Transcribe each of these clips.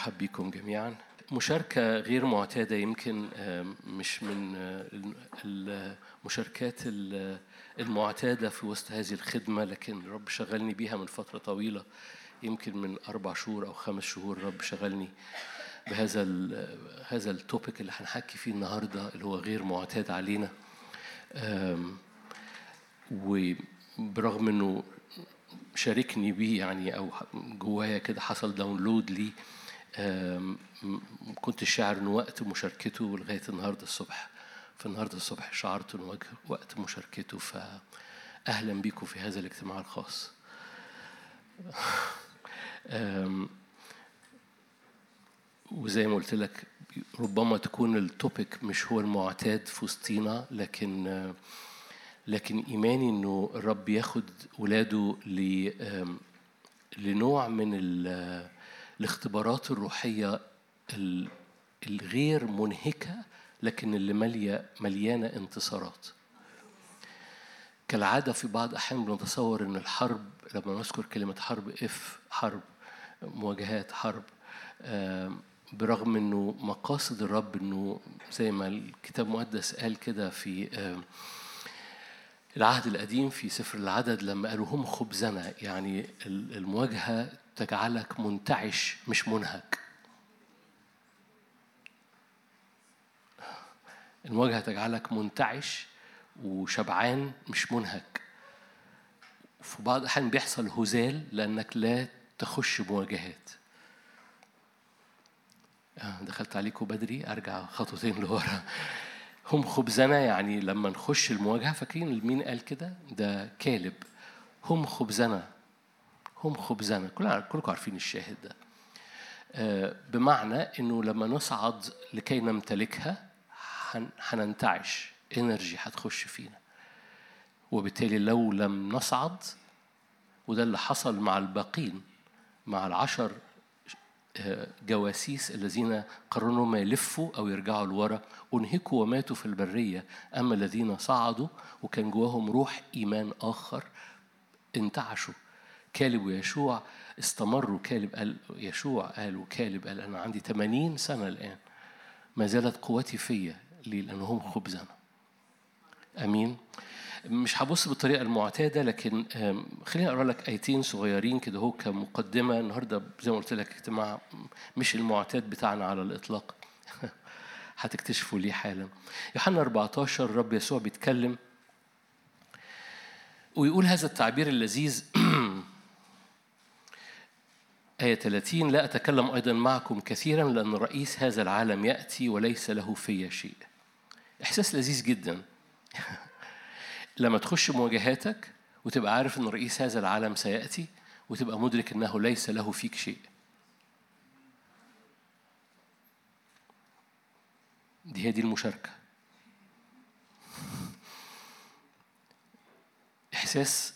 برحب بكم جميعا. مشاركة غير معتادة يمكن مش من المشاركات المعتادة في وسط هذه الخدمة لكن رب شغلني بيها من فترة طويلة يمكن من أربع شهور أو خمس شهور رب شغلني بهذا هذا التوبيك اللي هنحكي فيه النهارده اللي هو غير معتاد علينا. وبرغم إنه شاركني بيه يعني أو جوايا كده حصل download لي كنت شاعر انه وقت مشاركته لغاية النهارده الصبح. فالنهاردة الصبح شعرت انه وقت مشاركته فاهلا بيكم في هذا الاجتماع الخاص. وزي ما قلت لك ربما تكون ال topic مش هو المعتاد في وسطينا لكن لكن إيماني إنه الرب ياخد ولاده لنوع من الاختبارات الروحية الغير منهكة لكن اللي ماليه مليانة انتصارات. كالعادة في بعض الاحيان بنتصور إن الحرب لما نذكر كلمة حرب إف حرب مواجهات حرب برغم إنه مقاصد الرب إنه زي ما الكتاب المقدس قال كده في العهد القديم في سفر العدد لما قالوا هم خبزنا يعني المواجهة تجعلك منتعش مش منهك. المواجهة تجعلك منتعش وشبعان مش منهك. في بعض الأحيان بيحصل هزال لأنك لا تخش مواجهات دخلت عليكم بدري أرجع خطوتين لورا. هم خبزنا يعني لما نخش المواجهة فاكرين مين قال كده؟ ده كالب. هم خبزنا. هم خبزنا كلنا كلكم عارفين الشاهد ده. بمعنى إنه لما نصعد لكي نمتلكها هننتعش إنرجي هتخش فينا. وبالتالي لو لم نصعد وده اللي حصل مع الباقين مع العشر جواسيس الذين قرروا ما يلفوا أو يرجعوا لورا أنهكوا وماتوا في البرية. أما الذين صعدوا وكان جواهم روح إيمان آخر انتعشوا. كالب ويشوع استمروا كالب قال يشوع قال وكالب قال أنا عندي 80 سنة الآن ما زالت قوتي فيا ليه؟ لأنهم خبزنا أمين؟ مش هبص بالطريقة المعتادة لكن خليني أقرأ لك آيتين صغيرين كده هو كمقدمة. النهارده زي ما قلت لك اجتماع مش المعتاد بتاعنا على الإطلاق. هتكتشفوا ليه حالا. يوحنا 14 الرب يسوع بيتكلم ويقول هذا التعبير اللذيذ آية 30 لا أتكلم أيضا معكم كثيرا لأن رئيس هذا العالم يأتي وليس له في شيء. إحساس لذيذ جدا. لما تخش مواجهاتك وتبقى عارف إن رئيس هذا العالم سيأتي وتبقى مدرك إنه ليس له فيك شيء. دي هي دي المشاركة. إحساس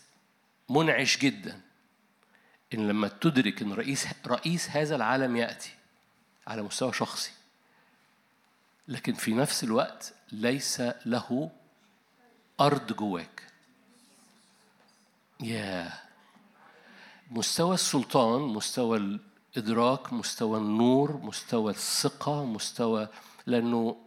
منعش جدا. إن لما تدرك إن رئيس رئيس هذا العالم يأتي على مستوى شخصي لكن في نفس الوقت ليس له أرض جواك. يا مستوى السلطان مستوى الإدراك مستوى النور مستوى الثقة مستوى لأنه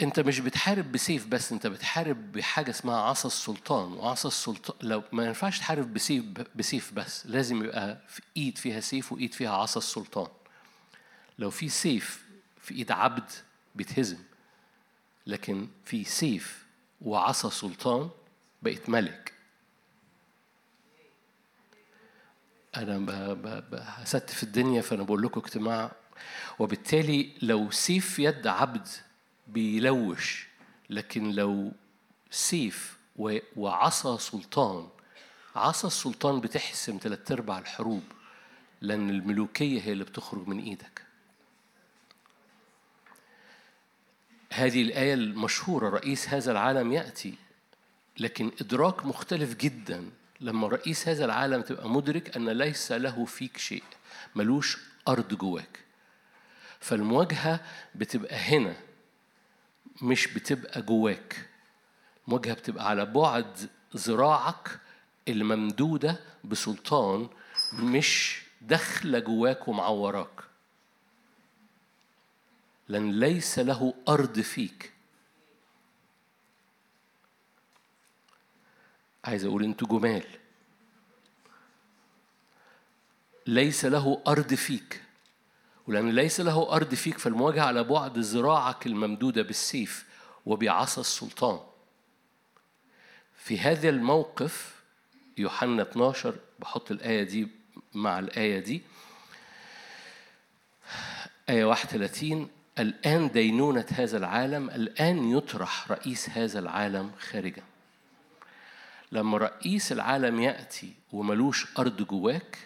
أنت مش بتحارب بسيف بس أنت بتحارب بحاجة اسمها عصا السلطان. وعصا السلطان لو ما ينفعش تحارب بسيف بسيف بس لازم يبقى في إيد فيها سيف وإيد فيها عصا السلطان. لو في سيف في إيد عبد بيتهزم لكن في سيف وعصا سلطان بقيت ملك. أنا هستف الدنيا فأنا بقول لكم اجتماع. وبالتالي لو سيف يد عبد بيلوش لكن لو سيف وعصا سلطان عصا السلطان بتحسم ثلاث أرباع الحروب لأن الملوكية هي اللي بتخرج من إيدك. هذه الآية المشهورة رئيس هذا العالم يأتي لكن إدراك مختلف جدا. لما رئيس هذا العالم تبقى مدرك أن ليس له فيك شيء ملوش أرض جواك. فالمواجهة بتبقى هنا. مش بتبقى جواك. المواجهة بتبقى على بعد ذراعك الممدودة بسلطان مش داخلة جواك ومعوراك. لأن ليس له أرض فيك. عايز أقول أنتوا جمال. ليس له أرض فيك. ولأن ليس له أرض فيك فالمواجهة على بعد ذراعك الممدودة بالسيف وبعصا السلطان. في هذا الموقف يوحنا 12 بحط الآية دي مع الآية دي. آية 31 الآن دينونة هذا العالم الآن يطرح رئيس هذا العالم خارجا لما رئيس العالم يأتي وملوش أرض جواك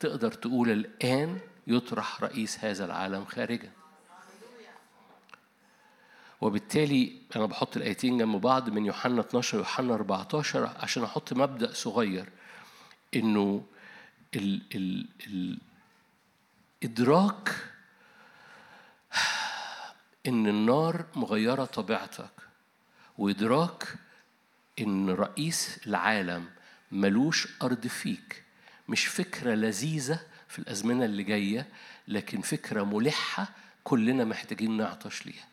تقدر تقول الآن يطرح رئيس هذا العالم خارجا. وبالتالي أنا بحط الآيتين جنب بعض من يوحنا 12 ويوحنا 14 عشان أحط مبدأ صغير إنه ال ال ال إدراك إن النار مغيرة طبيعتك وإدراك إن رئيس العالم ملوش أرض فيك مش فكرة لذيذة في الأزمنة اللي جاية لكن فكرة ملحة كلنا محتاجين نعطش ليها.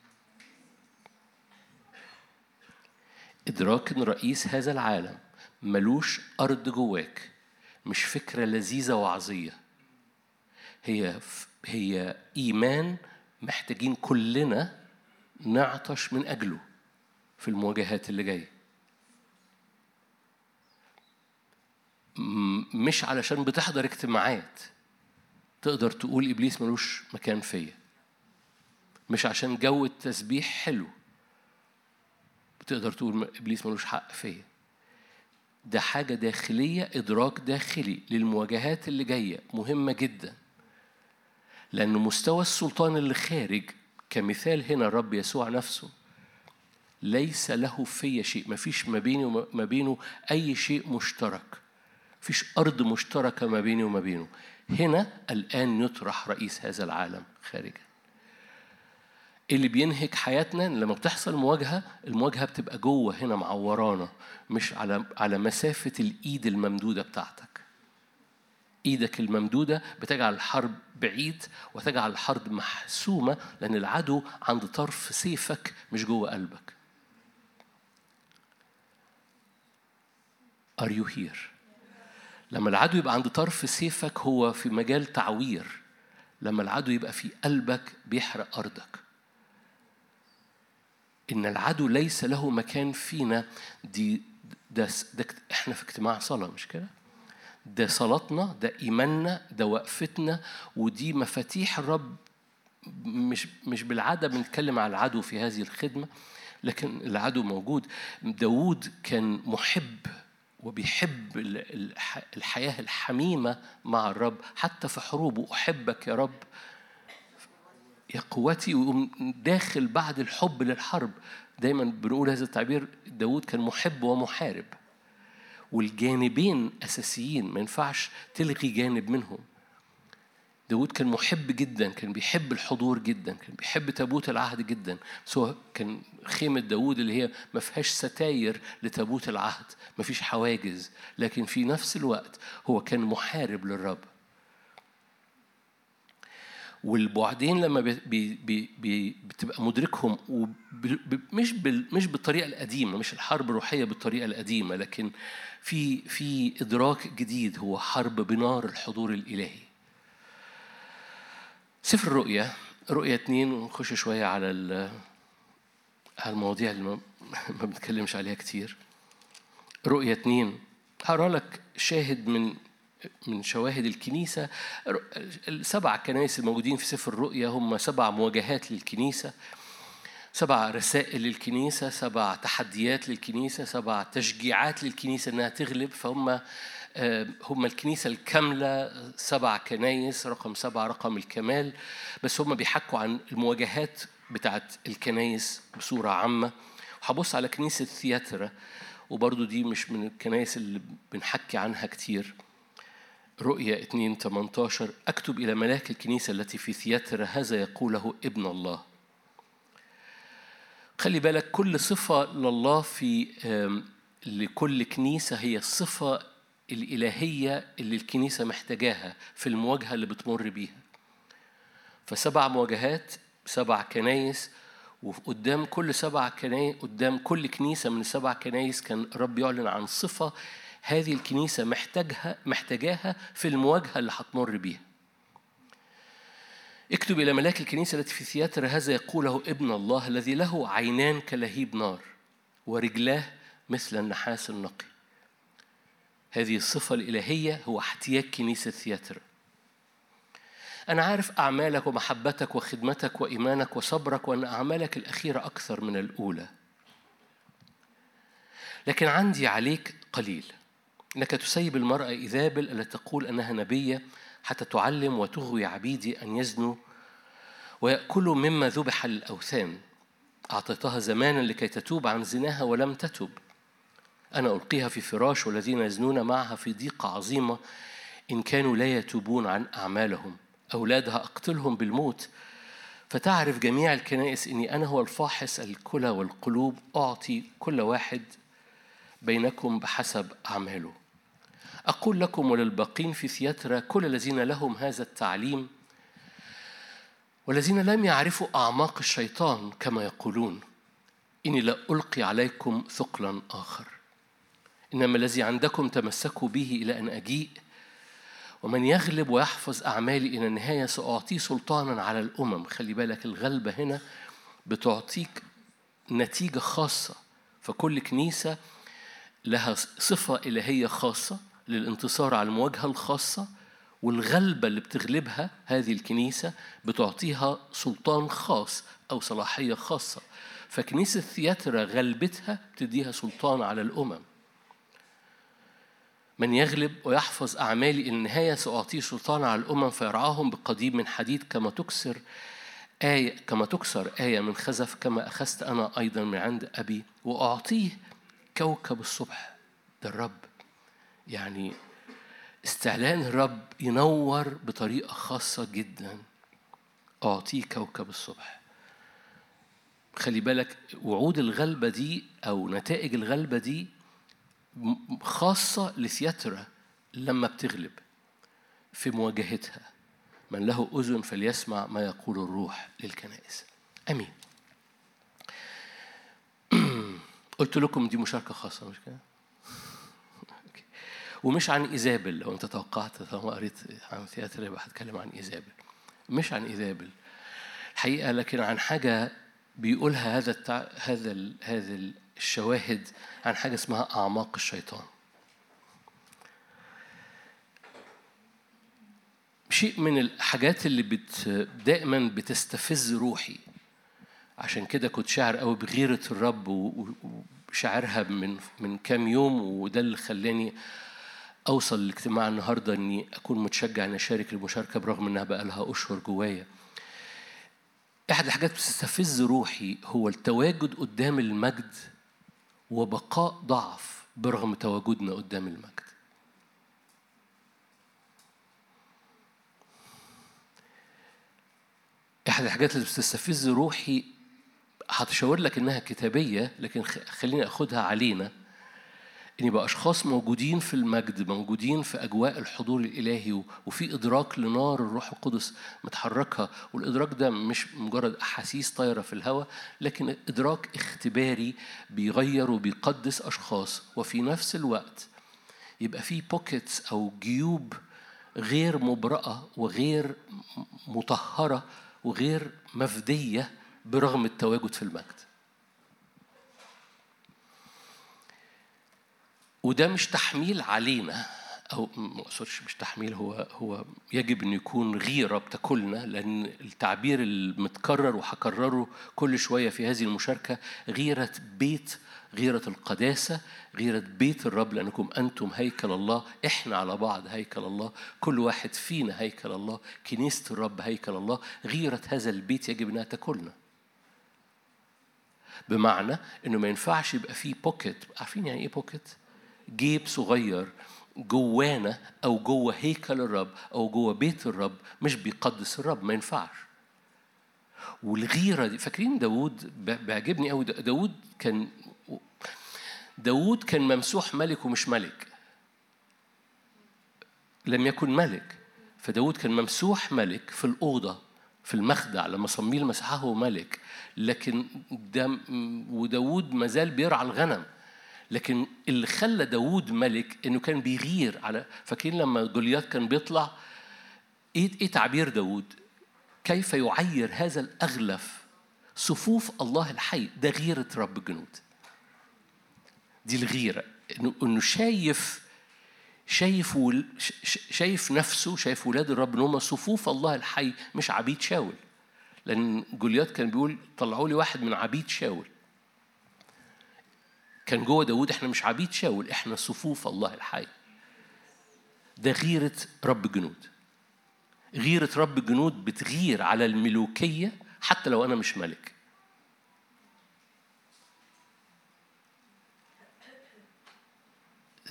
إدراك إن رئيس هذا العالم ملوش أرض جواك مش فكرة لذيذة وعظية. هي هي إيمان محتاجين كلنا نعطش من أجله في المواجهات اللي جاية. مش علشان بتحضر اجتماعات. تقدر تقول إبليس ملوش مكان فيا. مش عشان جو التسبيح حلو. بتقدر تقول إبليس ملوش حق فيا. ده حاجة داخلية إدراك داخلي للمواجهات اللي جاية مهمة جدا. لأن مستوى السلطان اللي خارج كمثال هنا الرب يسوع نفسه ليس له في شيء. ما فيش ما بيني وما بينه أي شيء مشترك. فيش أرض مشتركة ما بيني وما بينه. هنا الآن يطرح رئيس هذا العالم خارجا. اللي بينهك حياتنا لما بتحصل مواجهة المواجهة بتبقى جوه هنا معورانا مش على على مسافة الإيد الممدودة بتاعتك. إيدك الممدودة بتجعل الحرب بعيد وتجعل الحرب محسومة لأن العدو عند طرف سيفك مش جوه قلبك. Are you here؟ لما العدو يبقى عند طرف سيفك هو في مجال تعوير لما العدو يبقى في قلبك بيحرق أرضك إن العدو ليس له مكان فينا دي ده, ده إحنا في اجتماع صلاة مش كده؟ ده صلاتنا ده إيماننا ده وقفتنا ودي مفاتيح الرب مش مش بالعادة بنتكلم على العدو في هذه الخدمة لكن العدو موجود داوود كان محب وبيحب الحياة الحميمة مع الرب. حتى في حروبه أحبك يا رب. يا قوتي ويقوم داخل بعد الحب للحرب. دايما بنقول هذا التعبير داود كان محب ومحارب. والجانبين أساسيين ما ينفعش تلغي جانب منهم. داود كان محب جدا كان بيحب الحضور جدا كان بيحب تابوت العهد جدا. بس كان خيمة داود اللي هي ما فيهاش ستاير لتابوت العهد ما فيش حواجز. لكن في نفس الوقت هو كان محارب للرب. والبعدين لما بي بي بي بتبقى مدركهم مش مش بالطريقة القديمة مش الحرب الروحية بالطريقة القديمة لكن في في إدراك جديد هو حرب بنار الحضور الإلهي. سفر الرؤيا رؤيا اتنين ونخش شوية على على المواضيع اللي ما بنتكلمش عليها كتير. رؤيا اتنين هقرأ لك شاهد من من شواهد الكنيسة. السبع كنائس الموجودين في سفر الرؤيا هم سبع مواجهات للكنيسة سبع رسائل للكنيسة سبع تحديات للكنيسة سبع تشجيعات للكنيسة إنها تغلب. فهم هم الكنيسة الكاملة سبع كنايس رقم سبعة رقم الكمال بس هم بيحكوا عن المواجهات بتاعت الكنايس بصورة عامة. وهبص على كنيسة ثياترا وبرضو دي مش من الكنايس اللي بنحكي عنها كتير. رؤيا 2 18 أكتب إلى ملاك الكنيسة التي في ثياترا هذا يقوله ابن الله. خلي بالك كل صفة لله في لكل كنيسة هي صفة الإلهية اللي الكنيسة محتاجاها في المواجهة اللي بتمر بيها. فسبع مواجهات سبع كنايس وقدام كل سبع كنايس قدام كل كنيسة من السبع كنايس كان رب يعلن عن صفة هذه الكنيسة محتاجها محتاجاها في المواجهة اللي هتمر بيها. اكتب إلى ملاك الكنيسة التي في ثياتر هذا يقوله ابن الله الذي له عينان كلهيب نار ورجلاه مثل النحاس النقي. هذه الصفة الإلهية هو احتياج كنيسة ثياتر. أنا عارف أعمالك ومحبتك وخدمتك وإيمانك وصبرك وأن أعمالك الأخيرة أكثر من الأولى. لكن عندي عليك قليل. إنك تسيب المرأة إيزابل التي تقول أنها نبية حتى تعلم وتغوي عبيدي أن يزنوا ويأكلوا مما ذبح للأوثان. أعطيتها زمانا لكي تتوب عن زناها ولم تتب. أنا ألقيها في فراش والذين يزنون معها في ضيقة عظيمة إن كانوا لا يتوبون عن أعمالهم. أولادها أقتلهم بالموت. فتعرف جميع الكنائس إني أنا هو الفاحص الكلى والقلوب. أعطي كل واحد بينكم بحسب أعماله. أقول لكم وللباقين في ثياترا كل الذين لهم هذا التعليم والذين لم يعرفوا أعماق الشيطان كما يقولون. إني لا ألقي عليكم ثقلا آخر. إنما الذي عندكم تمسكوا به إلى أن أجيء. ومن يغلب ويحفظ أعمالي إلى النهاية سأعطيه سلطانا على الأمم. خلي بالك الغلبة هنا بتعطيك نتيجة خاصة. فكل كنيسة لها صفة إلهية خاصة للانتصار على المواجهة الخاصة والغلبة اللي بتغلبها هذه الكنيسة بتعطيها سلطان خاص أو صلاحية خاصة. فكنيسة ثياترا غلبتها بتديها سلطان على الأمم. من يغلب ويحفظ أعمالي النهاية سأعطيه سلطان على الأمم فيرعاهم بقضيب من حديد كما تكسر آية كما تكسر آية من خزف كما أخذت أنا أيضا من عند أبي. وأعطيه كوكب الصبح ده الرب يعني استعلان الرب ينور بطريقة خاصة جدا. أعطيه كوكب الصبح. خلي بالك وعود الغلبة دي أو نتائج الغلبة دي خاصة لثياترا لما بتغلب في مواجهتها. من له أذن فليسمع ما يقول الروح للكنائس. أمين. قلت لكم دي مشاركة خاصة مش كده؟ ومش عن إيزابل لو أنت توقعت طالما قريت عن ثياتر يبقى هتكلم عن إيزابل. مش عن إيزابل. الحقيقة لكن عن حاجة بيقولها هذا التع... هذا ال... هذا الشواهد عن حاجة اسمها أعماق الشيطان شيء من الحاجات اللي بت دائما بتستفز روحي عشان كده كنت شاعر قوي بغيرة الرب وشاعرها من من كام يوم وده اللي خلاني أوصل لاجتماع النهارده إني أكون متشجع إني أشارك المشاركة برغم إنها بقى لها أشهر جوايا. احد الحاجات بتستفز روحي هو التواجد قدام المجد وبقاء ضعف برغم تواجدنا قدام المجد. احد الحاجات اللي بتستفز روحي هتشاور لك إنها كتابية لكن خليني أخدها علينا إن يبقى أشخاص موجودين في المجد موجودين في أجواء الحضور الإلهي وفي إدراك لنار الروح القدس متحركة. والإدراك ده مش مجرد أحاسيس طايرة في الهواء لكن إدراك اختباري بيغير وبيقدس أشخاص. وفي نفس الوقت يبقى في بوكيتس أو جيوب غير مبرأة وغير مطهرة وغير مفدية برغم التواجد في المجد. وده مش تحميل علينا أو ما أقصدش مش تحميل هو هو يجب إن يكون غيرة بتاكلنا لأن التعبير المتكرر وهكرره كل شوية في هذه المشاركة غيرة بيت غيرة القداسة غيرة بيت الرب لأنكم أنتم هيكل الله إحنا على بعض هيكل الله كل واحد فينا هيكل الله كنيسة الرب هيكل الله غيرة هذا البيت يجب أنها تاكلنا. بمعنى إنه ما ينفعش يبقى فيه pocket عارفين يعني إيه pocket جيب صغير جوانا أو جوه هيكل الرب أو جوه بيت الرب مش بيقدس الرب ما ينفعش. والغيرة دي فاكرين داوود؟ بيعجبني قوي داوود كان داوود كان ممسوح ملك ومش ملك. لم يكن ملك. فداود كان ممسوح ملك في الأوضة في المخدع لما صميل مسحه ملك. لكن ده وداود مازال بيرعى الغنم. لكن اللي خلى داود ملك إنه كان بيغير على فاكرين لما جوليات كان بيطلع؟ إيه إيه تعبير داود كيف يعير هذا الأغلف؟ صفوف الله الحي ده غيرة رب الجنود. دي الغيرة إنه إنه شايف شايف. شايف نفسه شايف ولاد الرب إن هم صفوف الله الحي مش عبيد شاول. لأن جوليات كان بيقول طلعوا لي واحد من عبيد شاول. كان جوه داود إحنا مش عبيد شاول إحنا صفوف الله الحي. ده غيرة رب الجنود. غيرة رب الجنود بتغير على الملوكية حتى لو أنا مش ملك.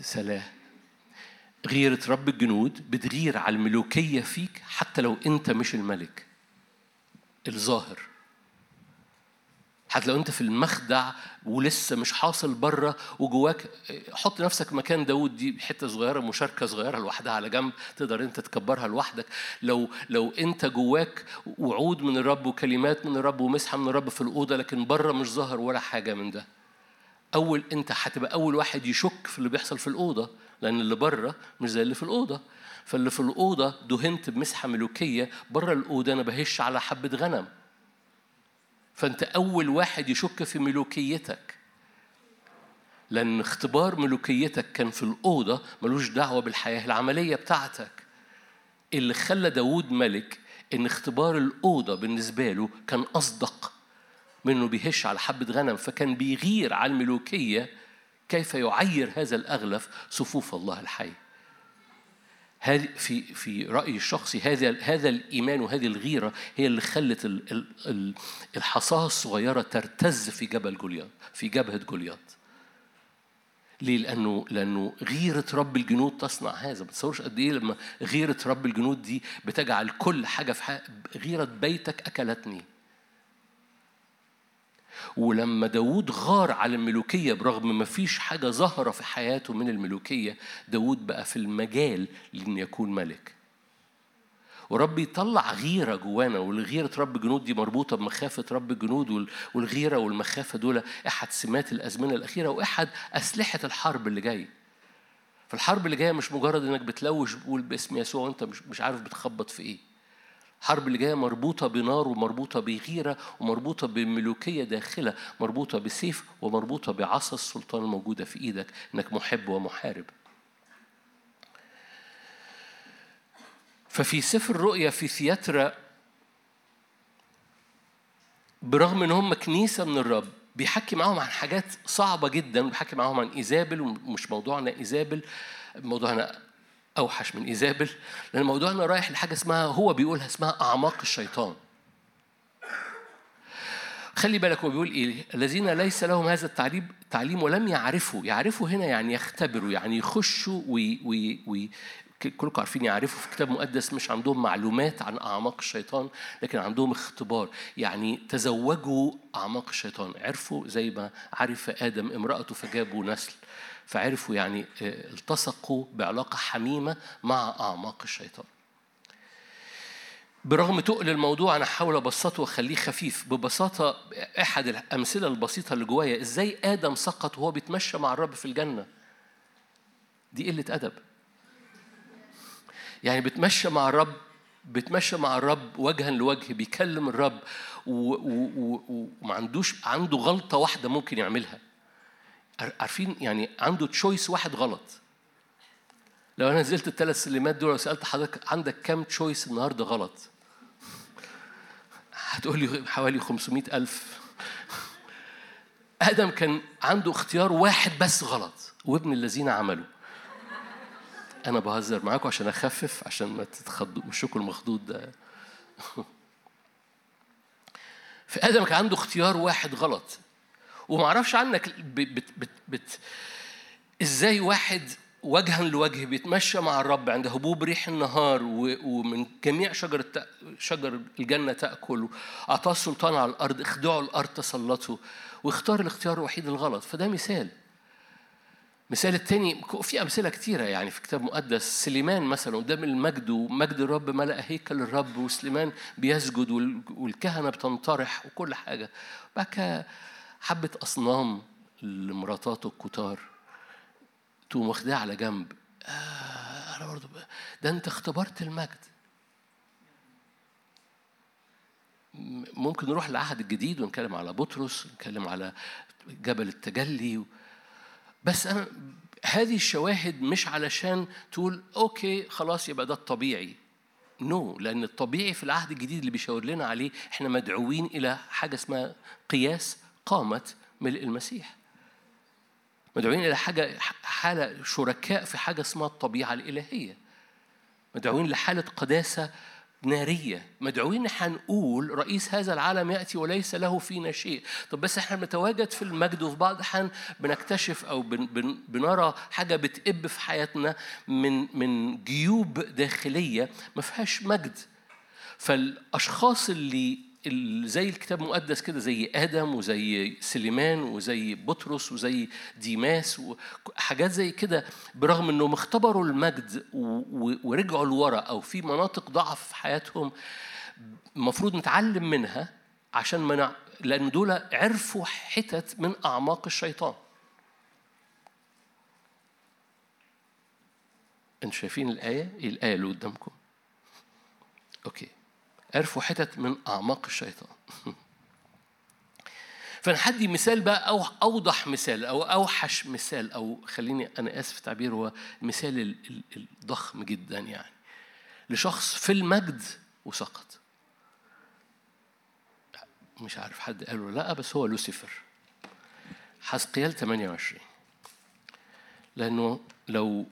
سلام. غيرة رب الجنود بتغير على الملوكية فيك حتى لو أنت مش الملك. الظاهر. حتى لو انت في المخدع ولسه مش حاصل بره وجواك حط نفسك مكان داود دي حتة صغيرة مشاركة صغيرة لوحدها على جنب تقدر انت تكبرها لوحدك. لو لو انت جواك وعود من الرب وكلمات من الرب ومسحة من الرب في الأوضة لكن بره مش ظاهر ولا حاجة من ده. أول انت هتبقى أول واحد يشك في اللي بيحصل في الأوضة لأن اللي بره مش زي اللي في الأوضة. فاللي في الأوضة دهنت بمسحة ملوكية بره الأوضة أنا بهش على حبة غنم. فأنت أول واحد يشك في ملوكيتك. لأن اختبار ملوكيتك كان في الأوضة ملوش دعوة بالحياة العملية بتاعتك. اللي خلى داود ملك إن اختبار الأوضة بالنسبة له كان أصدق من إنه بيهش على حبة غنم فكان بيغير على الملوكية كيف يعير هذا الأغلف صفوف الله الحي. هذه في في رايي الشخصي هذا هذا الإيمان وهذه الغيرة هي اللي خلت الحصاة الصغيرة ترتز في جبل جولياط في جبهة جولياط ليه؟ لأنه لأنه غيرة رب الجنود تصنع هذا، ما تصورش قد إيه لما غيرة رب الجنود دي بتجعل كل حاجة في حق غيرة بيتك أكلتني. ولما داود غار على الملوكية برغم ما فيش حاجة ظاهرة في حياته من الملوكية داود بقى في المجال لأن يكون ملك. ورب يطلع غيرة جوانا والغيرة رب الجنود دي مربوطة بمخافة رب الجنود والغيرة والمخافة دول أحد سمات الأزمنة الأخيرة وأحد أسلحة الحرب اللي جاي فالحرب اللي جاية مش مجرد إنك بتلوش بقول باسم يسوع وأنت مش مش عارف بتخبط في إيه. الحرب اللي جاية مربوطة بنار ومربوطة بغيرة ومربوطة بملوكية داخلة مربوطة بسيف ومربوطة بعصا السلطان الموجودة في إيدك إنك محب ومحارب. ففي سفر الرؤيا في ثياترا برغم إن هم كنيسة من الرب بيحكي معاهم عن حاجات صعبة جدا بيحكي معاهم عن إيزابل ومش موضوعنا إيزابل موضوعنا أوحش من إيزابل لأن موضوعنا رايح لحاجة اسمها هو بيقولها اسمها أعماق الشيطان. خلي بالك هو بيقول إيه الذين ليس لهم هذا التعليم تعليم ولم يعرفوا يعرفوا هنا يعني يختبروا يعني يخشوا وي وي وي كلكم عارفين يعرفوا في كتاب مقدس مش عندهم معلومات عن أعماق الشيطان لكن عندهم اختبار. يعني تزوجوا أعماق الشيطان عرفوا زي ما عرف آدم امرأته فجابوا نسل. فعرفوا يعني آه، التصقوا بعلاقة حميمة مع أعماق الشيطان. برغم تقل الموضوع أنا أحاول أبسطه وأخليه خفيف. ببساطة أحد الأمثلة البسيطة اللي جوايا إزاي آدم سقط وهو بيتمشى مع الرب في الجنة؟ دي قلة أدب. يعني بتمشى مع الرب بتمشى مع الرب وجها لوجه بيكلم الرب وما عندوش عنده غلطة واحدة ممكن يعملها. عارفين يعني عنده choice واحد غلط. لو أنا نزلت الثلاث سلمات دول وسألت حضرتك عندك كام choice النهارده غلط؟ هتقول لي حوالي 500 ألف. آدم كان عنده اختيار واحد بس غلط وابن الذين عملوا. أنا بهزر معاكم عشان أخفف عشان ما تتخضوا وشكوا المخضوض ده. فآدم كان عنده اختيار واحد غلط. وما أعرفش عنك بت بت بت إزاي واحد وجها لوجه بيتمشى مع الرب عند هبوب ريح النهار ومن جميع شجر شجر الجنة تأكل أعطاه السلطان على الأرض اخدعوا الأرض تسلطوا واختار الاختيار الوحيد الغلط. فده مثال. مثال التاني في أمثلة كتيرة يعني في كتاب مقدس. سليمان مثلا قدام المجد ومجد الرب ملأ هيكل الرب وسليمان بيسجد والكهنة بتنطرح وكل حاجة. بعد حبة أصنام لمراتاته الكتار تقوم واخداها على جنب. آه أنا برضه ده أنت اختبرت المجد. ممكن نروح للعهد الجديد ونتكلم على بطرس نتكلم على جبل التجلي بس أنا هذه الشواهد مش علشان تقول okay خلاص يبقى ده الطبيعي. no no, لأن الطبيعي في العهد الجديد اللي بيشاور لنا عليه إحنا مدعوين إلى حاجة اسمها قياس قامة ملء المسيح. مدعوين إلى حاجة حالة شركاء في حاجة اسمها الطبيعة الإلهية. مدعوين لحالة قداسة نارية. مدعوين هنقول رئيس هذا العالم يأتي وليس له فينا شيء. طب بس إحنا بنتواجد في المجد وفي بعض الأحيان بنكتشف أو بن بن بنرى حاجة بتقب في حياتنا من من جيوب داخلية ما فيهاش مجد. فالأشخاص اللي زي الكتاب المقدس كده زي آدم وزي سليمان وزي بطرس وزي ديماس وحاجات زي كده برغم إنهم اختبروا المجد ورجعوا لورا أو في مناطق ضعف في حياتهم المفروض نتعلم منها عشان منع لأن دول عرفوا حتت من أعماق الشيطان. أنتوا شايفين الآية؟ إيه الآية اللي قدامكم. Okay. عرفوا حتت من أعماق الشيطان. فنحدي مثال بقى أو أوضح مثال أو أوحش مثال أو خليني أنا آسف التعبير هو المثال الضخم جدا يعني. لشخص في المجد وسقط. مش عارف حد قال له لأ بس هو لوسيفر. حزقيال 28 لأنه لو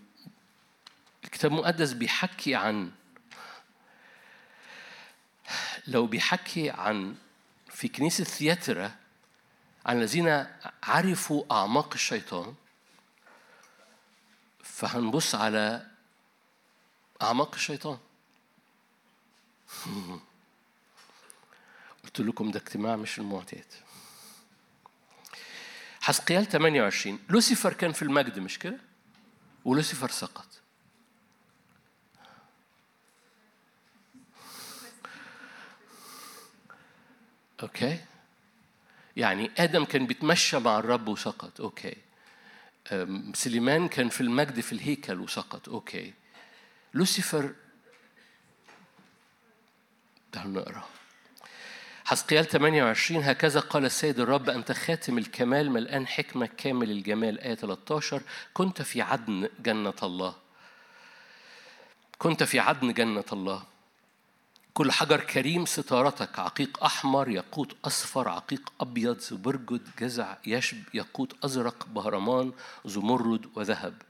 الكتاب المقدس بيحكي عن لو بيحكي عن في كنيسة ثياترا عن الذين عرفوا أعماق الشيطان فهنبص على أعماق الشيطان. قلت لكم ده اجتماع مش المعتاد. حسقيال 28 لوسيفر كان في المجد مش كده؟ ولوسيفر سقط. okay يعني آدم كان بيتمشى مع الرب وسقط. okay سليمان كان في المجد في الهيكل وسقط. okay لوسيفر. تعالوا نقرأ. حسقيال 28 هكذا قال السيد الرب أنت خاتم الكمال ملآن حكمة كامل الجمال. آية 13 كنت في عدن جنة الله. كنت في عدن جنة الله. كل حجر كريم ستارتك. عقيق أحمر ياقوت أصفر عقيق أبيض زبرجد جزع يشب ياقوت أزرق بهرمان زمرد وذهب.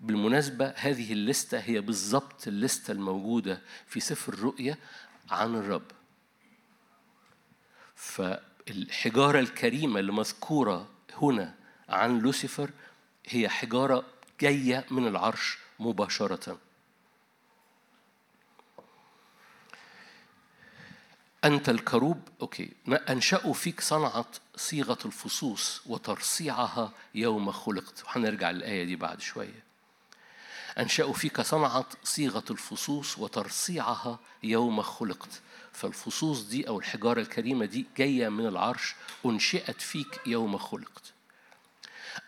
بالمناسبة هذه الليستة هي بالضبط الليستة الموجودة في سفر الرؤيا عن الرب. فالحجارة الكريمة اللي مذكورة هنا عن لوسيفر هي حجارة جاية من العرش مباشرةً. أنت الكروب okay أنشأوا فيك صنعة صيغة الفصوص وترصيعها يوم خلقت. وهنرجع للآية دي بعد شوية. أنشأوا فيك صنعة صيغة الفصوص وترصيعها يوم خلقت. فالفصوص دي أو الحجارة الكريمة دي جاية من العرش أنشئت فيك يوم خلقت.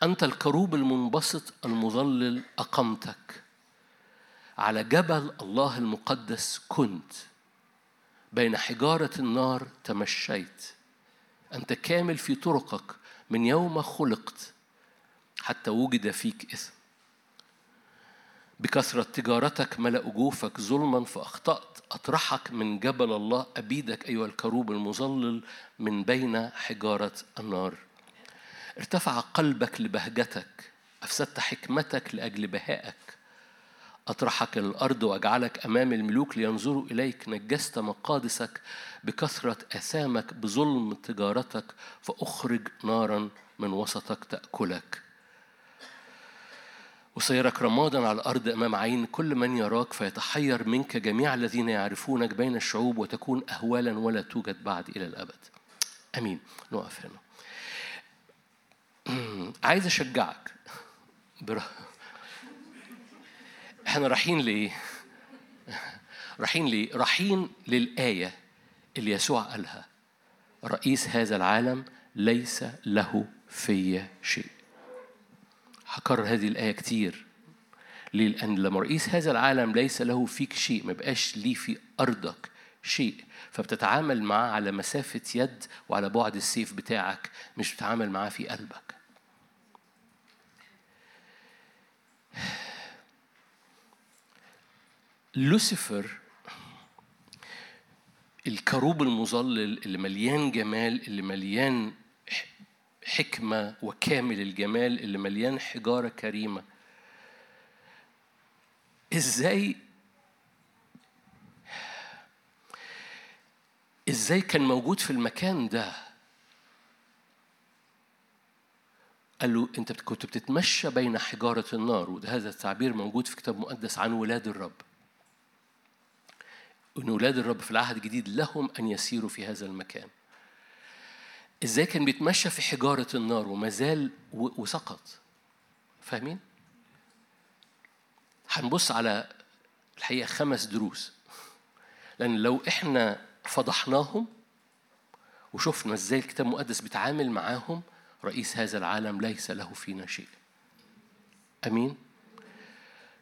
أنت الكروب المنبسط المظلل أقمتك. على جبل الله المقدس كنت. بين حجارة النار تمشيت. أنت كامل في طرقك من يوم خلقت حتى وجد فيك إثم. بكثرة تجارتك ملأ جوفك ظلما فأخطأت. أطرحك من جبل الله أبيدك أيها الكروب المظلل من بين حجارة النار. ارتفع قلبك لبهجتك أفسدت حكمتك لأجل بهائك. أطرحك الأرض وأجعلك أمام الملوك لينظروا إليك. نجست مقادسك بكثرة أثامك بظلم تجارتك فأخرج نارا من وسطك تأكلك. وسيرك رمادا على الأرض أمام عين كل من يراك فيتحير منك جميع الذين يعرفونك بين الشعوب وتكون أهوالا ولا توجد بعد إلى الأبد. أمين. نقف هنا. عايز أشجعك. بر... إحنا رايحين ليه؟ رايحين ليه؟ رايحين للآية اللي يسوع قالها رئيس هذا العالم ليس له في شيء هكرر هذه الآية كتير ليه؟ لأن لما رئيس هذا العالم ليس له فيك شيء ما بقاش ليه في أرضك شيء فبتتعامل معاه على مسافة يد وعلى بعد السيف بتاعك مش بتتعامل معاه في قلبك لوسيفر الكروب المظلل اللي مليان جمال اللي مليان حكمة وكامل الجمال اللي مليان حجارة كريمة. إزاي إزاي كان موجود في المكان ده؟ قال له أنت كنت بتتمشى بين حجارة النار وهذا التعبير موجود في كتاب مقدس عن ولاد الرب. إن ولاد الرب في العهد الجديد لهم أن يسيروا في هذا المكان. إزاي كان بيتمشى في حجارة النار وما زال وسقط؟ فاهمين؟ هنبص على الحقيقة خمس دروس. لأن لو إحنا فضحناهم وشفنا إزاي الكتاب المقدس بيتعامل معاهم رئيس هذا العالم ليس له فينا شيء. أمين؟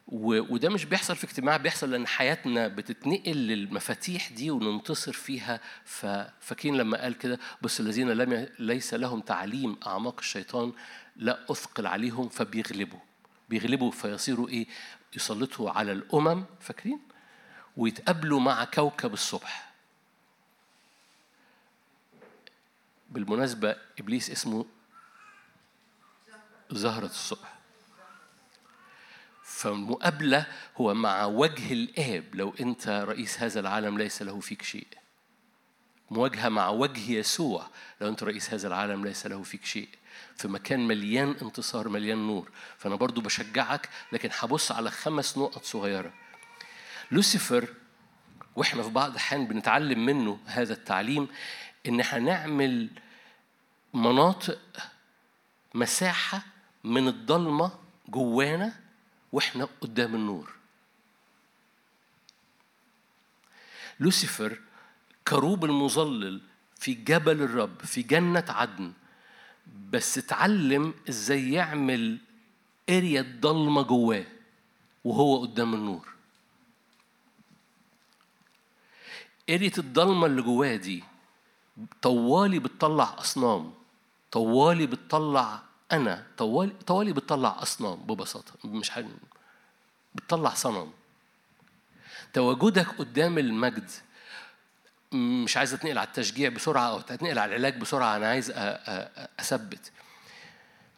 وده مش بيحصل في اجتماع بيحصل لأن حياتنا بتتنقل للمفاتيح دي وننتصر فيها. ففاكرين لما قال كده بس الذين لم ليس لهم تعليم أعماق الشيطان لا أثقل عليهم فبيغلبوا. بيغلبوا فيصيروا إيه؟ يسلطوا على الأمم. فاكرين؟ ويتقابلوا مع كوكب الصبح. بالمناسبة إبليس اسمه زهرة الصبح. فالمقابلة هو مع وجه الآب. لو أنت رئيس هذا العالم ليس له فيك شيء. مواجهة مع وجه يسوع. لو أنت رئيس هذا العالم ليس له فيك شيء. في مكان مليان انتصار مليان نور. فأنا برضو بشجعك لكن هبص على خمس نقط صغيرة. لوسيفر وإحنا في بعض الأحيان بنتعلم منه هذا التعليم إن إحنا نعمل مناطق مساحة من الضلمة جوانا وإحنا قدام النور. لوسيفر كروب المظلل في جبل الرب في جنة عدن بس اتعلم إزاي يعمل area ضلمة جواه وهو قدام النور. area الضلمة اللي جواه دي طوالي بتطلع أصنام طوالي بتطلع أنا طوالي طوالي بتطلع أصنام ببساطة مش حاجة بتطلع صنم. تواجدك قدام المجد مش عايز أتنقل على التشجيع بسرعة أو أتنقل على العلاج بسرعة أنا عايز أثبت.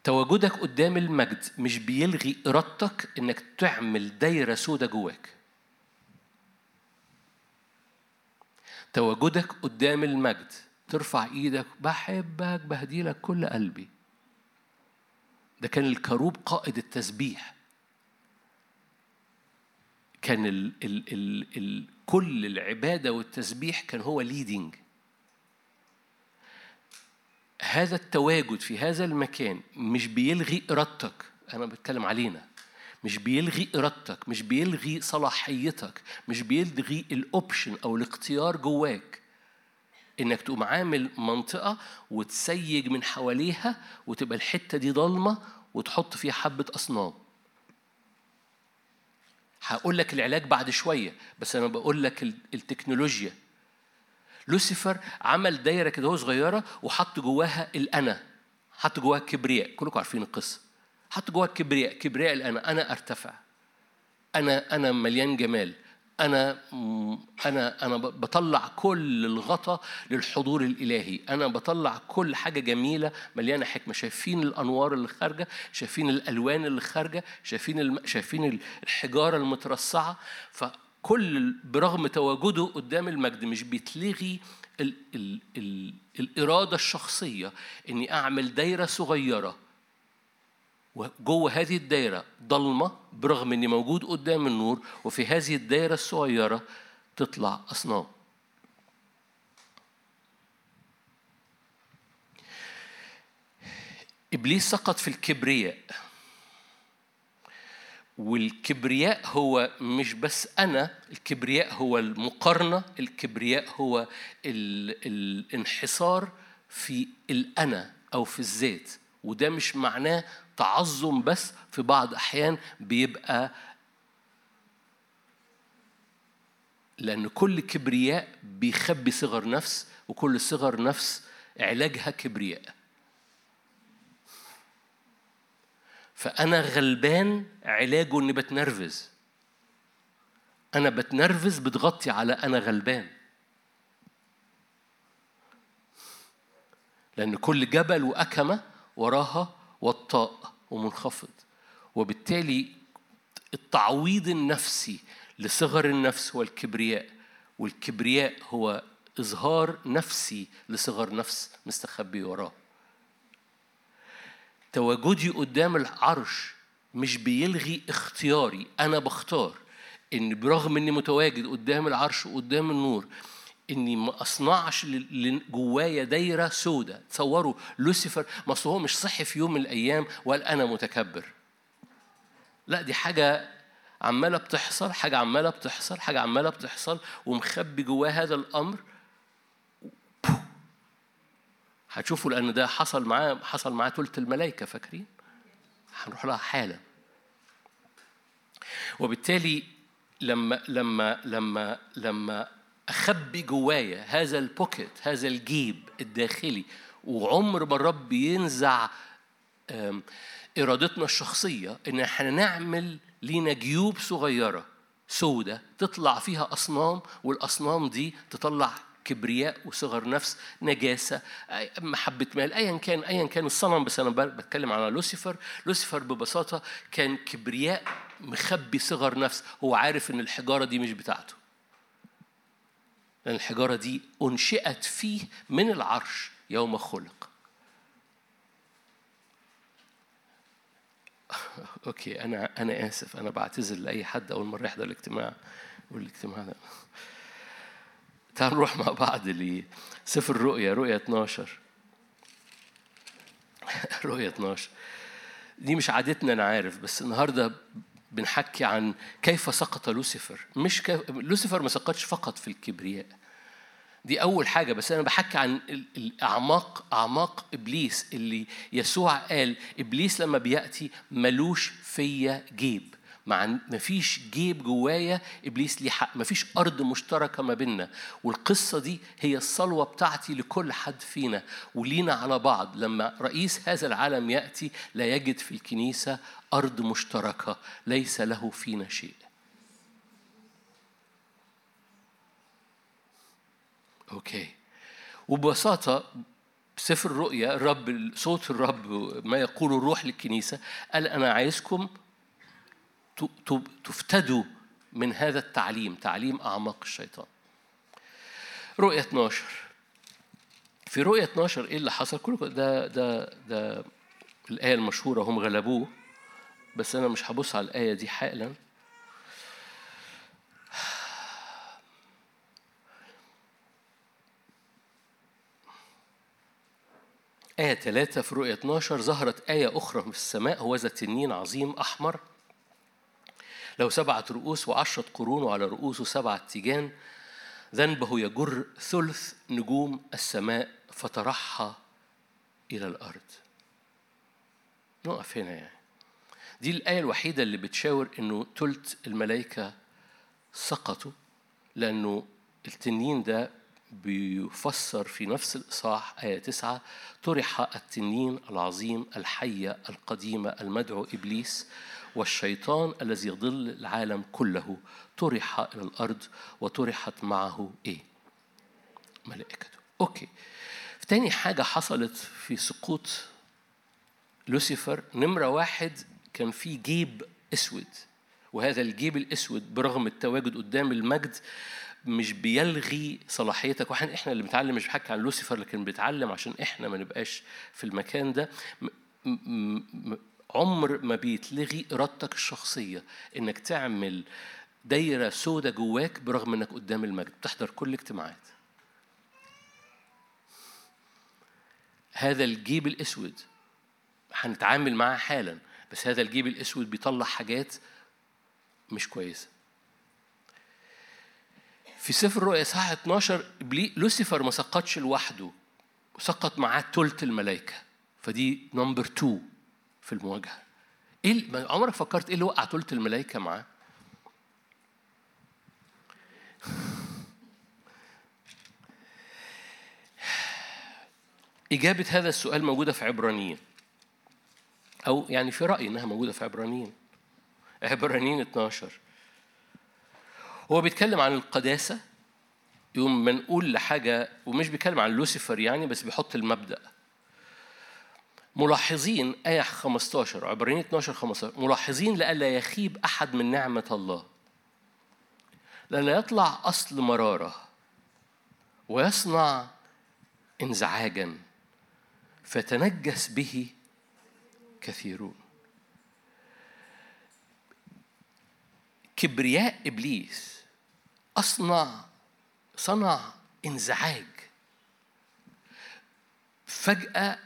تواجدك قدام المجد مش بيلغي إرادتك إنك تعمل دايرة سودة جواك. تواجدك قدام المجد ترفع إيدك بحبك بهديلك كل قلبي. ده كان الكروب قائد التسبيح. كان ال ال ال ال كل العبادة والتسبيح كان هو leading هذا التواجد في هذا المكان مش بيلغي إرادتك أنا بتكلم علينا. مش بيلغي إرادتك مش بيلغي صلاحيتك مش بيلغي ال option أو الاختيار جواك. إنك تقوم عامل منطقة وتسيج من حواليها وتبقى الحتة دي ضلمة وتحط فيها حبة أصنام. هقول لك العلاج بعد شوية بس أنا بقول لك التكنولوجيا. لوسيفر عمل دايرة كده هو صغيرة وحط جواها الأنا. حط جواها الكبرياء كلكم عارفين القصة. حط جواها الكبرياء كبرياء الأنا. أنا أرتفع. أنا أنا مليان جمال. أنا أنا أنا بطلع كل الغطا للحضور الإلهي، أنا بطلع كل حاجة جميلة مليانة حكمة، شايفين الأنوار اللي خارجة، شايفين الألوان اللي خارجة، شايفين الم... شايفين الحجارة المترصعة، فكل برغم تواجده قدام المجد مش بيتلغي ال... ال... ال... الإرادة الشخصية إني أعمل دايرة صغيرة وجوه هذه الدايرة ضلمة برغم إني موجود قدام النور وفي هذه الدايرة الصغيرة تطلع أصنام. إبليس سقط في الكبرياء. والكبرياء هو مش بس أنا الكبرياء هو المقارنة الكبرياء هو ال... الانحصار في الأنا أو في الذات. وده مش معناه تعظم بس في بعض أحيان بيبقى لأن كل كبرياء بيخبي صغر نفس وكل صغر نفس علاجها كبرياء. فأنا غلبان علاجه إني بتنرفز. أنا بتنرفز بتغطي على أنا غلبان. لأن كل جبل وأكمة وراها وطاء ومنخفض. وبالتالي التعويض النفسي لصغر النفس والكبرياء والكبرياء هو إظهار نفسي لصغر نفس مستخبي وراه. تواجدي قدام العرش مش بيلغي اختياري أنا بختار. إن برغم إني متواجد قدام العرش وقدام النور إني ما أصنعش جوايا دايرة سودة. تصوروا لوسيفر ما هو مش صحي في يوم من الأيام وقال أنا متكبر. لا دي حاجة عمالة بتحصل حاجة عمالة بتحصل حاجة عمالة بتحصل ومخبي جواه هذا الأمر. هتشوفوا لأن ده حصل معاه حصل معاه ثلث الملائكة فاكرين؟ هنروح لها حالا. وبالتالي لما لما لما لما أخبي جوايا هذا البوكيت هذا الجيب الداخلي وعمر ما الرب ينزع إرادتنا الشخصية إن إحنا نعمل لينا جيوب صغيرة سودة تطلع فيها أصنام والأصنام دي تطلع كبرياء وصغر نفس نجاسة محبة مال أيا كان أيا كان الصنم بس أنا بتكلم على لوسيفر. لوسيفر ببساطة كان كبرياء مخبي صغر نفس هو عارف إن الحجارة دي مش بتاعته. لأن الحجارة دي أنشئت فيه من العرش يوم خلق. أوكي أنا أنا آسف أنا بعتذر لأي حد أول مرة يحضر الاجتماع يقول الاجتماع ده. تعال نروح مع بعض لسفر الرؤيا رؤيا 12 رؤيا 12 دي مش عادتنا أنا عارف بس النهارده بنحكي عن كيف سقط لوسيفر. مش كيف لوسيفر ما سقطش فقط في الكبرياء. دي أول حاجة بس أنا بحكي عن الأعماق أعماق إبليس اللي يسوع قال إبليس لما بيأتي ملوش فيا جيب. مع مفيش جيب جوايا إبليس ليه حق مفيش أرض مشتركة ما بيننا. والقصة دي هي الصلوة بتاعتي لكل حد فينا. ولينا على بعض. لما رئيس هذا العالم يأتي لا يجد في الكنيسة أرض مشتركة. ليس له فينا شيء. أوكي. وببساطة سفر الرؤيا الرب صوت الرب ما يقول الروح للكنيسة قال أنا عايزكم تفتدوا من هذا التعليم تعليم أعماق الشيطان. رؤيا 12 في رؤيا 12 إيه اللي حصل؟ كلكم ده ده ده الآية المشهورة هم غلبوه بس أنا مش هبص على الآية دي حالا. آية ثلاثة في رؤية 12 ظهرت آية أخرى في السماء هو ذا تنين عظيم أحمر. له سبعة رؤوس وعشرة قرون وعلى رؤوسه سبعة تيجان ذنبه يجر ثلث نجوم السماء فطرحها إلى الأرض. نقف هنا يعني. دي الآية الوحيدة اللي بتشاور إنه ثلث الملائكة سقطوا لأنه التنين ده بيفسر في نفس الإصحاح آية تسعة طرح التنين العظيم الحية القديمة المدعو إبليس والشيطان الذي يضل العالم كله طرح إلى الأرض وطرحت معه إيه؟ ملائكته. أوكي. تاني حاجة حصلت في سقوط لوسيفر. نمرة واحد كان في جيب أسود وهذا الجيب الأسود برغم التواجد قدام المجد مش بيلغي صلاحيتك. وإحنا إحنا اللي بنتعلم مش بحكي عن لوسيفر لكن بيتعلم عشان إحنا ما نبقاش في المكان ده. عمر ما بيتلغي إرادتك الشخصية إنك تعمل دايرة سودة جواك برغم إنك قدام المجد. بتحضر كل الاجتماعات هذا الجيب الأسود هنتعامل معاه حالا بس هذا الجيب الأسود بيطلع حاجات مش كويسة. في سفر الرؤيا اصحاح 12 لوسيفر ما سقطش لوحده وسقط معاه ثلث الملائكة فدي نمبر 2 في المواجهة. إيه عمرك فكرت إيه اللي وقع ثلث الملائكة معاه؟ إجابة هذا السؤال موجودة في عبرانيين. أو يعني في رأيي إنها موجودة في عبرانيين. عبرانيين 12 هو بيتكلم عن القداسة يوم ما نقول لحاجة ومش بيتكلم عن لوسيفر يعني بس بيحط المبدأ. ملاحظين آية 15 عبرانيين 12 15 ملاحظين لئلا يخيب أحد من نعمة الله. لأن يطلع أصل مرارة ويصنع انزعاجا فتنجس به كثيرون. كبرياء إبليس أصنع صنع إنزعاج فجأة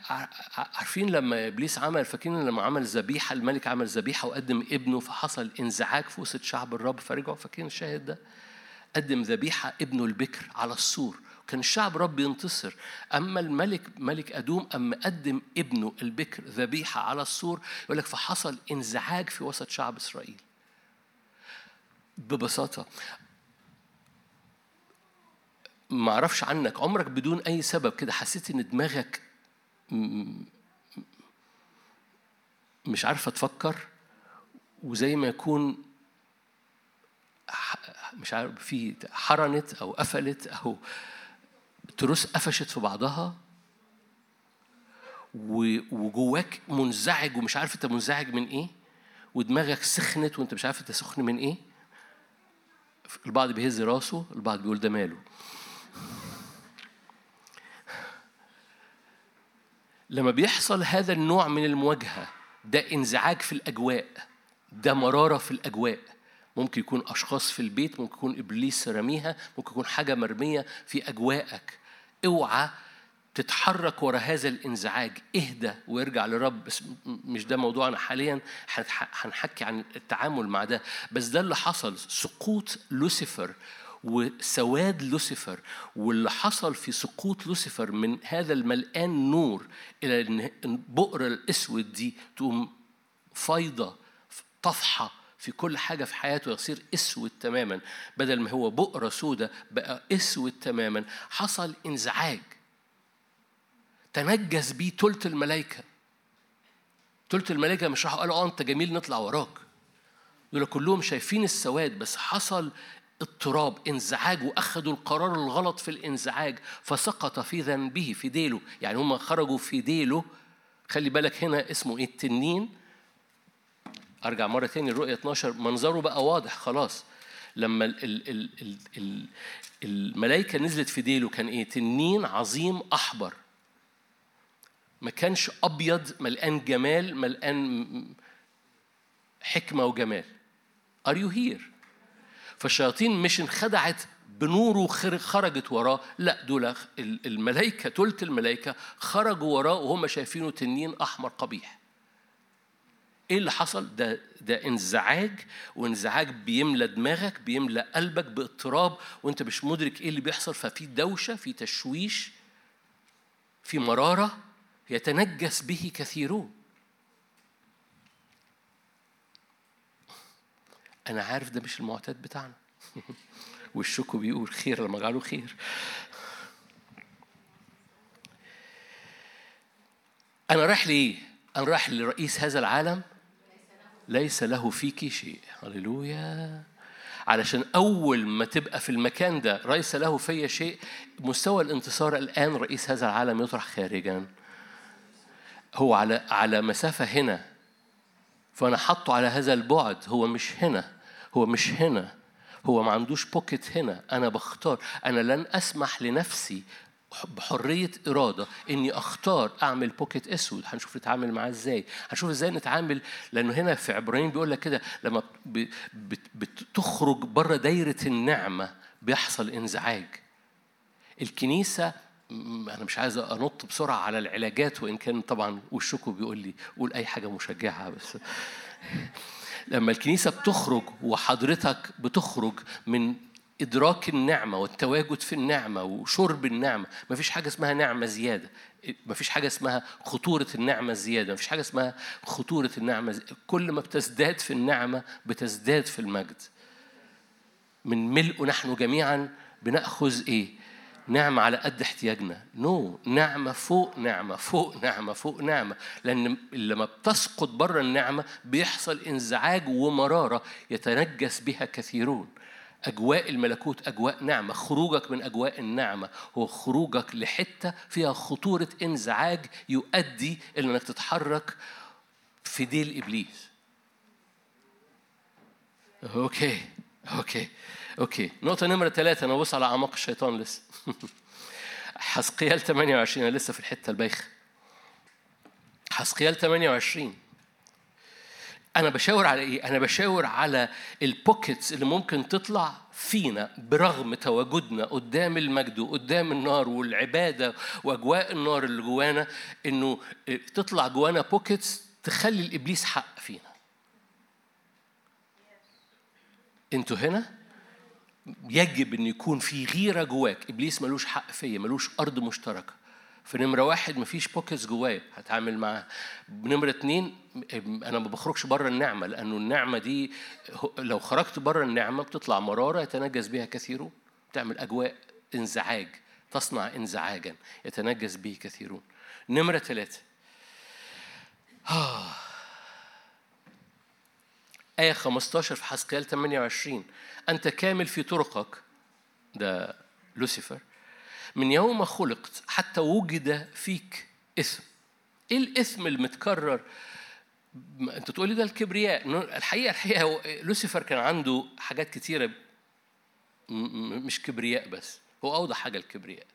عارفين لما إبليس عمل فاكرين لما عمل ذبيحة الملك عمل ذبيحة وقدم ابنه فحصل انزعاج في وسط شعب الرب فرجعوا فاكرين الشاهد ده؟ قدم ذبيحة ابنه البكر على السور كان الشعب رب ينتصر. أما الملك ملك أدوم أما قدم ابنه البكر ذبيحة على السور يقول لك فحصل انزعاج في وسط شعب إسرائيل. ببساطة ما أعرفش عنك عمرك بدون اي سبب كده حسيت ان دماغك مش عارفة تفكر؟ وزي ما يكون مش عارف في حرنت أو قفلت أو تروس قفشت في بعضها؟ وجواك منزعج ومش عارف انت منزعج من إيه؟ ودماغك سخنت وانت مش عارف انت سخن من إيه؟ البعض بيهز راسه البعض بيقول ده ماله. لما بيحصل هذا النوع من المواجهة ده انزعاج في الأجواء ده مرارة في الأجواء. ممكن يكون أشخاص في البيت ممكن يكون إبليس رميها ممكن يكون حاجة مرمية في أجواءك. اوعى تتحرك ورا هذا الانزعاج. اهدى وارجع لرب. بس مش ده موضوعنا حاليا. هنحكي عن التعامل مع ده. بس ده اللي حصل. سقوط لوسيفر وسواد لوسيفر واللي حصل في سقوط لوسيفر من هذا الملآن نور إلى أن الأسود دي تقوم فايضة طفحة في كل حاجة في حياته يصير أسود تماما. بدل ما هو بؤرة سودة بقى أسود تماما. حصل إنزعاج. تنجس بيه تلت الملائكة. تلت الملائكة مش راحوا قالوا آه أنت جميل نطلع وراك. دول كلهم شايفين السواد بس حصل اضطراب انزعاج واخذوا القرار الغلط في الانزعاج فسقط في ذنبه في ديله يعني هم خرجوا في ديله خلي بالك هنا اسمه إيه؟ التنين. أرجع مرة تاني الرؤيه 12 منظره بقى واضح خلاص. لما ال ال ال ال ال الملائكة نزلت في ديله كان إيه؟ تنين عظيم أحبر. ما كانش أبيض ملقان جمال ملقان حكمة وجمال. Are you here؟ فالشياطين مش انخدعت بنوره خرجت وراه. لا دول الملائكة تلت الملائكة خرجوا وراه وهم شايفينه تنين أحمر قبيح. إيه اللي حصل؟ ده ده انزعاج وانزعاج بيملى دماغك بيملى قلبك باضطراب وانت مش مدرك إيه اللي بيحصل. ففي دوشة في تشويش في مرارة يتنجس به كثيرون. أنا عارف ده مش المعتاد بتاعنا. والشكو بيقول خير لما قالوا خير. أنا رايح لإيه؟ أنا رايح لرئيس هذا العالم. ليس له فيك شيء. هللويا. علشان أول ما تبقى في المكان ده ليس له في شيء مستوى الانتصار الآن رئيس هذا العالم يطرح خارجا. هو على على مسافة هنا. فأنا حطه على هذا البعد. هو مش هنا. هو مش هنا هو ما عندوش pocket هنا. أنا بختار أنا لن أسمح لنفسي بحرية إرادة إني أختار أعمل pocket أسود. هنشوف نتعامل معاه إزاي. هنشوف إزاي نتعامل لأنه هنا في عبرانيين بيقول لك كده لما بتخرج بره دايرة النعمة بيحصل إنزعاج. الكنيسة أنا مش عايز أنط بسرعة على العلاجات وإن كان طبعا وشكو بيقول لي قول أي حاجة مشجعة بس. لما الكنيسة بتخرج وحضرتك بتخرج من إدراك النعمة والتواجد في النعمة وشرب النعمة مفيش حاجة اسمها نعمة زيادة مفيش حاجة اسمها خطورة النعمة زيادة مفيش حاجة اسمها خطورة النعمة زيادة. كل ما بتزداد في النعمة بتزداد في المجد من ملء نحن جميعا بنأخذ إيه نعمة على قد احتياجنا. نو no. نعمة فوق نعمة فوق نعمة فوق نعمة. لأن لما بتسقط بره النعمة بيحصل إنزعاج ومرارة يتنجس بها كثيرون. أجواء الملكوت أجواء نعمة. خروجك من أجواء النعمة هو خروجك لحتة فيها خطورة إنزعاج يؤدي إلى أنك تتحرك في ديل إبليس. okay okay. okay نقطة نمرة ثلاثة أنا ببص على أعماق الشيطان لسه حسقيال 28 أنا لسه في الحتة البايخة حسقيال 28 أنا بشاور على إيه؟ أنا بشاور على ال pockets اللي ممكن تطلع فينا برغم تواجدنا قدام المجد وقدام النار والعبادة وأجواء النار اللي جوانا إنه تطلع جوانا pockets تخلي الإبليس حق فينا. أنتوا هنا؟ يجب إن يكون في غيرة جواك. إبليس ملوش حق فيا ملوش أرض مشتركة. في نمرة واحد مفيش pockets جوايا. هتعامل معاها نمرة اتنين أنا ما بخرجش بره النعمة لأنه النعمة دي لو خرجت بره النعمة بتطلع مرارة يتنجس بها كثيرون. تعمل أجواء انزعاج تصنع انزعاجا يتنجس به كثيرون. نمرة ثلاثة آه. آية 15 في حسقيال 28 أنت كامل في طرقك. ده لوسيفر. من يوم خلقت حتى وجد فيك إثم إيه الإثم المتكرر؟ أنت تقولي ده الكبرياء. الحقيقة الحقيقة لوسيفر كان عنده حاجات كتيرة مش كبرياء بس. هو أوضح حاجة الكبرياء.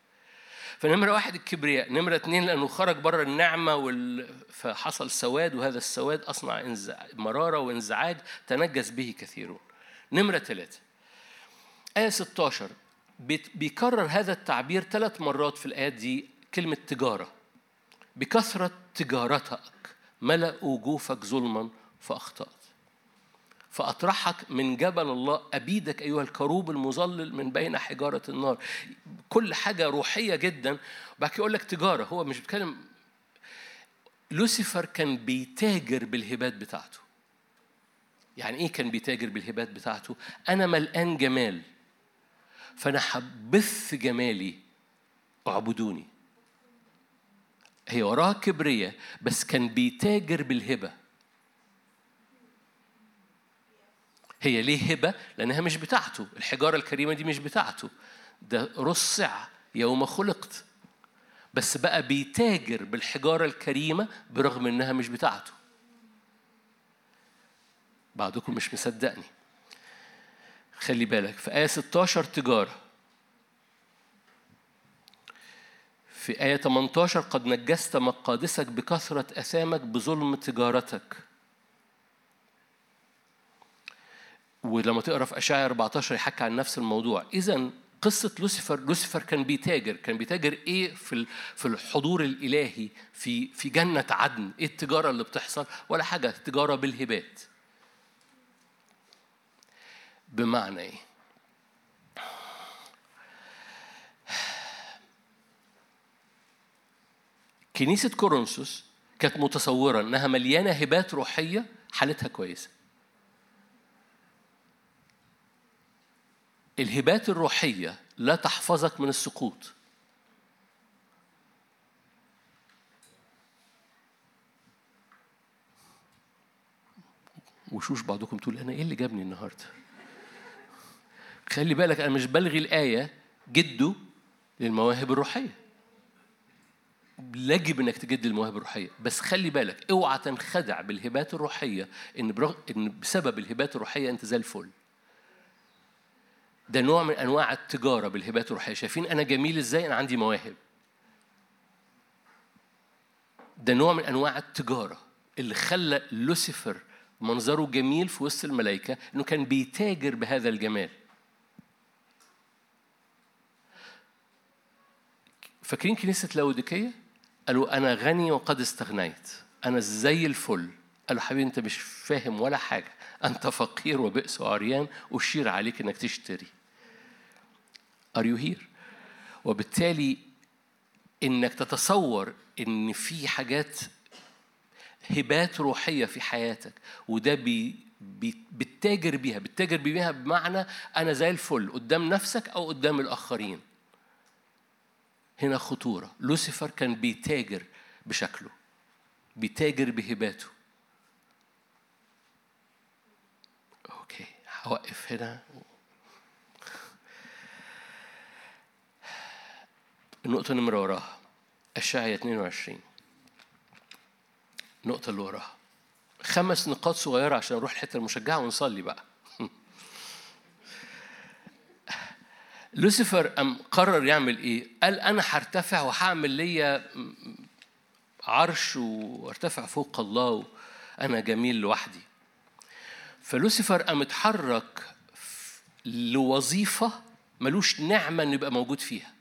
فنمرة واحد الكبرياء نمرة اتنين لأنه خرج بره النعمة وال... فحصل سواد وهذا السواد أصنع انزع... مرارة وإنزعاج تنجس به كثيرون. نمرة ثلاثة آية 16 بيكرر هذا التعبير ثلاث مرات في الآيات دي كلمة تجارة. بكثرة تجارتك ملأوا جوفك ظلما فأخطأت. فأطرحك من جبل الله أبيدك أيها الكروب المظلل من بين حجارة النار. كل حاجة روحية جدا. بعد يقول لك تجارة. هو مش بيتكلم. لوسيفر كان بيتاجر بالهبات بتاعته. يعني إيه كان بيتاجر بالهبات بتاعته؟ أنا ملقان جمال. فأنا هبث جمالي اعبدوني. هي وراها كبرية بس كان بيتاجر بالهبة. هي ليه هبة؟ لأنها مش بتاعته الحجارة الكريمة دي مش بتاعته. ده رصع يوم خلقت. بس بقى بيتاجر بالحجارة الكريمة برغم إنها مش بتاعته. بعضكم مش مصدقني. خلي بالك في آية 16 تجارة. في آية 18 قد نجست مقادسك بكثرة أثامك بظلم تجارتك. ولما تقرأ في أشعياء 14 يحكي عن نفس الموضوع. اذا قصة لوسيفر لوسيفر كان بيتاجر. كان بيتاجر إيه؟ في في الحضور الإلهي في في جنة عدن. إيه التجارة اللي بتحصل؟ ولا حاجة تجارة بالهبات. بمعنى. إيه كنيسة كورنثوس كانت متصورة إنها مليانة هبات روحية حالتها كويسة. الهبات الروحية لا تحفظك من السقوط. وشوش بعضكم تقول أنا إيه اللي جابني النهاردة؟ خلي بالك أنا مش بلغي الآية جده للمواهب الروحية. يجب إنك تجد المواهب الروحية بس خلي بالك أوعى تنخدع بالهبات الروحية إن برغ... إن بسبب الهبات الروحية أنت زي الفل. ده نوع من أنواع التجارة بالهبات الروحية. شايفين أنا جميل إزاي؟ أنا عندي مواهب. ده نوع من أنواع التجارة اللي خلى لوسيفر منظره جميل في وسط الملائكة إنه كان بيتاجر بهذا الجمال. فاكرين كنيسة لأوديكية؟ قالوا أنا غني وقد استغنيت. أنا زي الفل. قالوا حبيبي أنت مش فاهم ولا حاجة. أنت فقير وبئس وعريان أشير عليك إنك تشتري. Are you here؟ وبالتالي إنك تتصور إن في حاجات هبات روحية في حياتك وده بي بتتاجر بيها. بتتاجر بيها بمعنى أنا زي الفل قدام نفسك أو قدام الآخرين. هنا خطورة. لوسيفر كان بيتاجر بشكله بيتاجر بهباته. okay هوقف هنا. النقطة نمرة وراها الشاعية 22 النقطة اللي وراها. خمس نقاط صغيرة عشان نروح الحتة المشجعة ونصلي بقى. لوسيفر أم قرر يعمل إيه؟ قال أنا هرتفع وهعمل ليا عرش وارتفع فوق الله أنا جميل لوحدي. فلوسيفر قام اتحرك لوظيفة ملوش نعمة إنه يبقى موجود فيها.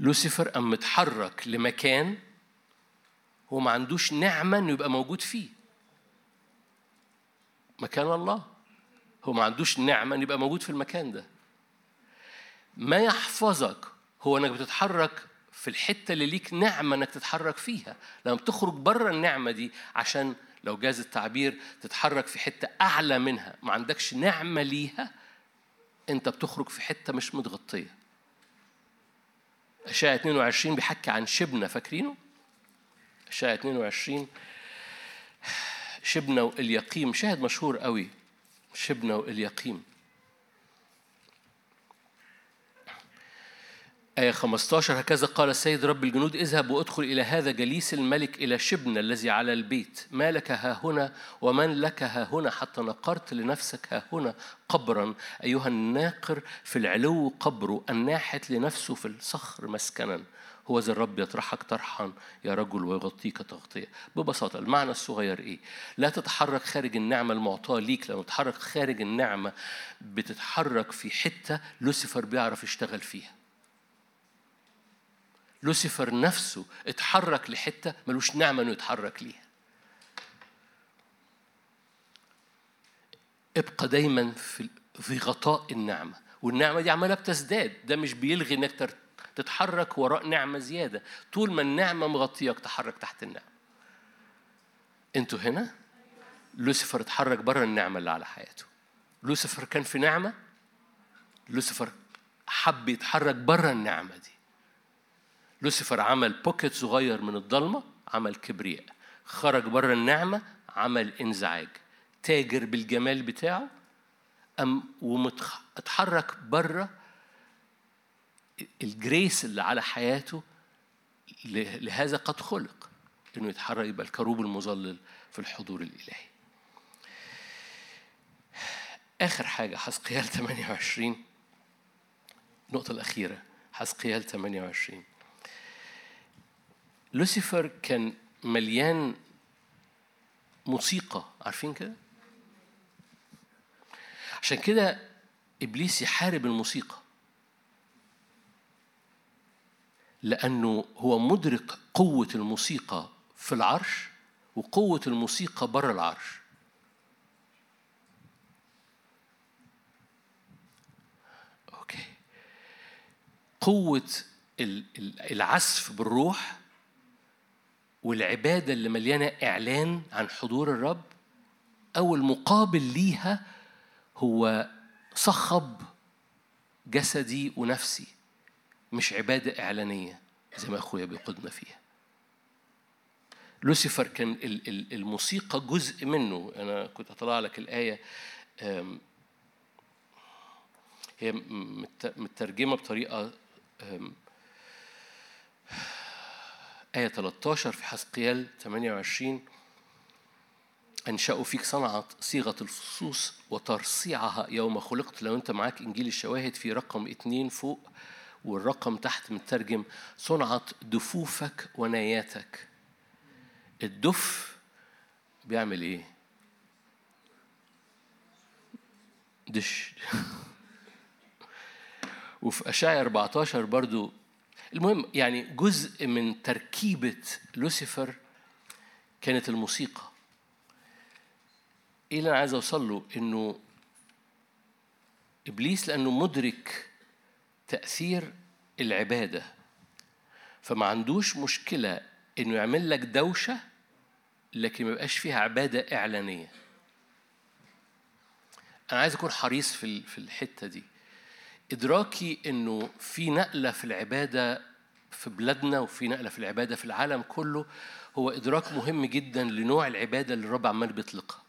لوسيفر قام متحرك لمكان هو ما عندوش نعمة إنه يبقى موجود فيه. مكان الله. هو ما عندوش نعمة إنه يبقى موجود في المكان ده. ما يحفظك هو إنك بتتحرك في الحتة اللي ليك نعمة إنك تتحرك فيها. لما بتخرج بره النعمة دي عشان لو جاز التعبير تتحرك في حتة أعلى منها ما عندكش نعمة ليها أنت بتخرج في حتة مش متغطية. أشعة 22 بيحكي عن شبنة فاكرينه؟ أشعة 22 شبنة واليقيم شاهد مشهور قوي. شبنة واليقيم آية 15 هكذا قال السيد رب الجنود اذهب وادخل إلى هذا جليس الملك إلى شبن الذي على البيت. ما لك ها هنا ومن لك ها هنا؟ حتى نقرت لنفسك ها هنا قبرا. أيها الناقر في العلو قبره الناحت لنفسه في الصخر مسكنا. هو ذا الرب يطرحك طرحا يا رجل ويغطيك تغطية. ببساطة المعنى الصغير إيه؟ لا تتحرك خارج النعمة المعطاة ليك لما تتحرك خارج النعمة بتتحرك في حتة لوسيفر بيعرف يشتغل فيها. لوسيفر نفسه اتحرك لحتة ملوش نعمة إنه يتحرك ليها. ابقى دايما في في غطاء النعمة. والنعمة دي عمالة بتزداد. ده مش بيلغي إنك تتحرك وراء نعمة زيادة. طول ما النعمة مغطياك تحرك تحت النعمة. أنتوا هنا؟ لوسيفر اتحرك بره النعمة اللي على حياته. لوسيفر كان في نعمة؟ لوسيفر حب يتحرك بره النعمة دي. لوسيفر عمل بوكيت صغير من الضلمة عمل كبرياء. خرج بره النعمة عمل انزعاج. تاجر بالجمال بتاعه أم واتحرك بره الجريس اللي على حياته لهذا قد خلق إنه يتحرك يبقى الكروب المظلل في الحضور الإلهي. آخر حاجة حسقيال 28 النقطة الأخيرة حسقيال 28 لوسيفر كان مليان موسيقى عارفين كده؟ عشان كده إبليس يحارب الموسيقى. لأنه هو مدرك قوة الموسيقى في العرش وقوة الموسيقى بره العرش. أوكي. قوة العزف بالروح والعبادة اللي مليانة إعلان عن حضور الرب أو المقابل ليها هو صخب جسدي ونفسي. مش عبادة إعلانية زي ما أخويا بيقودنا فيها. لوسيفر كان الموسيقى جزء منه. أنا كنت أطلع لك الآية هي مترجمة بطريقة آية 13 في حسقيال 28 أنشأوا فيك صنعة صيغة الفصوص وترصيعها يوم خلقت. لو أنت معاك إنجيل الشواهد في رقم اتنين فوق والرقم تحت مترجم صنعة دفوفك وناياتك الدف بيعمل إيه؟ دش. وفي أشعة 14 برضو المهم يعني جزء من تركيبة لوسيفر كانت الموسيقى. إيه اللي أنا عايز أوصل له؟ إنه إبليس لأنه مدرك تأثير العبادة. فما عندوش مشكلة إنه يعمل لك دوشة لكن ما يبقاش فيها عبادة إعلانية. أنا عايز أكون حريص في في الحتة دي. إدراكي إنه في نقلة في العبادة في بلادنا وفي نقلة في العبادة في العالم كله هو إدراك مهم جدا لنوع العبادة اللي الرب عمال بيطلقها.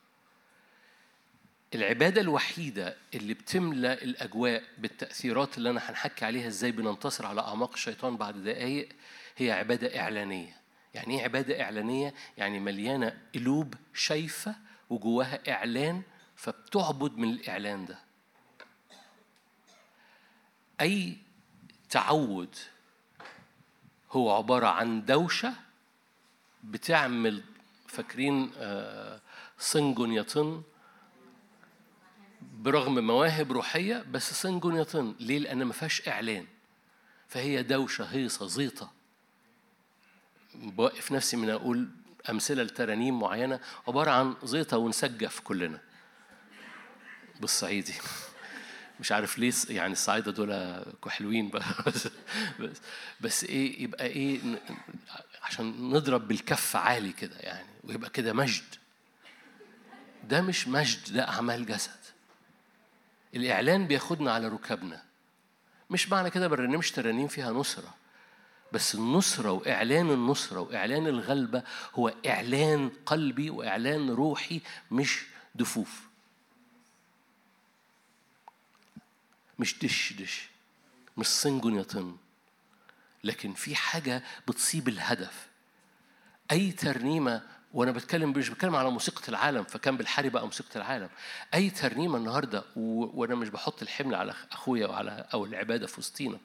العبادة الوحيدة اللي بتملى الأجواء بالتأثيرات اللي أنا هنحكي عليها إزاي بننتصر على أعماق الشيطان بعد دقايق هي عبادة إعلانية. يعني إيه عبادة إعلانية؟ يعني مليانة قلوب شايفة وجواها إعلان فبتعبد من الإعلان ده. أي تعود هو عبارة عن دوشة بتعمل فاكرين آه، صنج يطن؟ برغم مواهب روحية بس صنج يطن ليه؟ لأن ما فيهاش إعلان. فهي دوشة هيصة زيطة. بوقف نفسي من أقول أمثلة لترانيم معينة. عبارة عن زيطة ونسجف كلنا. بالصعيدي مش عارف ليه يعني الصعايدة دول كحلوين بقى. بس, بس, بس إيه يبقى إيه عشان نضرب بالكف عالي كده يعني ويبقى كده مجد. ده مش مجد ده أعمال جسد. الإعلان بياخدنا على ركبنا. مش معنى كده برنمش ترانيم فيها نصرة بس النصرة وإعلان النصرة وإعلان الغلبة هو إعلان قلبي وإعلان روحي مش دفوف. مش دش دش مش صنج يطن لكن في حاجة بتصيب الهدف. أي ترنيمة وأنا بتكلم مش بتكلم على موسيقى العالم فكان بالحري بقى موسيقى العالم. أي ترنيمة النهارده. وأنا مش بحط الحمل على أخويا وعلى أو العبادة في وسطينا.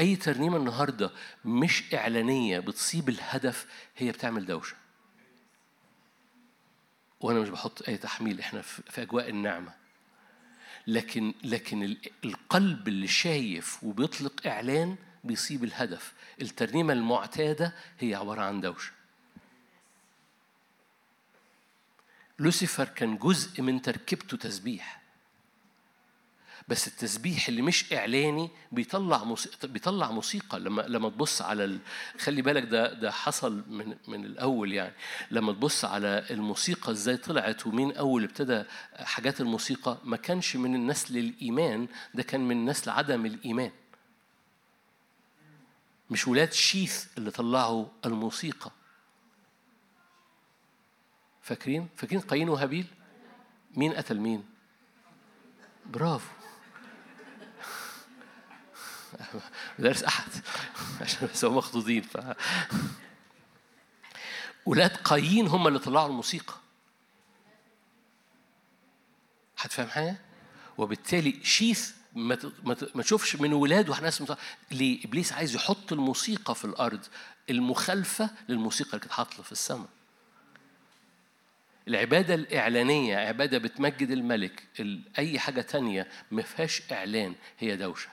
أي ترنيمة النهارده مش إعلانية بتصيب الهدف هي بتعمل دوشة. وأنا مش بحط أي تحميل إحنا في أجواء النعمة. لكن لكن القلب اللي شايف وبيطلق إعلان بيصيب الهدف. الترنيمة المعتادة هي عبارة عن دوشة. لوسيفر كان جزء من تركيبته تسبيح. بس التسبيح اللي مش إعلاني بيطلع موسيقى بيطلع موسيقى. لما لما تبص على ال... خلي بالك ده ده حصل من من الأول يعني. لما تبص على الموسيقى إزاي طلعت ومين أول ابتدى حاجات الموسيقى ما كانش من النسل الايمان ده كان من نسل عدم الإيمان. مش ولاد شيث اللي طلعوا الموسيقى. فاكرين؟ فاكرين قايين وهابيل؟ مين قتل مين؟ برافو. مدارس أحد. عشان بس هم مخطوطين ف ولاد قايين هم اللي طلعوا الموسيقى. هتفهم حاجة؟ وبالتالي شيث ما تشوفش من ولاده ناس ليه إبليس عايز يحط الموسيقى في الأرض المخالفة للموسيقى اللي كانت في السماء. العبادة الإعلانية عبادة بتمجد الملك أي حاجة تانية ما فيهاش إعلان هي دوشة.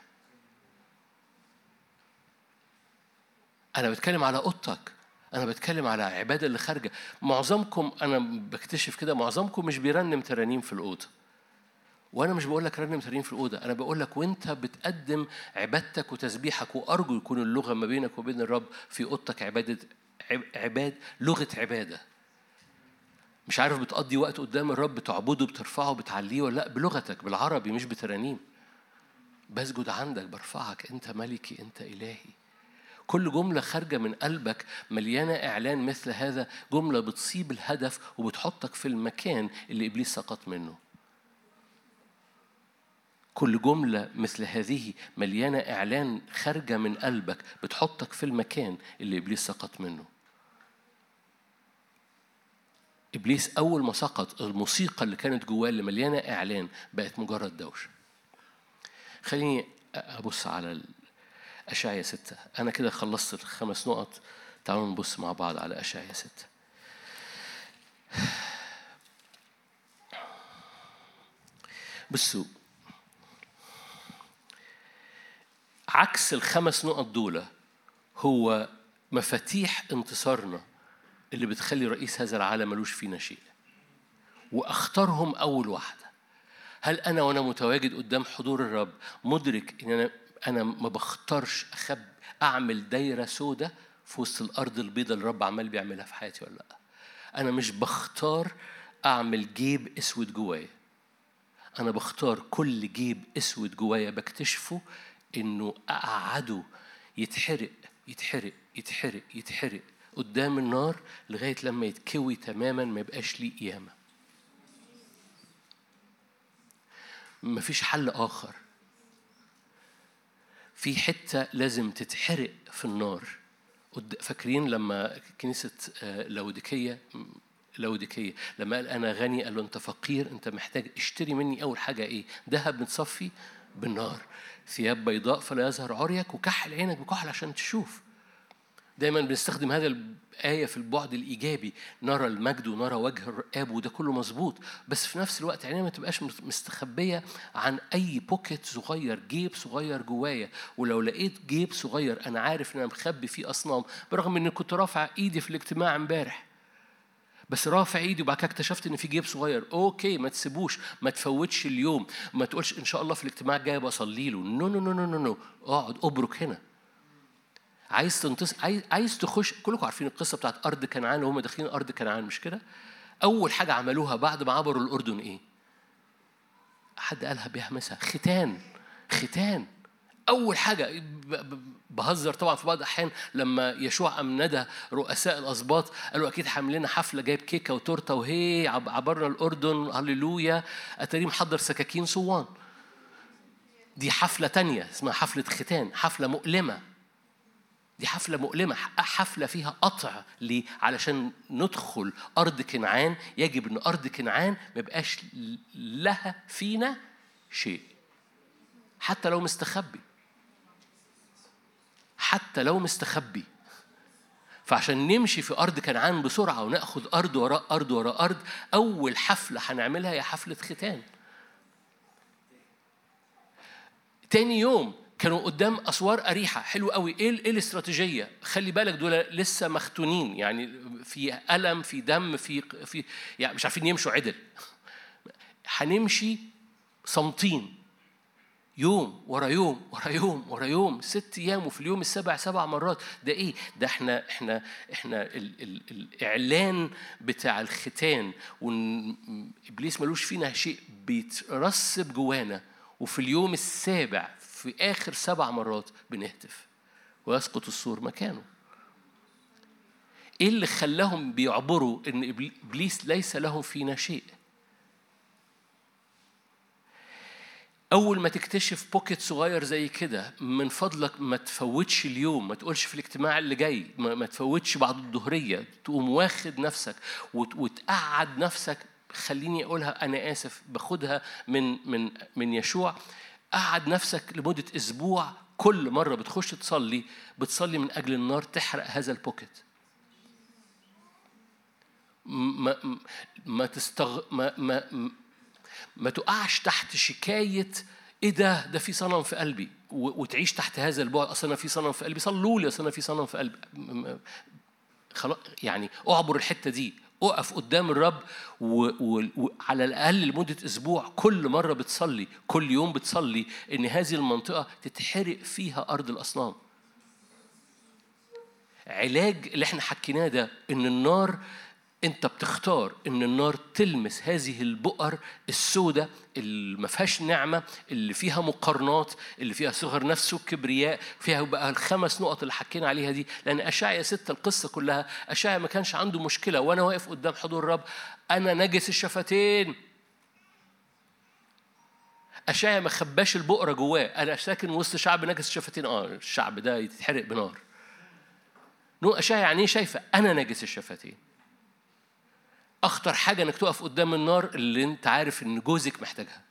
أنا بتكلم على أوضتك أنا بتكلم على عبادة اللي خارجة. معظمكم أنا بكتشف كده معظمكم مش بيرنم ترانيم في الأوضة. وأنا مش بقول لك رنم ترانيم في الأوضة أنا بقول لك وأنت بتقدم عبادتك وتسبيحك وأرجو يكون اللغة ما بينك وبين الرب في أوضتك عبادة عباد لغة عبادة. مش عارف بتقضي وقت قدام الرب بتعبده بترفعه بتعليه ولا لأ بلغتك بالعربي مش بترانيم. بسجد عندك برفعك أنت ملكي أنت إلهي. كل جملة خارجة من قلبك مليانة إعلان مثل هذا. جملة بتصيب الهدف وبتحطك في المكان اللي إبليس سقط منه. كل جملة مثل هذه مليانة إعلان خارجة من قلبك بتحطك في المكان اللي إبليس سقط منه. إبليس أول ما سقط الموسيقى اللي كانت جواه اللي مليانة إعلان بقت مجرد دوشة. خليني أبص على اشعيا ستة. أنا كده خلصت الخمس نقط. تعالوا نبص مع بعض على اشعيا ستة. بصوا عكس الخمس نقط دول هو مفاتيح انتصارنا اللي بتخلي رئيس هذا العالم ملوش فينا شيء. وأختارهم أول واحدة. هل أنا وأنا متواجد قدام حضور الرب مدرك إن أنا أنا ما بختارش اخب أعمل دايرة سودة في وسط الأرض البيضاء اللي الرب عمال بيعملها في حياتي ولا لأ؟ أنا مش بختار أعمل جيب أسود جوايا. أنا بختار كل جيب أسود جوايا بكتشفه إنه أقعده يتحرق يتحرق يتحرق يتحرق قدام النار لغاية لما يتكوي تماما ما يبقاش ليه قيامة. مفيش حل آخر. في حتة لازم تتحرق في النار. فاكرين لما كنيسة آه، لوديكية لوديكية لما قال أنا غني قال له أنت فقير أنت محتاج اشتري مني أول حاجة إيه؟ ذهب متصفي بالنار. ثياب بيضاء فلا يظهر عريك وكحل عينك بكحل عشان تشوف. دايما بنستخدم هذا الآية في البعد الإيجابي نرى المجد ونرى وجه الآب وده كله مظبوط بس في نفس الوقت عينينا ما تبقاش مستخبية عن أي بوكيت صغير جيب صغير جوايا. ولو لقيت جيب صغير أنا عارف إن أنا مخبي فيه أصنام برغم إني كنت رافع إيدي في الاجتماع امبارح. بس رافع إيدي وبعد كده اكتشفت إن في جيب صغير. okay ما تسيبوش ما تفوتش اليوم. ما تقولش إن شاء الله في الاجتماع الجاي بصلي له. no no no no no اقعد ابرك هنا. عايز تنتصر عايز عايز تخش كلكم عارفين القصة بتاعت أرض كنعان وهم داخلين أرض كنعان مش كده؟ أول حاجة عملوها بعد ما عبروا الأردن إيه؟ حد قالها بيهمسها ختان ختان. أول حاجة بهزر طبعا في بعض الأحيان لما يشوع ام ندى رؤساء الأسباط قالوا أكيد حامل لنا حفلة جايب كيكة وتورتة وهي عبرنا الأردن هللويا. اتاري محضر سكاكين صوان. دي حفلة تانية اسمها حفلة ختان حفلة مؤلمة. دي حفلة مؤلمة حفلة فيها قطع ليه؟ علشان ندخل أرض كنعان. يجب أن أرض كنعان ما يبقاش لها فينا شيء حتى لو مستخبي. حتى لو مستخبي. فعشان نمشي في أرض كنعان بسرعة وناخد أرض وراء أرض وراء أرض أول حفلة هنعملها هي حفلة ختان. تاني يوم كانوا قدام أسوار أريحة. حلو قوي. إيه إيه الاستراتيجية؟ خلي بالك دول لسه مختونين. يعني في ألم في دم في في يعني مش عارفين يمشوا عدل. هنمشي صامتين. يوم ورا يوم ورا يوم ورا يوم. ست أيام وفي اليوم السابع سبع مرات. ده إيه؟ ده إحنا إحنا إحنا ال ال الإعلان بتاع الختان. وابليس ملوش فينا شيء بيترسب جوانا. وفي اليوم السابع في آخر سبع مرات بنهتف ويسقط السور مكانه. إيه اللي خلاهم بيعبروا إن إبليس ليس له فينا شيء؟ أول ما تكتشف بوكيت صغير زي كده من فضلك ما تفوتش اليوم ما تقولش في الاجتماع اللي جاي ما تفوتش بعد الظهريه تقوم واخد نفسك وتقعد نفسك خليني أقولها أنا آسف باخدها من من من يشوع قعد نفسك لمدة أسبوع كل مرة بتخش تصلي بتصلي من أجل النار تحرق هذا البوكيت ما ما تستغ ما ما ما تقعش تحت شكاية إيه ده؟ ده في صنم في قلبي. وتعيش تحت هذا البعد. أصل أنا في صنم في قلبي. صلوا لي أصل أنا في صنم في قلبي. خلاص يعني أعبر الحتة دي. اقف قدام الرب وعلى الأقل لمدة أسبوع. كل مرة بتصلي كل يوم بتصلي إن هذه المنطقة تتحرق فيها أرض الأصنام. علاج اللي إحنا حكيناه ده إن النار انت بتختار ان النار تلمس هذه البؤر السوداء اللي ما فيهاش نعمة اللي فيها مقارنات اللي فيها صغر نفس وكبرياء فيها بقى الخمس نقط اللي حكينا عليها دي. لأن أشعيا ستة القصة كلها أشعيا ما كانش عنده مشكلة وأنا واقف قدام حضور الرب أنا نجس الشفتين. أشعيا ما خباش البؤره جواه أنا ساكن وسط شعب نجس الشفتين. آه الشعب ده يتحرق بنار. نو أشعيا يعني شايفة أنا نجس الشفتين. أخطر حاجة إنك تقف قدام النار اللي أنت عارف إن جوزك محتاجها.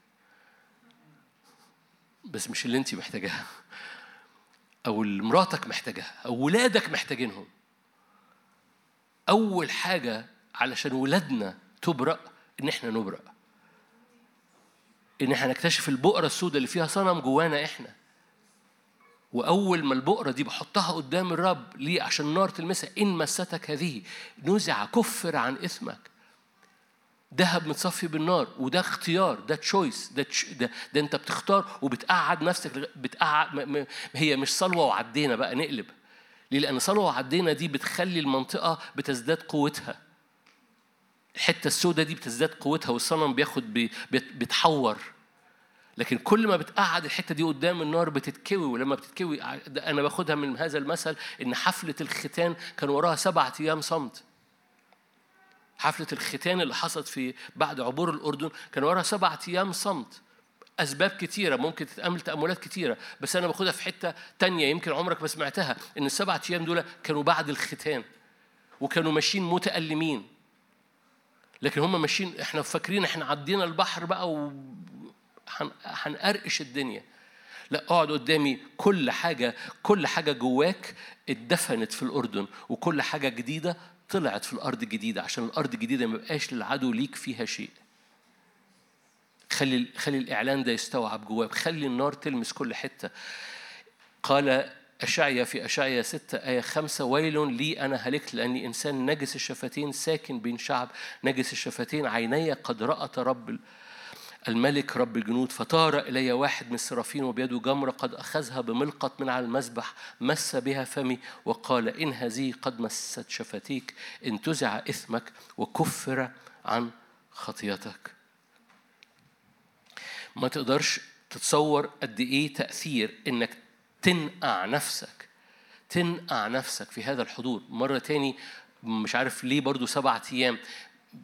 بس مش اللي انت محتاجاها. أو اللي مراتك محتاجاها. أو ولادك محتاجينهم. أول حاجة علشان ولادنا تبرأ إن إحنا نبرأ. إن إحنا نكتشف البؤرة السوداء اللي فيها صنم جوانا إحنا. وأول ما البقرة دي بحطها قدام الرب ليه؟ عشان النار تلمسها. إن مستك هذه نزع كفر عن إثمك. ذهب متصفي بالنار وده اختيار ده تشويس ده. ده انت بتختار وبتقعد نفسك بتقعد. هي مش صلوة وعدينا بقى نقلب ليه؟ لأن صلوة وعدينا دي بتخلي المنطقة بتزداد قوتها الحتة السوداء دي بتزداد قوتها والصنم بياخد بي... بيتحور لكن كل ما بتقعد الحتة دي قدام النار بتتكوي ولما بتتكوي أنا باخدها من هذا المثل إن حفلة الختان كان وراها سبعة أيام صمت حفلة الختان اللي حصلت في بعد عبور الأردن كان وراها سبعة أيام صمت. أسباب كتيرة ممكن تتأمل تأملات كتيرة بس أنا باخدها في حتة تانية يمكن عمرك ما سمعتها إن السبعة أيام دول كانوا بعد الختان وكانوا ماشيين متألمين. لكن هم ماشيين إحنا فاكرين إحنا عدينا البحر بقى و هنقرقش الدنيا. لا اقعد قدامي كل حاجة كل حاجة جواك اتدفنت في الأردن وكل حاجة جديدة طلعت في الأرض الجديده عشان الأرض الجديده ما يبقاش للعدو ليك فيها شيء. خلي خلي الإعلان ده يستوعب جواك خلي النار تلمس كل حتة. قال أشعيا في أشعيا ستة آية خمسة ويل لي أنا هلكت لأني إنسان نجس الشفتين ساكن بين شعب نجس الشفتين عيني قد رأت رب الملك رب الجنود فطار إلي واحد من السرافين وبيده جمرة قد أخذها بملقط من على المسبح مس بها فمي وقال إن هذه قد مست شفتيك انتزع إثمك وكفر عن خطيتك. ما تقدرش تتصور قد إيه تأثير إنك تنقع نفسك تنقع نفسك في هذا الحضور. مرة تاني مش عارف ليه برضو سبعة أيام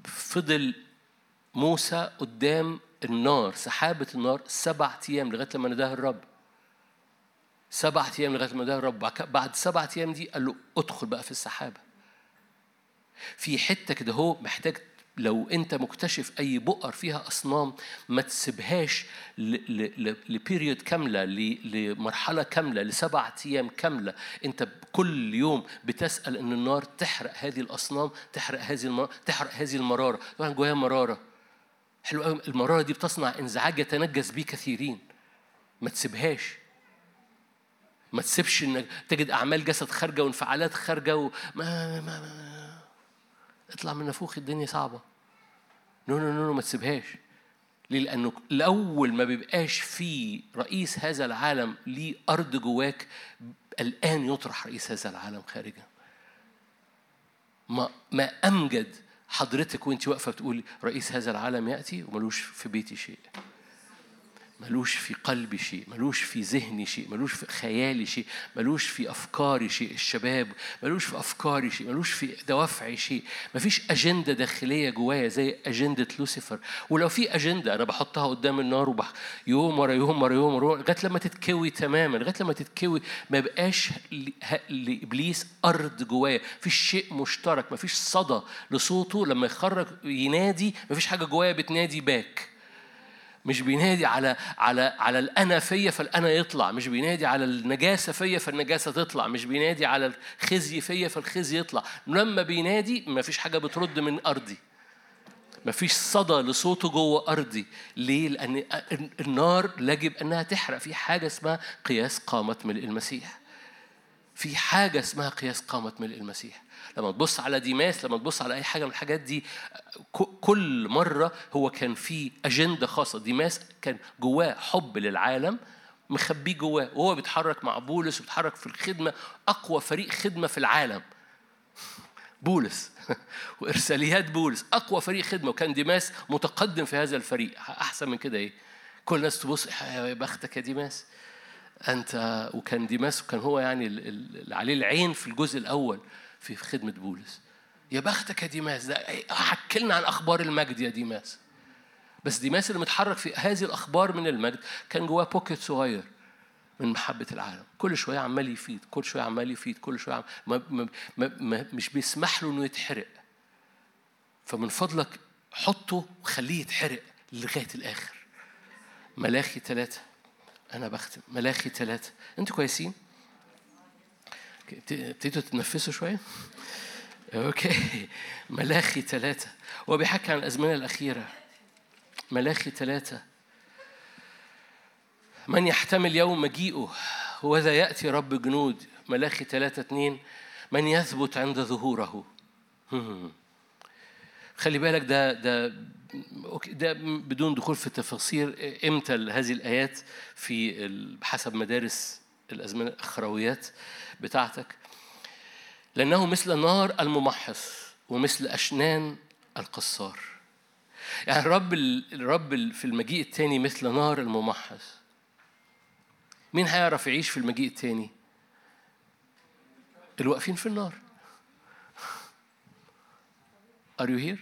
فضل موسى قدام النار سحابة النار سبعة أيام لغاية لما نداه الرب. سبعة أيام لغاية لما نداه الرب. بعد سبعة أيام دي قال له ادخل بقى في السحابة. في حتة كده هو محتاج لو أنت مكتشف أي بؤر فيها أصنام ما تسيبهاش لبيريود كاملة لمرحلة كاملة لسبعة أيام كاملة. أنت كل يوم بتسأل إن النار تحرق هذه الأصنام تحرق هذه المرارة تحرق هذه المرارة. طبعا جواها مرارة. حلو قوي. المرارة دي بتصنع إنزعاج يتنجس به كثيرين. ما تسيبهاش. ما تسيبش إنك تجد أعمال جسد خارجة وانفعالات خارجة وما ما ما اطلع من نفوخ الدنيا صعبة. no no no ما تسيبهاش. ليه؟ لأنه الأول ما بيبقاش في رئيس هذا العالم ليه أرض جواك الآن يطرح رئيس هذا العالم خارجا ما ما أمجد حضرتك وانت واقفة بتقولي رئيس هذا العالم يأتي وملوش في بيتي شيء. ملوش في قلبي شيء ملوش في ذهني شيء ملوش في خيالي شيء ملوش في أفكاري شيء الشباب ملوش في أفكاري شيء ملوش في دوافعي شيء. مفيش أجندة داخلية جوايا زي أجندة لوسيفر. ولو في أجندة أنا بحطها قدام النار وبح يوم ورا يوم ورا يوم ورا لغاية لما تتكوي تماما لغاية لما تتكوي ما يبقاش لإبليس أرض جوايا. مفيش شيء مشترك مفيش صدى لصوته. لما يخرج ينادي مفيش حاجة جوايا بتنادي باك مش بينادي على على على الأنا فيا فالأنا يطلع مش بينادي على النجاسة فيا فالنجاسة تطلع مش بينادي على الخزي فيا فالخزي يطلع. لما بينادي ما فيش حاجة بترد من أرضي. ما فيش صدى لصوته جوه أرضي. ليه؟ لأن النار يجب أنها تحرق. في حاجة اسمها قياس قامة ملء المسيح. في حاجة اسمها قياس قامة ملء المسيح. لما تبص على ديماس لما تبص على أي حاجة من الحاجات دي كل مرة هو كان في أجندة خاصة. ديماس كان جواه حب للعالم مخبيه جواه. وهو بيتحرك مع بولس وبيتحرك في الخدمة أقوى فريق خدمة في العالم. بولس. وإرساليات بولس. أقوى فريق خدمة. وكان ديماس متقدم في هذا الفريق. أحسن من كده إيه؟ كل الناس تبص يا بختك يا ديماس أنت وكان ديماس وكان هو يعني اللي عليه العين في الجزء الأول. في خدمة بولس. يا بختك يا ديماس ده حكي لنا عن أخبار المجد يا ديماس. بس ديماس اللي متحرك في هذه الأخبار من المجد كان جواه pocket صغير من محبة العالم. كل شوية عمال ي feed كل شوية عمال ي feed كل شوية ما ما ما ما مش بيسمح له إنه يتحرق. فمن فضلك حطه وخليه يتحرق لغاية الآخر. ملاخي ثلاثة أنا بختم. ملاخي ثلاثة أنتوا كويسين؟ ابتديتوا تتنفسوا شوية؟ أوكي. ملاخي ثلاثة. هو بيحكي عن الأزمنة الأخيرة. ملاخي ثلاثة. من يحتمل يوم مجيئه هو ذا يأتي رب جنود. ملاخي ثلاثة اتنين من يثبت عند ظهوره. خلي بالك ده ده ده بدون دخول في التفاصيل. إمتى هذه الآيات في حسب مدارس الأزمنة الأخرويات؟ بتاعتك لأنه مثل النار الممحص ومثل أشنان القصار يعني الرب الرب في المجيء الثاني مثل نار الممحص مين هيعرف يعيش في المجيء الثاني اللي واقفين في النار Are you here؟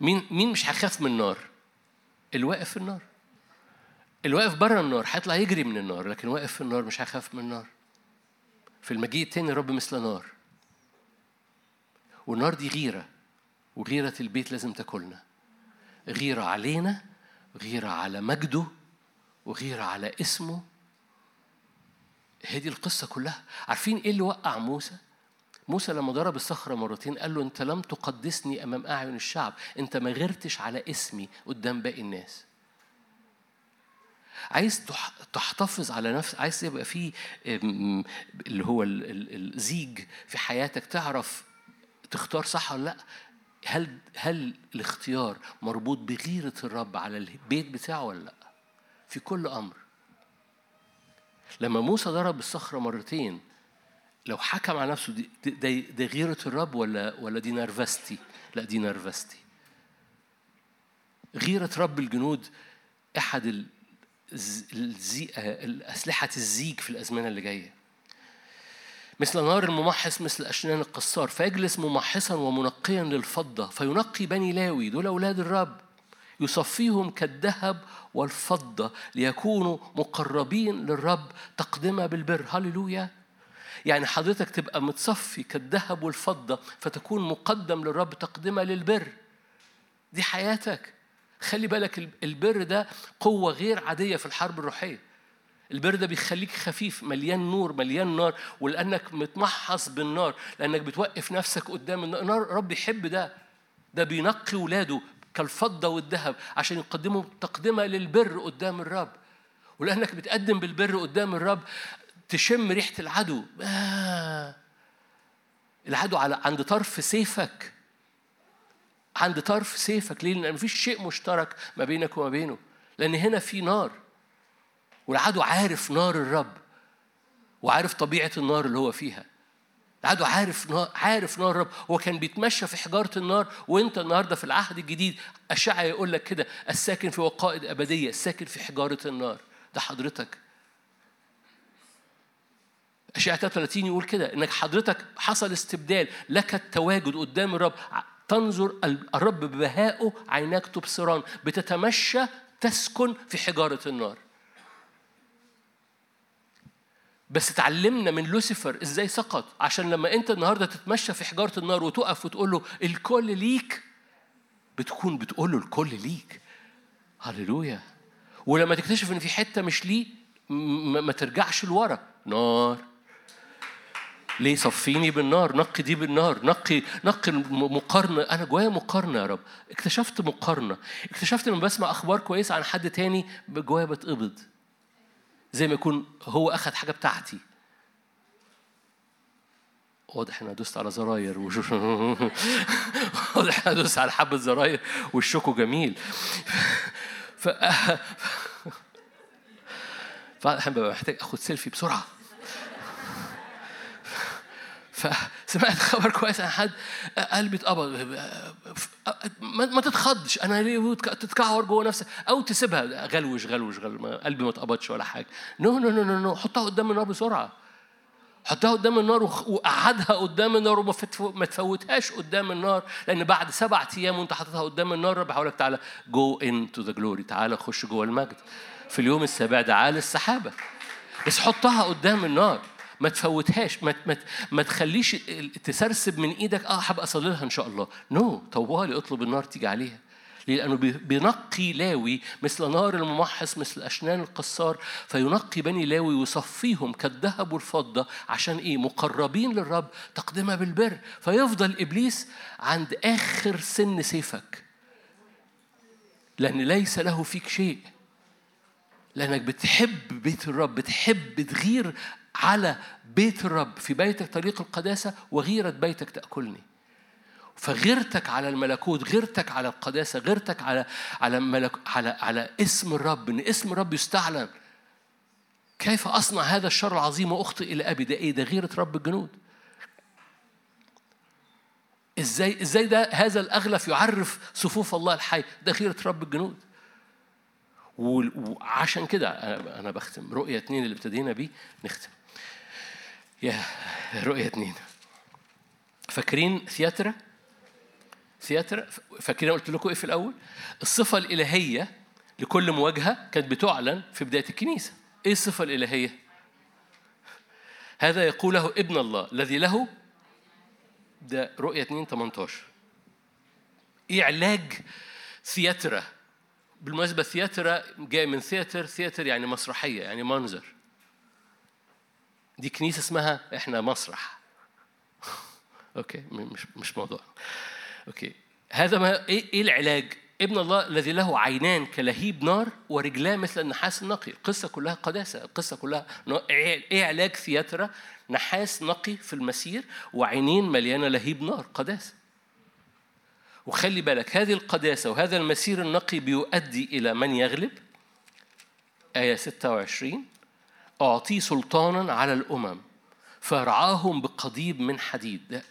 مين مين مش هيخاف من النار؟ اللي واقف في النار. اللي واقف بره النار هيطلع يجري من النار لكن واقف في النار مش هيخاف من النار. في المجيء التاني الرب مثل نار. والنار دي غيرة وغيرة البيت لازم تاكلنا. غيرة علينا غيرة على مجده وغيرة على اسمه هي دي القصة كلها عارفين إيه اللي وقع موسى؟ موسى لما ضرب الصخرة مرتين قال له أنت لم تقدسني أمام أعين الشعب أنت ما غيرتش على اسمي قدام باقي الناس عايز تحتفظ على نفس عايز يبقى في اللي هو الزيج في حياتك تعرف تختار صح ولا لأ هل هل الاختيار مربوط بغيرة الرب على البيت بتاعه ولا لأ في كل أمر لما موسى ضرب الصخرة مرتين لو حكم على نفسه دي, دي, دي غيرة الرب ولا ولا دي نرفستي؟ لأ دي نرفستي. غيرة رب الجنود أحد. أسلحة الزيج في الأزمنة اللي جاية. مثل نار الممحص مثل أشنان القصار. فيجلس ممحصا ومنقيا للفضة. فينقي بني لاوي دول أولاد الرب. يصفيهم كالذهب والفضة ليكونوا مقربين للرب تقدمة بالبر. هللويا. يعني حضرتك تبقى متصفي كالذهب والفضة فتكون مقدم للرب تقدمة للبر. دي حياتك. خلي بالك البر ده قوة غير عادية في الحرب الروحية. البر ده بيخليك خفيف مليان نور مليان نار ولأنك متمحص بالنار لأنك بتوقف نفسك قدام النار رب يحب ده. ده بينقي ولاده كالفضة والذهب عشان يقدموا تقدمة للبر قدام الرب. ولأنك بتقدم بالبر قدام الرب تشم ريحة العدو. آه. العدو على عند طرف سيفك. عند طرف سيفك ليه؟ لأن مفيش شيء مشترك ما بينك وما بينه. لأن هنا في نار. والعدو عارف نار الرب وعارف طبيعة النار اللي هو فيها. العدو عارف نار عارف نار الرب. هو كان بيتمشى في حجارة النار وانت النهارده في العهد الجديد. أشعة يقول لك كده الساكن في وقائد أبدية الساكن في حجارة النار. ده حضرتك. أشعة 33 يقول كده إنك حضرتك حصل استبدال لك التواجد قدام الرب. تنظر الرب ببهائه عيناك تبصران بتتمشى تسكن في حجارة النار. بس اتعلمنا من لوسيفر إزاي سقط عشان لما انت النهارده تتمشى في حجارة النار وتقف وتقول له الكل ليك بتكون بتقول له الكل ليك. هللويا. ولما تكتشف ان في حتة مش ليه ما ترجعش لورا. نار. ليه صفيني بالنار نقي دي بالنار نقي نقي مقارنة. أنا جوايا مقارنة يا رب. اكتشفت مقارنة. اكتشفت لما بسمع أخبار كويسة عن حد تاني جوايا بتقبض. زي ما يكون هو أخذ حاجة بتاعتي. واضح إن دوست على زراير. واضح إن دوست على حبة زراير والشوكو جميل. ف فاحيانا ببقى محتاج أخد سيلفي بسرعة. فسمعت خبر كويس عن حد قلبي اتقبض ما تتخضش. أنا ليه تتكعور جوه نفسك؟ أو تسيبها. غلوش غلوش غلوش. قلبي ما اتقبضش ولا حاجة. no no no no, no. حطها قدام النار بسرعة. حطها قدام النار وقعدها قدام النار وما تفوتهاش قدام النار لأن بعد سبعة أيام وأنت حاططها قدام النار رب هقول لك تعالى go into the glory تعالى خش جوه المجد. في اليوم السابع دعا من السحابه بس حطها قدام النار. ما تفوتهاش ما ما, ما تخليش تسرسب من إيدك آه هبقى اصلي لها إن شاء الله no no. طوالي اطلب النار تيجي عليها لأنه بينقي لاوي مثل نار الممحص مثل أشنان القصار فينقي بني لاوي ويصفيهم كالذهب والفضة عشان إيه؟ مقربين للرب تقدمها بالبر فيفضل إبليس عند آخر سن سيفك لأن ليس له فيك شيء لأنك بتحب بيت الرب بتحب تغير على بيت الرب في بيتك طريق القداسة وغيرة بيتك تأكلني. فغيرتك على الملكوت غيرتك على القداسة غيرتك على على ملك على على اسم الرب إن اسم الرب يستعلن. كيف أصنع هذا الشر العظيم وأخطئ إلى أبي؟ ده إيه؟ ده غيرة رب الجنود. إزاي إزاي ده هذا الأغلف يعرف صفوف الله الحي؟ ده غيرة رب الجنود. وعشان كده أنا بختم. رؤية اتنين اللي ابتدينا بيه نختم. يا رؤية اتنين فاكرين ثياترا؟ ثياترا؟ فاكرين قلت لكم إيه في الأول؟ الصفة الإلهية لكل مواجهة كانت بتعلن في بداية الكنيسة. إيه الصفة الإلهية؟ هذا يقوله ابن الله الذي له ده رؤية 2 18 إيه علاج ثياترا. بالمناسبة ثياترا جاي من ثياتر ثياتر يعني مسرحية يعني منظر. دي كنيسة اسمها إحنا مسرح. okay مش مش موضوع. okay. هذا ما إيه إيه العلاج؟ ابن الله الذي له عينان كلهيب نار ورجلاه مثل النحاس النقي. القصة كلها قداسة. القصة كلها إيه علاج ثياترا؟ نحاس نقي في المسير وعينين مليانة لهيب نار. قداسة. وخلي بالك هذه القداسة وهذا المسير النقي بيؤدي إلى من يغلب؟ آية 26 أعطيه سلطانا على الأمم. فرعاهم بقضيب من حديد.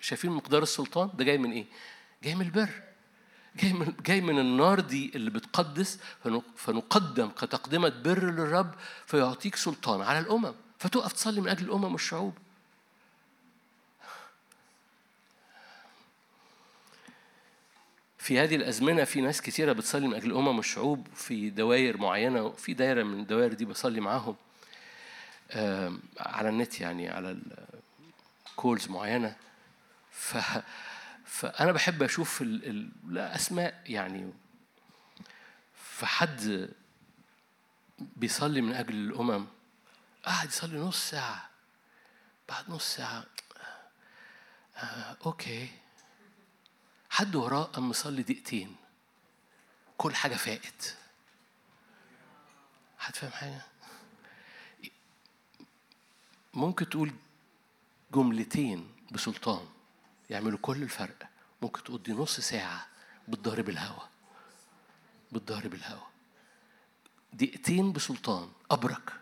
شايفين مقدار السلطان؟ ده جاي من إيه؟ جاي من البر. جاي من جاي من النار دي اللي بتقدس فنقدم كتقدمة بر للرب فيعطيك سلطان على الأمم. فتقف تصلي من أجل الأمم والشعوب. في هذه الأزمنة في ناس كثيرة بتصلي من أجل الأمم والشعوب في دوائر معينة وفي دايرة من الدوائر دي بصلي معاهم. على النت يعني على calls معينة. ف فأنا بحب أشوف ال... ال... لا أسماء يعني. فحد بيصلي من أجل الأمم قاعد يصلي نص ساعة بعد نص ساعة آه okay. حد وراه قام مصلي دقيقتين. كل حاجة فائت حد فاهم حاجة؟ ممكن تقول جملتين بسلطان. يعملوا كل الفرق. ممكن تقضي نص ساعة بتضارب الهوا. بتضارب الهوا. دقيقتين بسلطان. أبرك.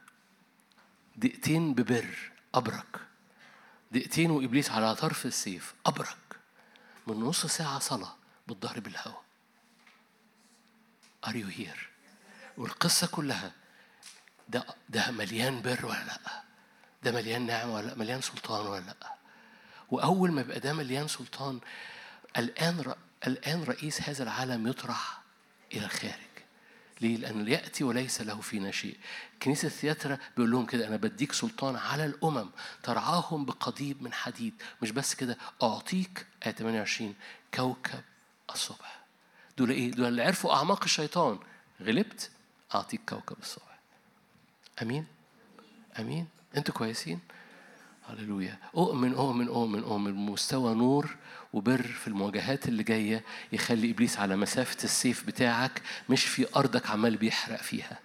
دقيقتين ببر. أبرك. دقيقتين وإبليس على طرف السيف. أبرك. من نص ساعة صلاة بتضارب الهوا Are you here؟ والقصة كلها ده ده مليان بر ولا لأ؟ ده مليان نعمة ولا لأ؟ مليان سلطان ولا لأ؟ وأول ما يبقى ده مليان سلطان الآن الآن رئيس هذا العالم يطرح إلى الخارج ليه؟ لأنه يأتي وليس له فينا شيء. كنيسة ثياترا بيقول لهم كده أنا بديك سلطان على الأمم ترعاهم بقضيب من حديد، مش بس كده أعطيك آية 28 كوكب الصبح. دول إيه؟ دول اللي عرفوا أعماق الشيطان. غلبت أعطيك كوكب الصبح. أمين؟ أمين؟ أنتوا كويسين؟ هللويا. أؤمن أؤمن أؤمن أؤمن. مستوى نور وبر في المواجهات اللي جاية يخلي إبليس على مسافة السيف بتاعك مش في أرضك عمال بيحرق فيها.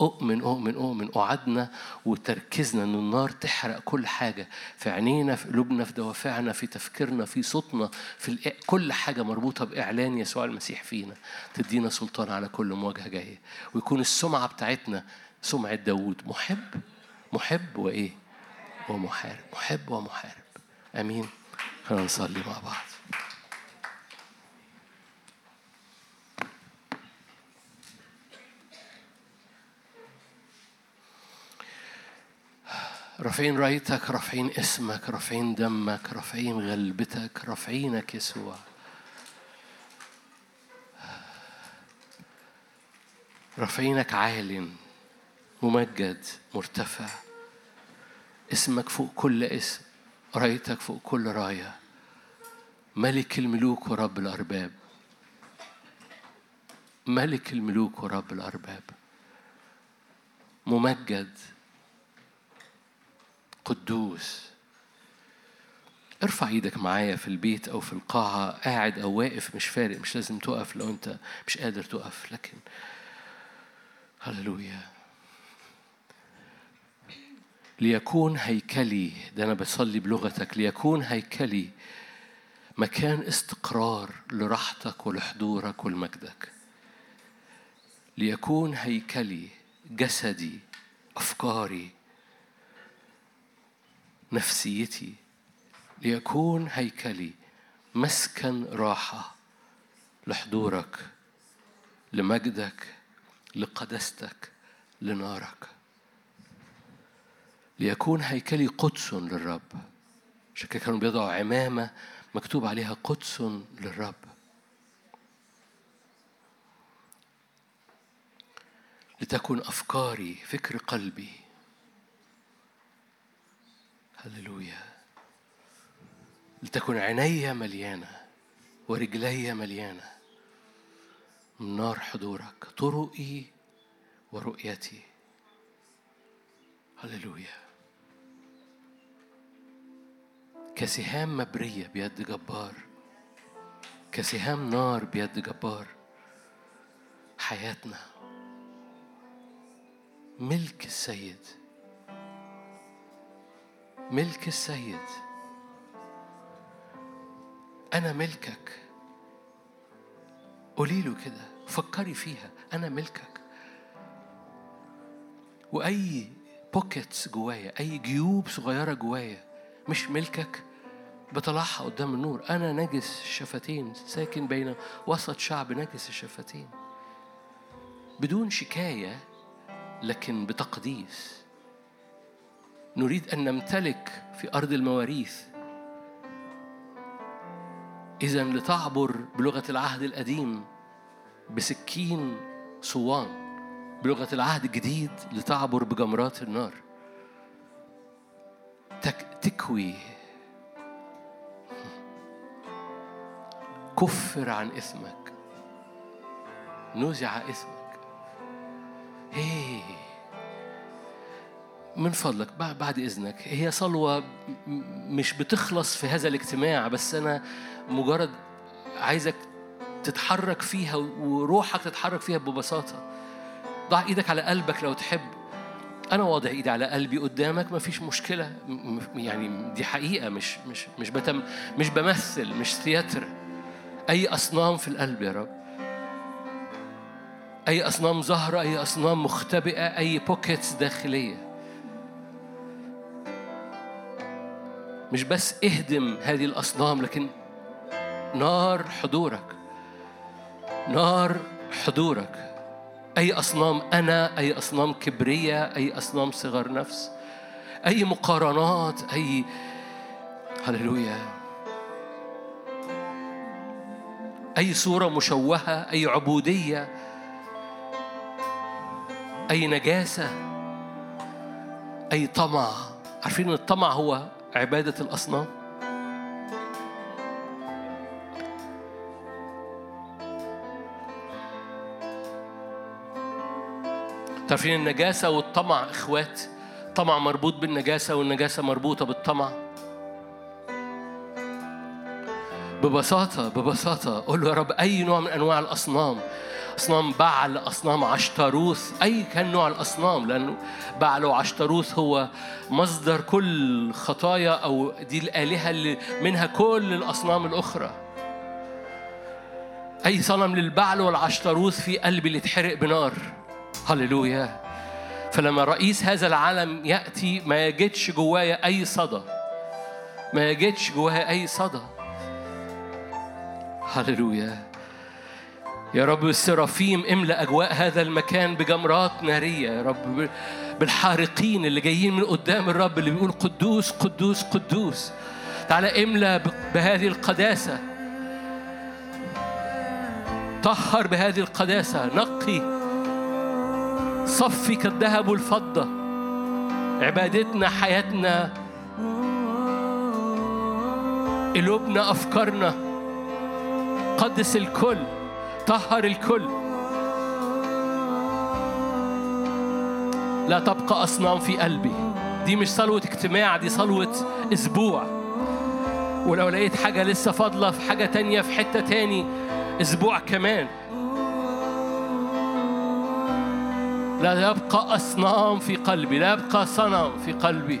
أؤمن أؤمن أؤمن. أعدنا وتركيزنا إن النار تحرق كل حاجة في عينينا في قلوبنا في دوافعنا في تفكيرنا في صوتنا في كل حاجة مربوطة بإعلان يسوع المسيح فينا. تدينا سلطان على كل مواجهة جاية. ويكون السمعة بتاعتنا سمعة داوود. محب؟ محب وإيه؟ ومحارب. محب ومحارب. آمين. خلينا نصلي مع بعض. رافعين رايتك رافعين اسمك رافعين دمك رافعين غلبتك رافعينك يسوع رافعينك عال ممجد مرتفع. اسمك فوق كل اسم رايتك فوق كل راية. ملك الملوك ورب الأرباب. ملك الملوك ورب الأرباب. ممجد. قدوس. ارفع إيدك معايا في البيت أو في القاعة. قاعد أو واقف مش فارق مش لازم تقف لو أنت مش قادر تقف لكن هللويا. ليكون هيكلي ده أنا بصلي بلغتك ليكون هيكلي مكان استقرار لراحتك ولحضورك ولمجدك. ليكون هيكلي جسدي أفكاري نفسيتي. ليكون هيكلي مسكن راحة لحضورك لمجدك لقداستك لنارك. ليكون هيكلي قدس للرب. عشان كده كانوا بيضعوا عمامة مكتوب عليها قدس للرب. لتكن أفكاري فكر قلبي. هللويا. لتكن عيني مليانة ورجلي مليانة من نار حضورك طرقي ورؤيتي. هللويا. كسهام مبرية بيد جبار كسهام نار بيد جبار. حياتنا ملك السيد ملك السيد. أنا ملكك. قولي له كده فكري فيها. أنا ملكك. وأي pockets جوايا أي جيوب صغيرة جوايا مش ملكك؟ بطلعها قدام النور. أنا نجس الشفتين ساكن بين وسط شعب نجس الشفتين. بدون شكاية لكن بتقديس. نريد أن نمتلك في أرض المواريث. إذا لتعبر بلغة العهد القديم بسكين صوان. بلغة العهد الجديد لتعبر بجمرات النار. تك تكوي كفر عن اسمك. نزع اسمك. هي. من فضلك بعد إذنك. هي صلوة مش بتخلص في هذا الاجتماع بس أنا مجرد عايزك تتحرك فيها وروحك تتحرك فيها ببساطة. ضع إيدك على قلبك لو تحب. أنا واضع إيدي على قلبي قدامك ما فيش مشكلة. يعني دي حقيقة مش مش مش بتم مش بمثل مش ثياتر. أي أصنام في القلب يا رب. أي أصنام ظاهره أي أصنام مختبئة أي بوكيتس داخلية. مش بس اهدم هذه الأصنام لكن نار حضورك. نار حضورك. أي أصنام أنا أي أصنام كبرية أي أصنام صغر نفس. أي مقارنات أي هللويا. أي صورة مشوهة أي عبودية أي نجاسة أي طمع. عارفين أن الطمع هو عبادة الأصنام؟ تعرفين النجاسة والطمع إخوات طمع مربوط بالنجاسة والنجاسة مربوطة بالطمع. ببساطة ببساطة. قول له يا رب أي نوع من أنواع الأصنام؟ أصنام بعل أصنام عشتروث أي كان نوع الأصنام لأنه بعل وعشتروث هو مصدر كل خطايا أو دي الآلهة اللي منها كل الأصنام الأخرى. أي صنم للبعل والعشتروث في قلبي اللي اتحرق بنار. هللويا. فلما رئيس هذا العالم يأتي ما يجدش جوايا أي صدى. ما يجدش جوايا أي صدى. هللويا. يا رب السرافيم املأ أجواء هذا المكان بجمرات نارية. يا رب بالحارقين اللي جايين من قدام الرب اللي بيقول قدوس قدوس قدوس. تعالى املأ بهذه القداسة. طهر بهذه القداسة. نقي. صفي كالذهب والفضة عبادتنا حياتنا. قلوبنا أفكارنا. قدس الكل طهر الكل. لا تبقى أصنام في قلبي. دي مش صلوة اجتماع دي صلوة أسبوع. ولو لقيت حاجة لسه فاضلة في حاجة تانية في حتة تاني أسبوع كمان. لا يبقى أصنام في قلبي لا يبقى صنم في قلبي.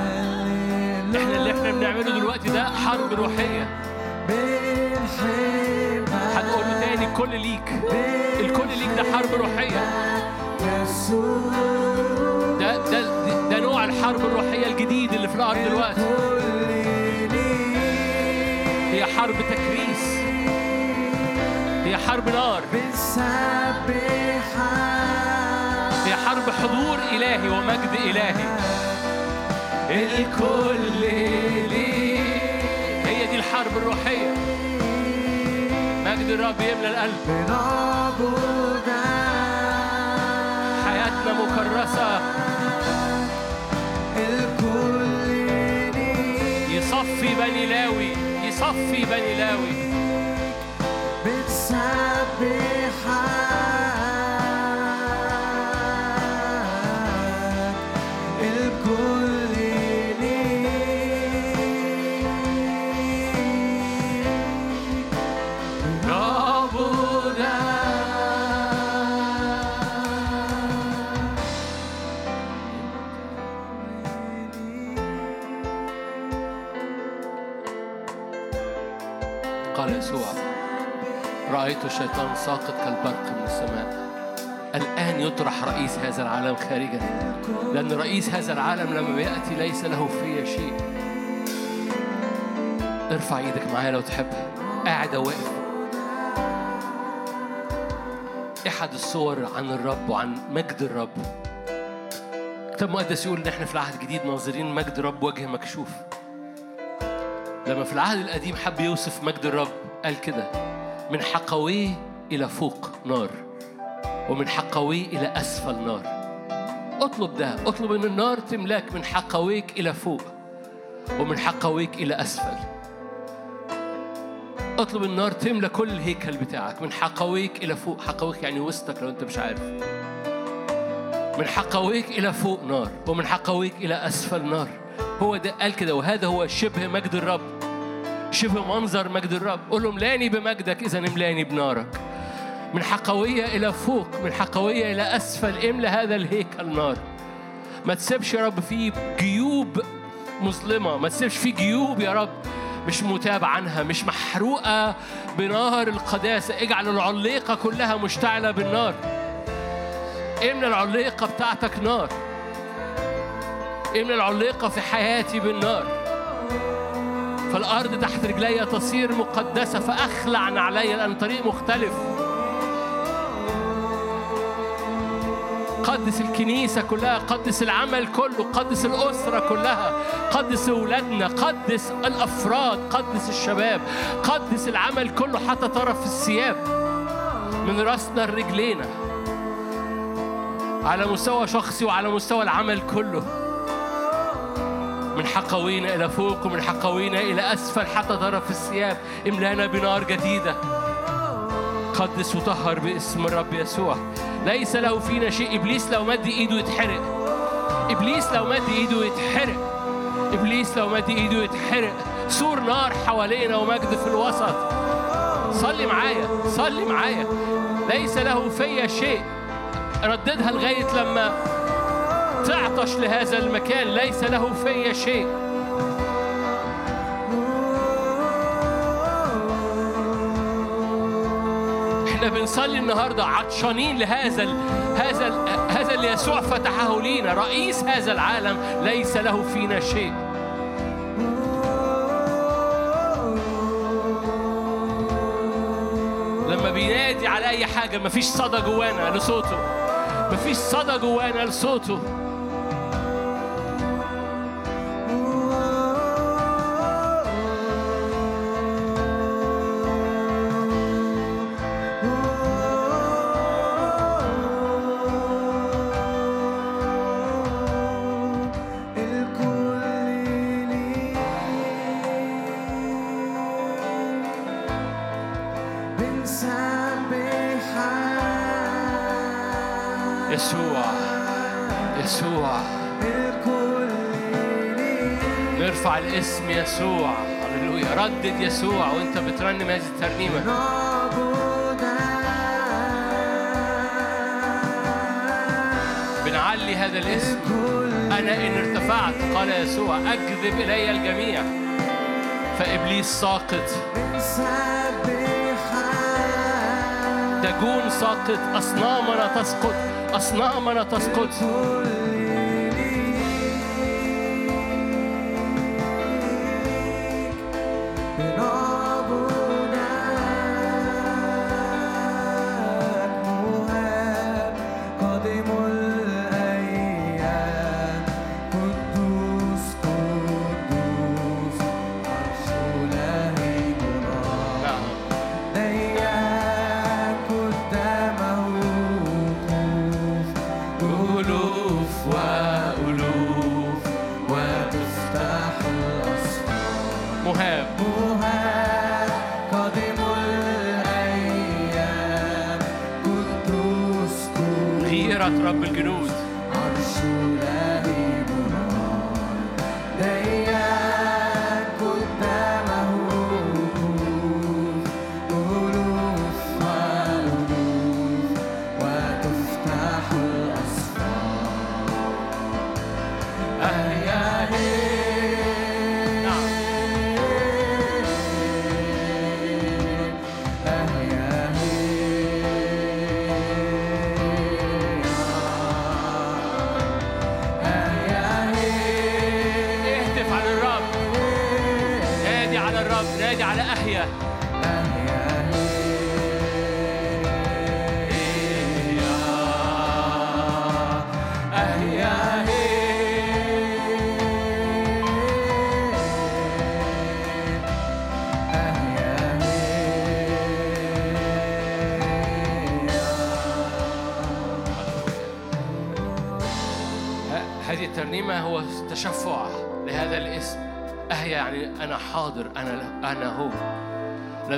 بنعمله دلوقتي ده حرب روحية. هتقول له تاني الكل ليك. الكل ليك ده حرب روحية. ده ده ده نوع الحرب الروحية الجديد اللي في الأرض دلوقتي. هي حرب تكريس. هي حرب نار. هي حرب حضور إلهي ومجد إلهي. الكل الحرب الروحية. مجد الرب يملى القلب. حياتنا مكرسة. يصفي بني لاوي يصفي بني لاوي. بنسبحك الشيطان ساقط كالبرق من السماء. الآن يطرح رئيس هذا العالم خارجا. لأن رئيس هذا العالم لما بيأتي ليس له في شيء. ارفع إيدك معايا لو تحب. قاعد واقف. إحد الصور عن الرب وعن مجد الرب. الكتاب المقدس يقول إن إحنا في العهد الجديد ناظرين مجد الرب وجه مكشوف. لما في العهد القديم حب يوصف مجد الرب قال كده. من حقويه إلى فوق نار ومن حقويه إلى أسفل نار. اطلب ده اطلب إن النار تملاك من حقويك إلى فوق ومن حقويك إلى أسفل. اطلب النار تملى كل الهيكل بتاعك من حقويك إلى فوق. حقويك يعني وسطك لو أنت مش عارف. من حقويك إلى فوق نار ومن حقويك إلى أسفل نار. هو ده قال كده وهذا هو شبه مجد الرب. شبه منظر مجد الرب. قول له املاني بمجدك إذا املاني بنارك. من حقوية إلى فوق من حقوية إلى أسفل املى هذا الهيكل نار. ما تسيبش يا رب فيه جيوب مظلمة. ما تسيبش فيه جيوب يا رب مش متاب عنها مش محروقة بنار القداسة. اجعل العليقة كلها مشتعلة بالنار. املى العليقة بتاعتك نار. املى العليقة في حياتي بالنار. فالأرض تحت رجلي تصير مقدسة فأخلع نعلي لأن طريق مختلف. قدس الكنيسة كلها قدس العمل كله قدس الأسرة كلها قدس أولادنا قدس الأفراد قدس الشباب قدس العمل كله حتى طرف الثياب. من رأسنا لرجلينا على مستوى شخصي وعلى مستوى العمل كله. من حقوينا إلى فوق ومن حقوينا إلى أسفل حتى طرف الثياب. املانا بنار جديدة. قدس وطهر باسم الرب يسوع. ليس له فينا شيء. إبليس لو مد إيده يتحرق. إبليس لو مد إيده يتحرق. إبليس لو مد إيده يتحرق. سور نار حوالينا ومجد في الوسط. صلي معايا. صلي معايا. ليس له فيا شيء. رددها لغاية لما تعطش لهذا المكان ليس له في شيء. إحنا بنصلي النهارده عطشانين لهذا ال هذا ال هذا اللي يسوع فتحه لينا. رئيس هذا العالم ليس له فينا شيء. لما بينادي على أي حاجة مفيش صدى جوانا لصوته. مفيش صدى جوانا لصوته. يسوع. هللويا. ردد يسوع وانت بترنم هذه الترنيمة. بنعلي هذا الاسم. أنا إن ارتفعت قال يسوع أكذب إلي الجميع. فإبليس ساقط. دجون ساقط. أصنامنا تسقط. أصنامنا تسقط.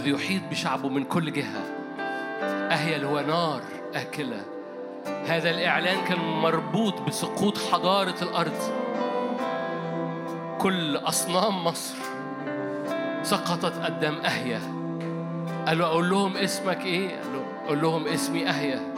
الذي يحيط بشعبه من كل جهة. أهيل هو نار آكلة. هذا الإعلان كان مربوط بسقوط حضارة الأرض. كل أصنام مصر سقطت قدام أهيا قالوا أقول لهم اسمك إيه؟ قالوا أقول لهم اسمي أهيا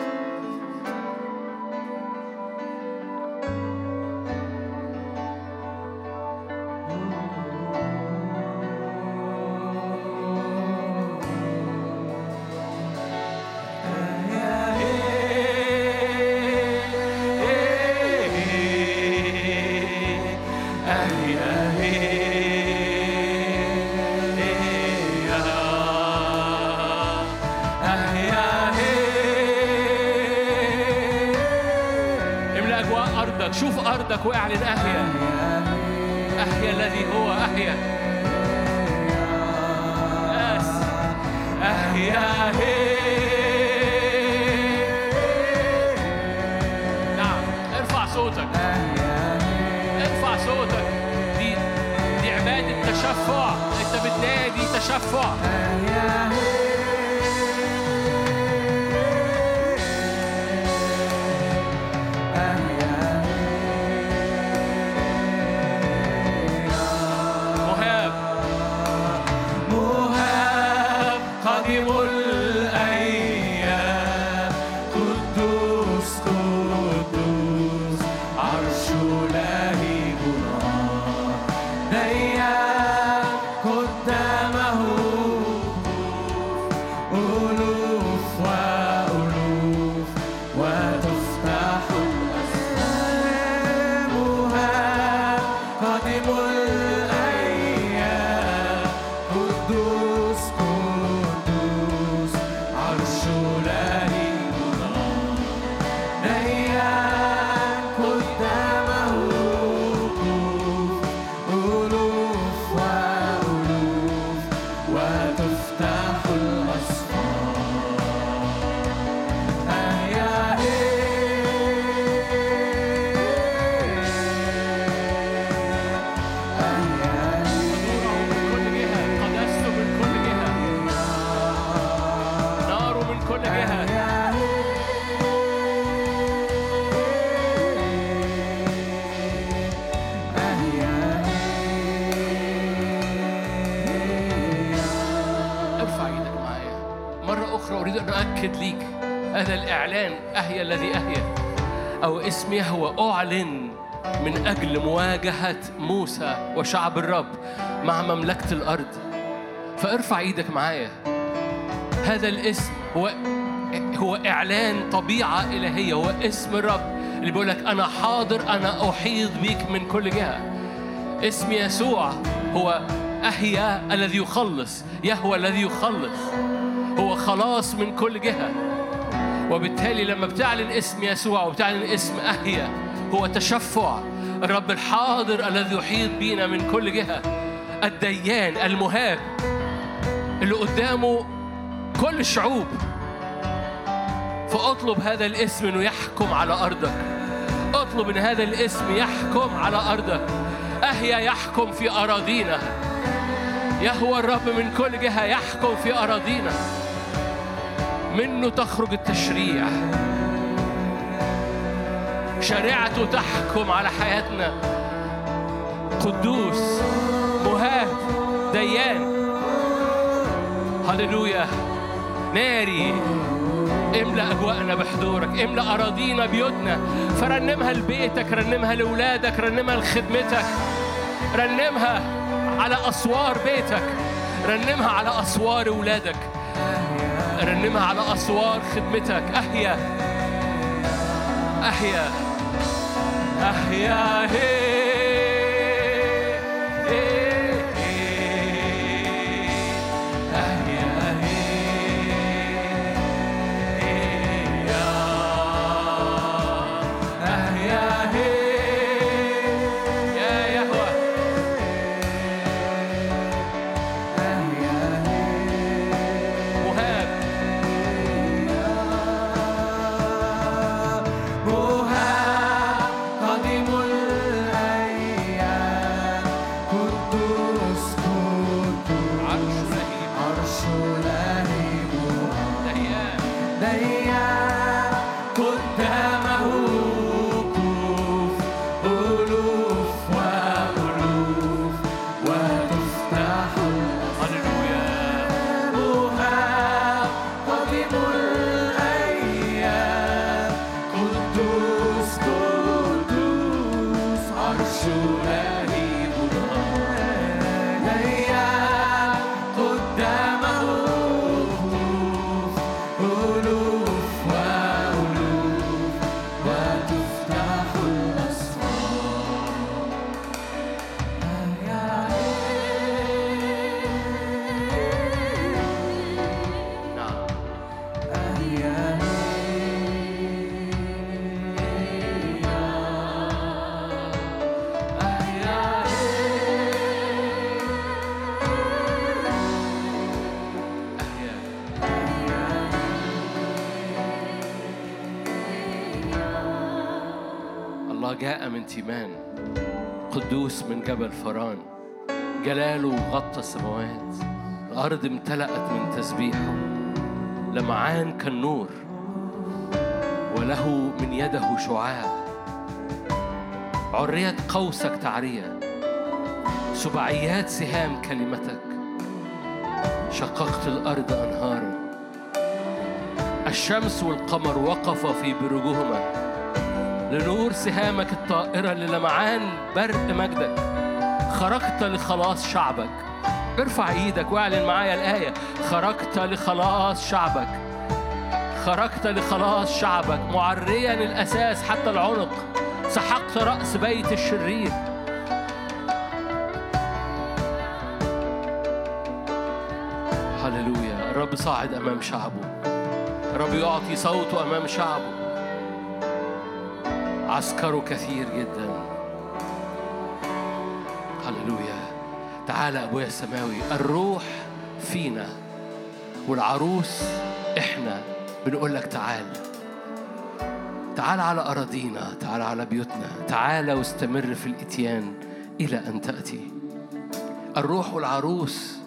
أؤكد ليك أنا الإعلان أهيا الذي أهيا أو اسمي هو أعلن من أجل مواجهة موسى وشعب الرب مع مملكة الأرض. فارفع إيدك معايا. هذا الاسم هو هو إعلان طبيعة إلهية هو اسم الرب اللي بيقول لك أنا حاضر أنا أحيط بيك من كل جهة. اسم يسوع هو أهيا الذي يخلص يهوى الذي يخلص. خلاص من كل جهة. وبالتالي لما بتعلن اسم يسوع وبتعلن اسم أحيا هو تشفع الرب الحاضر الذي يحيط بينا من كل جهة الديان المهاب اللي قدامه كل الشعوب. فأطلب هذا الاسم إنه يحكم على أرضك. أطلب إن هذا الاسم يحكم على أرضك. اهيا يحكم في أراضينا. يهوى الرب من كل جهة يحكم في أراضينا. منه تخرج التشريع. شريعته تحكم على حياتنا. قدوس مهاب ديان. هللويا. ناري املأ أجواءنا بحضورك املأ أراضينا بيوتنا. فرنمها لبيتك رنمها لأولادك رنمها لخدمتك. رنمها على أسوار بيتك. رنمها على أسوار أولادك. رنمها على أسوار خدمتك. أحيا. أحيا. أحيا. هي غطى السماوات الأرض امتلأت من تسبيحه لمعان كالنور وله من يده شعاع. عرية قوسك تعرية سبعيات سهام كلمتك. شققت الأرض أنهارا الشمس والقمر وقفا في بروجهما لنور سهامك الطائرة للمعان برق مجدك. خرجت لخلاص شعبك ارفع إيدك واعلن معايا الآية. خرجت لخلاص شعبك. خرجت لخلاص شعبك. معريا الأساس حتى العنق. سحقت رأس بيت الشرير. هللويا. الرب صاعد أمام شعبه. الرب يعطي صوته أمام شعبه. عسكره كثير جدا. تعالى أبويا السماوي الروح فينا والعروس إحنا بنقول لك تعال. تعال على أراضينا تعال على بيوتنا تعال واستمر في الإتيان إلى أن تأتي. الروح والعروس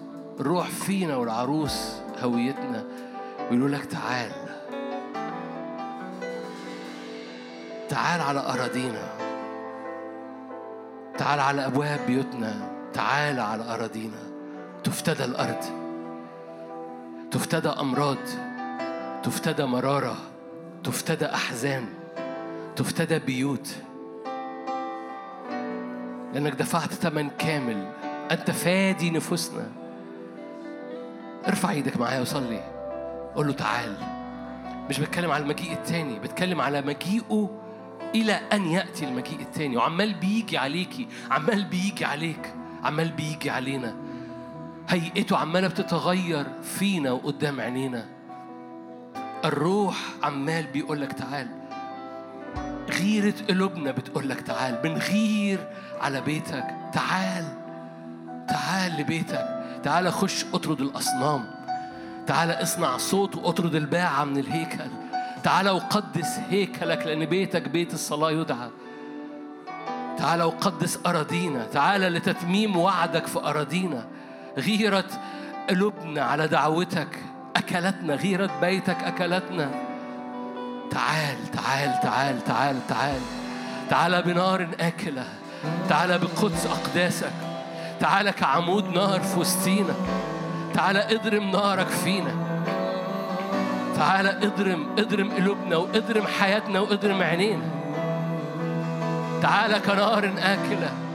الروح فينا والعروس هويتنا بيقولوا لك تعال. تعال على أراضينا. تعال على أبواب بيوتنا. تعال على أراضينا. تفتدى الأرض. تفتدى أمراض. تفتدى مرارة. تفتدى أحزان. تفتدى بيوت. لأنك دفعت ثمن كامل. أنت فادي نفوسنا. ارفع إيدك معايا وصلي. قول له تعال. مش بتكلم على المجيء التاني بتكلم على مجيئه إلى أن يأتي المجيء التاني. وعمال بيجي عليكي. عمال بيجي عليك. عمال بيجي علينا. هيئته عمالة بتتغير فينا وقدام عينينا. الروح عمال بيقول لك تعال. غيرة قلوبنا بتقول لك تعال. بنغير على بيتك. تعال. تعال لبيتك. تعال خش أطرد الأصنام. تعال اصنع صوت وأطرد الباعة من الهيكل. تعال وقدس هيكلك لأن بيتك بيت الصلاة يدعى. تعال وقدس أراضينا تعال لتتميم وعدك في أراضينا. غيرة قلوبنا على دعوتك أكلتنا غيرة بيتك أكلتنا. تعال تعال تعال تعال تعال. تعال بنار آكلة تعال بقدس أقداسك. تعال كعمود نار في وسطينا. تعال اضرم نارك فينا. تعال اضرم اضرم قلوبنا واضرم حياتنا واضرم عينينا. تعال كنار آكلة.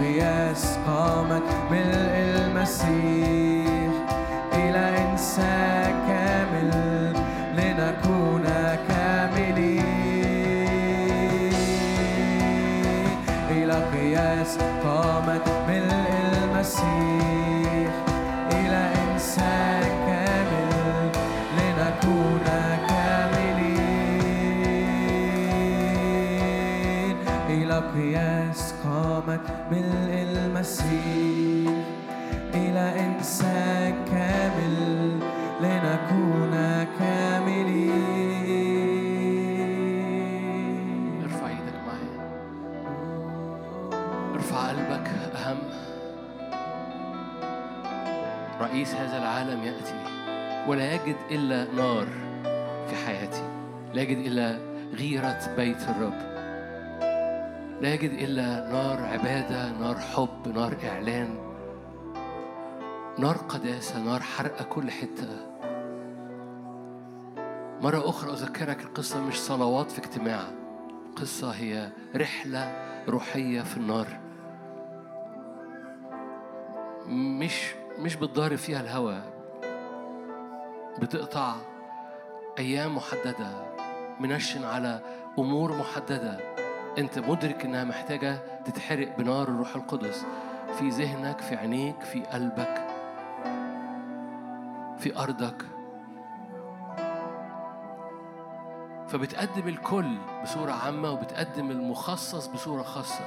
إلى قياس قامت ملء المسيح ملء المسيح إلى إنسان كامل لنكون كاملين. ارفع إيدك معايا. ارفع قلبك أهم. رئيس هذا العالم يأتي ولا يجد إلا نار في حياتي لا يجد إلا غيرة بيت الرب. لا يجد إلا نار عبادة نار حب نار إعلان نار قداسة نار حرقة كل حتة. مرة أخرى أذكرك القصة مش صلوات في اجتماع. قصة هي رحلة روحية في النار. مش مش بتضارب فيها الهوى. بتقطع أيام محددة. منشن على أمور محددة. أنت مدرك إنها محتاجة تتحرق بنار الروح القدس. في ذهنك في عينيك في قلبك في أرضك. فبتقدم الكل بصورة عامة وبتقدم المخصص بصورة خاصة.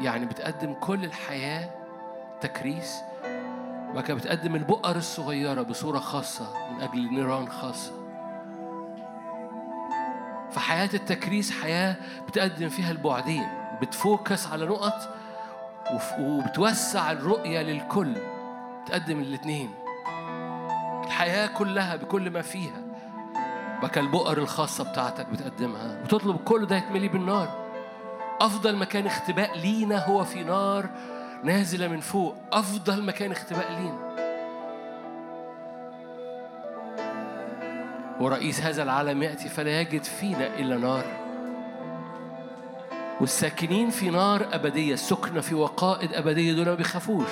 يعني بتقدم كل الحياة تكريس. كده بتقدم البقر الصغيرة بصورة خاصة من أجل نيران خاصة. فحياة التكريس حياة بتقدم فيها البعدين بتفوكس على نقط وبتوسع الرؤية للكل تقدم الاتنين. الحياة كلها بكل ما فيها بقى البقر الخاصة بتاعتك بتقدمها. وتطلب كل ده يتملي بالنار. أفضل مكان اختباء لينا هو في نار نازلة من فوق أفضل مكان اختباء لينا. ورئيس هذا العالم يأتي فلا يجد فينا إلا نار. والساكنين في نار أبدية سكنة في وقائد أبدية دول ما بيخافوش.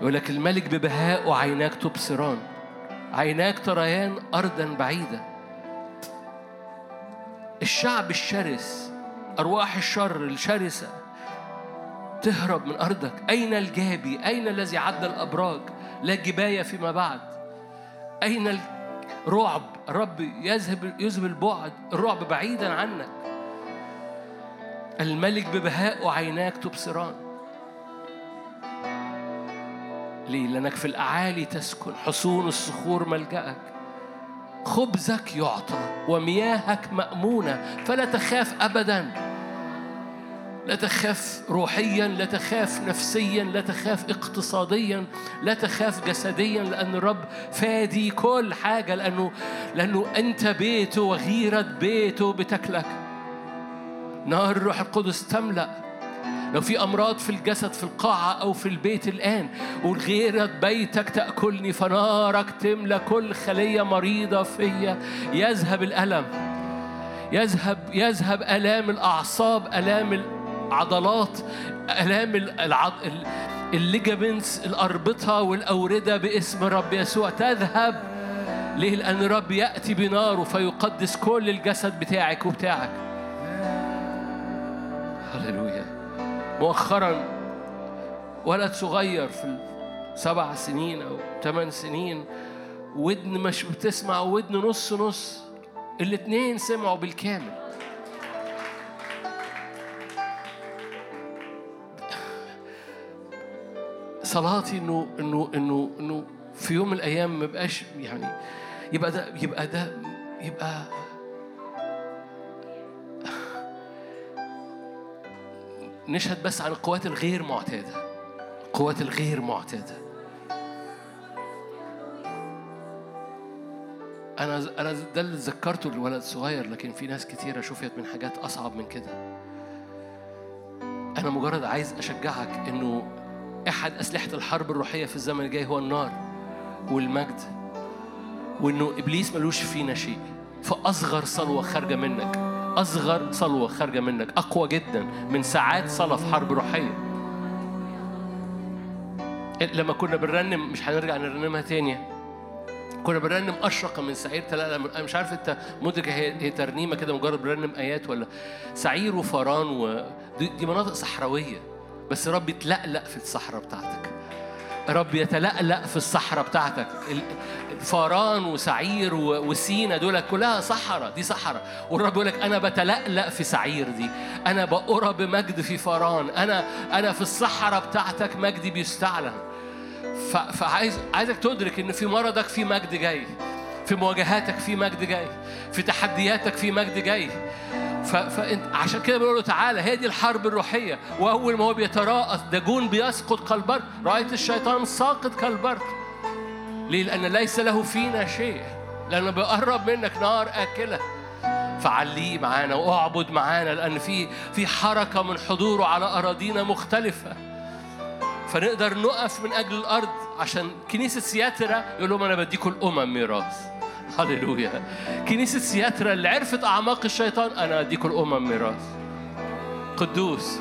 يقول لك الملك ببهاء وعيناك تبصران. عيناك تريان أرضا بعيدة. الشعب الشرس أرواح الشر الشرسة تهرب من أرضك. أين الجابي؟ أين الذي عد الأبراج؟ لا جباية فيما بعد. أين الرعب؟ الرب يذهب يذهب البعد. الرعب بعيدا عنك. الملك ببهاء وعيناك تبصران. ليه؟ لأنك في الأعالي تسكن. حصون الصخور ملجأك. خبزك يعطى ومياهك مأمونة. فلا تخاف أبدا. لا تخاف روحيا لا تخاف نفسيا لا تخاف اقتصاديا لا تخاف جسديا لأن الرب فادي كل حاجة لأنه لأنه أنت بيته وغيرة بيته بتاكلك. نار الروح القدس تملأ. لو في أمراض في الجسد في القاعة أو في البيت الآن والغيرة بيتك تأكلني فنارك تملى كل خلية مريضة فيا. يذهب الألم. يذهب يذهب آلام الأعصاب آلام العضلات آلام العض... الليجامنتس الأربطة والأوردة باسم الرب يسوع. تذهب ليه؟ لأن الرب يأتي بناره فيقدس كل الجسد بتاعك وبتاعك. هللويا. مؤخرا ولد صغير في سبع سنين أو ثمان سنين ودن مش بتسمع ودن نص نص. الاتنين سمعوا بالكامل. صلاتي إنه إنه إنه إنه في يوم من الأيام ما يبقاش يعني يبقى ده يبقى ده يبقى نشهد بس عن القوات الغير معتادة القوات الغير معتادة. أنا أنا ده اللي ذكرته الولد الصغير لكن في ناس كتيرة شفيت من حاجات أصعب من كده. أنا مجرد عايز أشجعك إنه أحد أسلحة الحرب الروحية في الزمن الجاي هو النار والمجد وإنه إبليس ملوش فينا شيء. فأصغر صلوة خارجة منك أصغر صلوة خارجة منك أقوى جدا من ساعات صلاة في حرب روحية. لما كنا بنرنم مش هنرجع نرنمها تاني. كنا بنرنم أشرق من سعير لا أنا مش عارف أنت مدرك هي ترنيمة كده مجرد بنرنم آيات ولا سعير وفران و دي, دي مناطق صحراوية. بس رب يتلقلق في الصحراء بتاعتك. رب يتلقلق في الصحراء بتاعتك. فاران وسعير وسينا دول كلها صحراء دي صحراء. والرب يقول لك أنا بتلقلق في سعير دي. أنا بأرى بمجد في فاران. أنا أنا في الصحراء بتاعتك مجدي بيستعلن. فعايز عايزك تدرك إن في مرضك في مجد جاي. في مواجهاتك في مجد جاي. في تحدياتك في مجد جاي. فانت عشان كده بنقول له تعالى هي دي الحرب الروحية. وأول ما هو بيتراءس داجون بيسقط كالبرق رأيت الشيطان ساقط كالبرق ليه؟ لأن ليس له فينا شيء. لأنه بيقرب منك نار آكلة. فعليه معانا واعبد معانا لأن في في حركة من حضوره على أراضينا مختلفة. فنقدر نقف من أجل الأرض. عشان كنيسة سياترا يقول لهم أنا بديكم الأمم ميراث. هللويا. كنيسه سياترا اللي عرفت أعماق الشيطان. أنا أديكم الأمم ميراث. قدوس.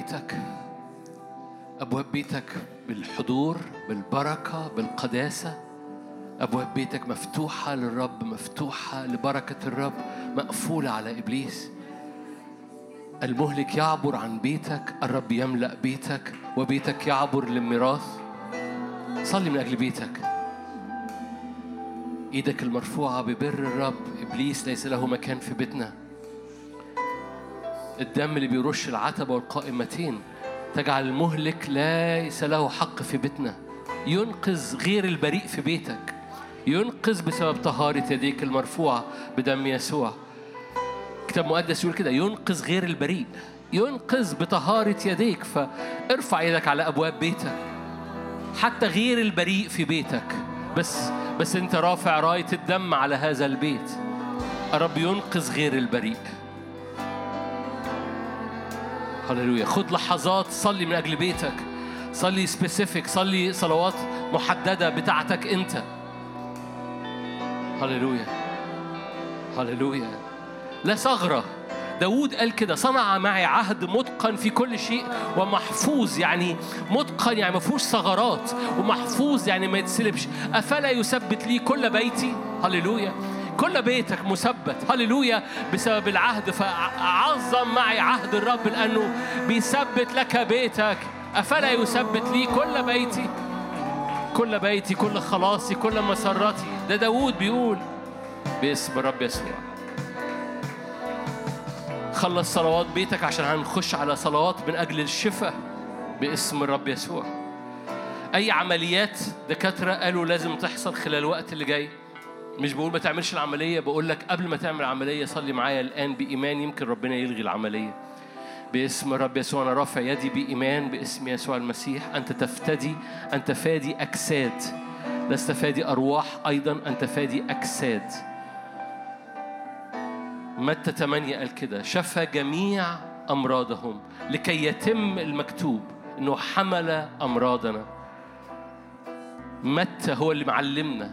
بيتك أبواب بيتك بالحضور بالبركة بالقداسة. أبواب بيتك مفتوحة للرب مفتوحة لبركة الرب مقفولة على إبليس. المهلك يعبر عن بيتك الرب يملأ بيتك وبيتك يعبر للميراث. صلي من أجل بيتك. إيدك المرفوعة ببر الرب إبليس ليس له مكان في بيتنا. الدم اللي بيرش العتبة والقائمتين. تجعل المهلك ليس له حق في بيتنا. ينقذ غير البريء في بيتك. ينقذ بسبب طهارة يديك المرفوعة بدم يسوع. كتاب مقدس يقول كده ينقذ غير البريء. ينقذ بطهارة يديك. فارفع يدك على أبواب بيتك. حتى غير البريء في بيتك. بس بس انت رافع راية الدم على هذا البيت. الرب ينقذ غير البريء. هللويا. خد لحظات صلي من أجل بيتك. صلي سبيسيفيك صلي صلوات محددة بتاعتك أنت. هللويا. هللويا. لا ثغرة داود قال كده صنع معي عهد متقن في كل شيء ومحفوظ يعني متقن يعني ما فيهوش ثغرات ومحفوظ يعني ما يتسلبش. أفلا يثبت لي كل بيتي؟ هللويا. كل بيتك مثبت. هللويا. بسبب العهد فعظم معي عهد الرب لأنه بيثبت لك بيتك. أفلا يثبت لي كل بيتي؟ كل بيتي كل خلاصي كل مسرتي ده داود بيقول باسم الرب يسوع. خلص صلوات بيتك عشان هنخش على صلوات من أجل الشفاء باسم الرب يسوع. أي عمليات دكاترة قالوا لازم تحصل خلال الوقت اللي جاي؟ مش بقول ما تعملش العملية بقول لك قبل ما تعمل العملية صلي معايا الآن بإيمان يمكن ربنا يلغي العملية. باسم الرب يسوع أنا رافع يدي بإيمان باسم يسوع المسيح. أنت تفتدي أنت فادي أجساد. لست فادي أرواح أيضا أنت فادي أجساد. متى 8 قال كده؟ شفى جميع أمراضهم لكي يتم المكتوب إنه حمل أمراضنا. متى هو اللي معلمنا؟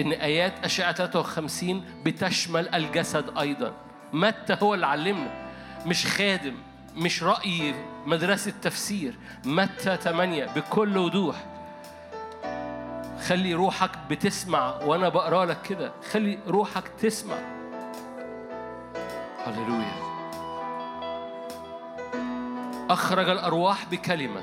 إن آيات أشعة 53 بتشمل الجسد أيضا. متى هو اللي علمنا؟ مش خادم مش رأي مدرسة تفسير. متى 8 بكل وضوح. خلي روحك بتسمع وأنا بقرأ لك كده. خلي روحك تسمع. هللويا. أخرج الأرواح بكلمة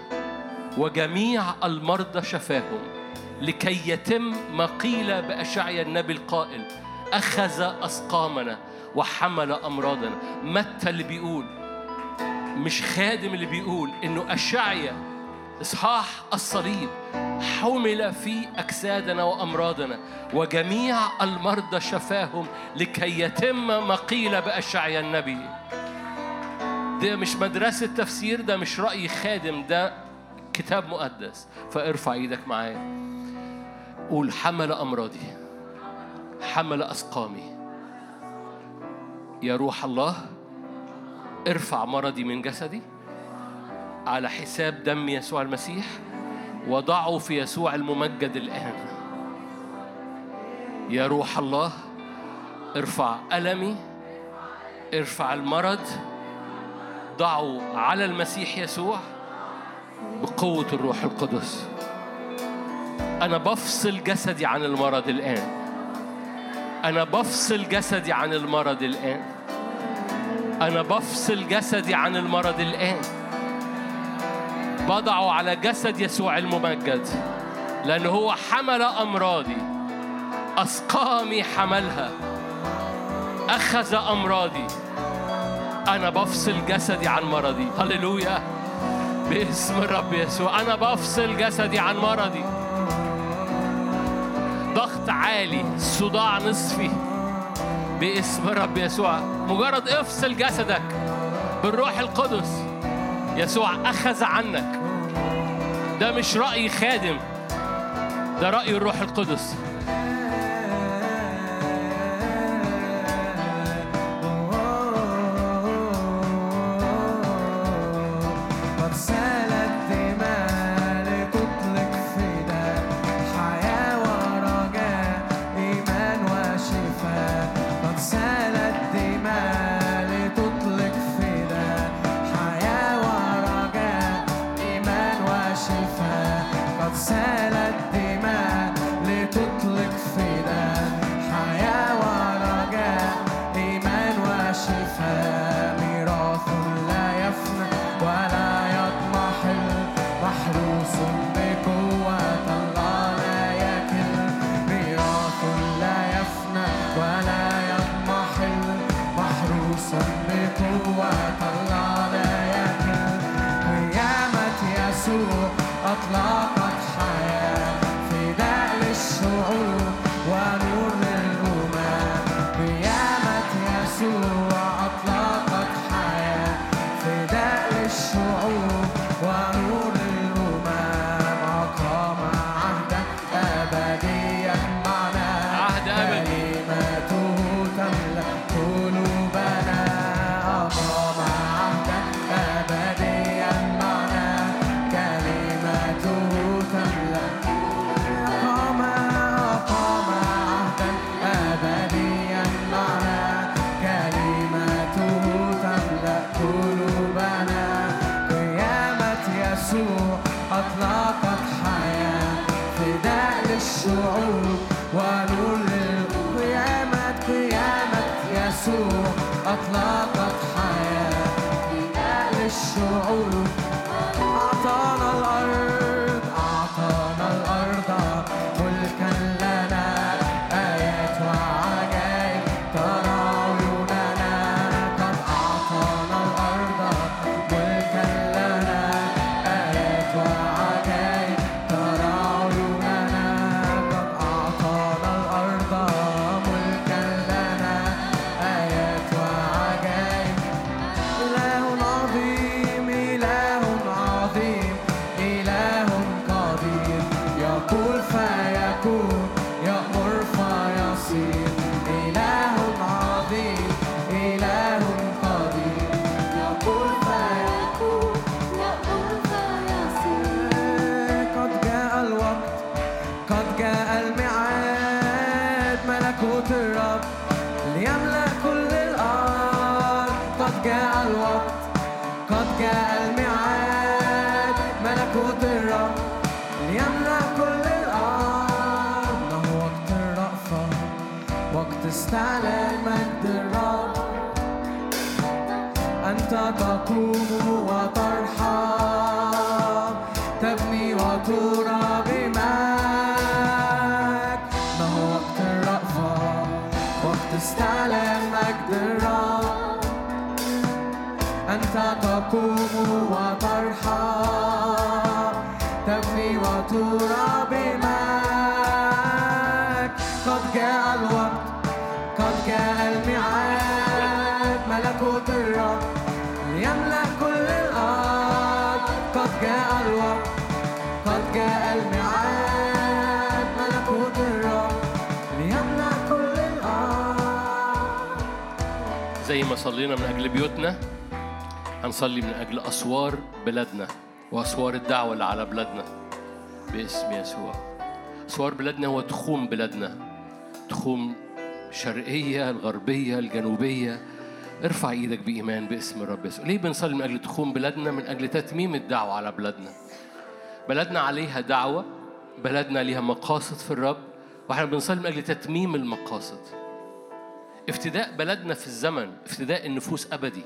وجميع المرضى شفاهم. لكي يتم ما قيل بأشعيا النبي القائل أخذ أسقامنا وحمل أمراضنا. متى اللي بيقول؟ مش خادم اللي بيقول إنه أشعيا إصحاح الصليب حمل في أجسادنا وأمراضنا وجميع المرضى شفاهم لكي يتم ما قيل بأشعيا النبي. ده مش مدرسة تفسير ده مش رأي خادم ده كتاب مقدس. فارفع إيدك معايا. قول حمل أمراضي. حمل أسقامي. يا روح الله ارفع مرضي من جسدي على حساب دم يسوع المسيح وضعه في يسوع الممجد الآن. يا روح الله ارفع ألمي ارفع المرض ضعه على المسيح يسوع بقوة الروح القدس. أنا بفصل جسدي عن المرض الآن. أنا بفصل جسدي عن المرض الآن. أنا بفصل جسدي عن المرض الآن. بضعه على جسد يسوع الممجد لأنه هو حمل أمراضي. أسقامي حملها. أخذ أمراضي. أنا بفصل جسدي عن مرضي. هللويا. باسم الرب يسوع. أنا بفصل جسدي عن مرضي. ضغط عالي صداع نصفي. باسم الرب يسوع. مجرد افصل جسدك بالروح القدس. يسوع أخذ عنك. ده مش رأي خادم. ده رأي الروح القدس. أنت تقوم وترحم تبني وترى بمجد ما وقت الرأفة؟ وقت استعلاء مجد صلينا من أجل بيوتنا؟ هنصلي من أجل أسوار بلادنا وأسوار الدعوة اللي على بلادنا باسم يسوع. أسوار بلادنا هو تخوم بلادنا تخوم الشرقية الغربية الجنوبية. ارفع إيدك بإيمان باسم الرب يسوع. ليه بنصلي من أجل تخوم بلادنا من أجل تتميم الدعوة على بلادنا بلدنا عليها دعوة بلدنا ليها مقاصد في الرب وإحنا بنصلي من أجل تتميم المقاصد. افتداء بلدنا في الزمن افتداء النفوس أبدي.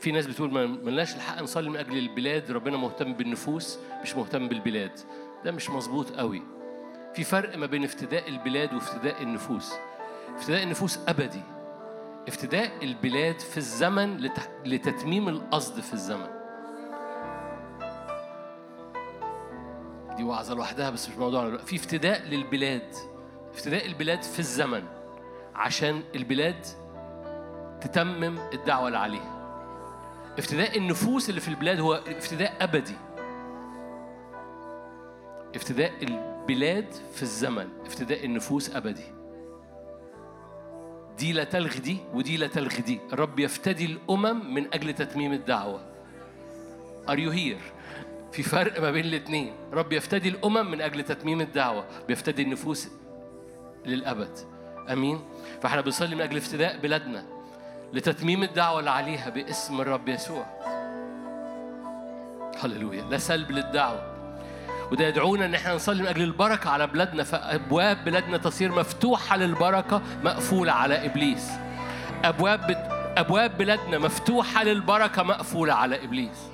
في ناس بتقول ما ملناش الحق نصلي من أجل البلاد ربنا مهتم بالنفوس مش مهتم بالبلاد. ده مش مظبوط قوي في فرق ما بين افتداء البلاد وافتداء النفوس. افتداء النفوس أبدي. افتداء البلاد في الزمن. لتتميم القصد في الزمن. دي وعظة لوحدها بس مش دلوقتي. في افتداء للبلاد. افتداء البلاد في الزمن. عشان البلاد تتمم الدعوة اللي عليها افتداء النفوس اللي في البلاد هو افتداء أبدي. افتداء البلاد في الزمن افتداء النفوس أبدي. دي لا تلغي دي ودي لا تلغي دي الرب يفتدي الأمم من أجل تتميم الدعوة. Are you here؟ في فرق ما بين الاثنين رب يفتدي الأمم من أجل تتميم الدعوة. بيفتدي النفوس للأبد. أمين؟ فاحنا بنصلي من أجل افتداء بلادنا لتتميم الدعوة اللي عليها باسم الرب يسوع. هللويا. لا سلب للدعوة. وده يدعونا ان إحنا نصلي من أجل البركة على بلادنا. فابواب بلادنا تصير مفتوحة للبركة مقفولة على إبليس. أبواب بت... أبواب بلادنا مفتوحة للبركة مقفولة على إبليس.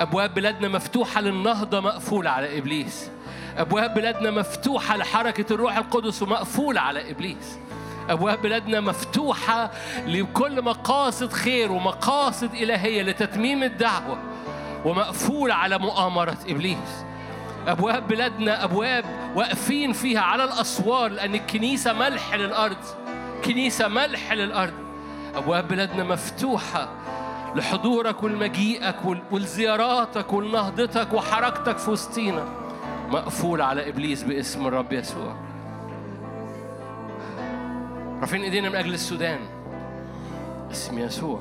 أبواب بلادنا مفتوحة للنهضة مقفولة على إبليس. أبواب بلادنا مفتوحة لحركة الروح القدس ومقفولة على إبليس. أبواب بلادنا مفتوحة لكل مقاصد خير ومقاصد إلهية لتتميم الدعوة ومقفولة على مؤامرة إبليس. أبواب بلادنا أبواب واقفين فيها على الأسوار لأن الكنيسة ملح للأرض. كنيسة ملح للأرض. أبواب بلادنا مفتوحة لحضورك ولمجيئك ول- ولزياراتك ولنهضتك وحركتك في وسطينا. مقفولة على إبليس باسم الرب يسوع. رافعين إيدينا من أجل السودان. اسم يسوع.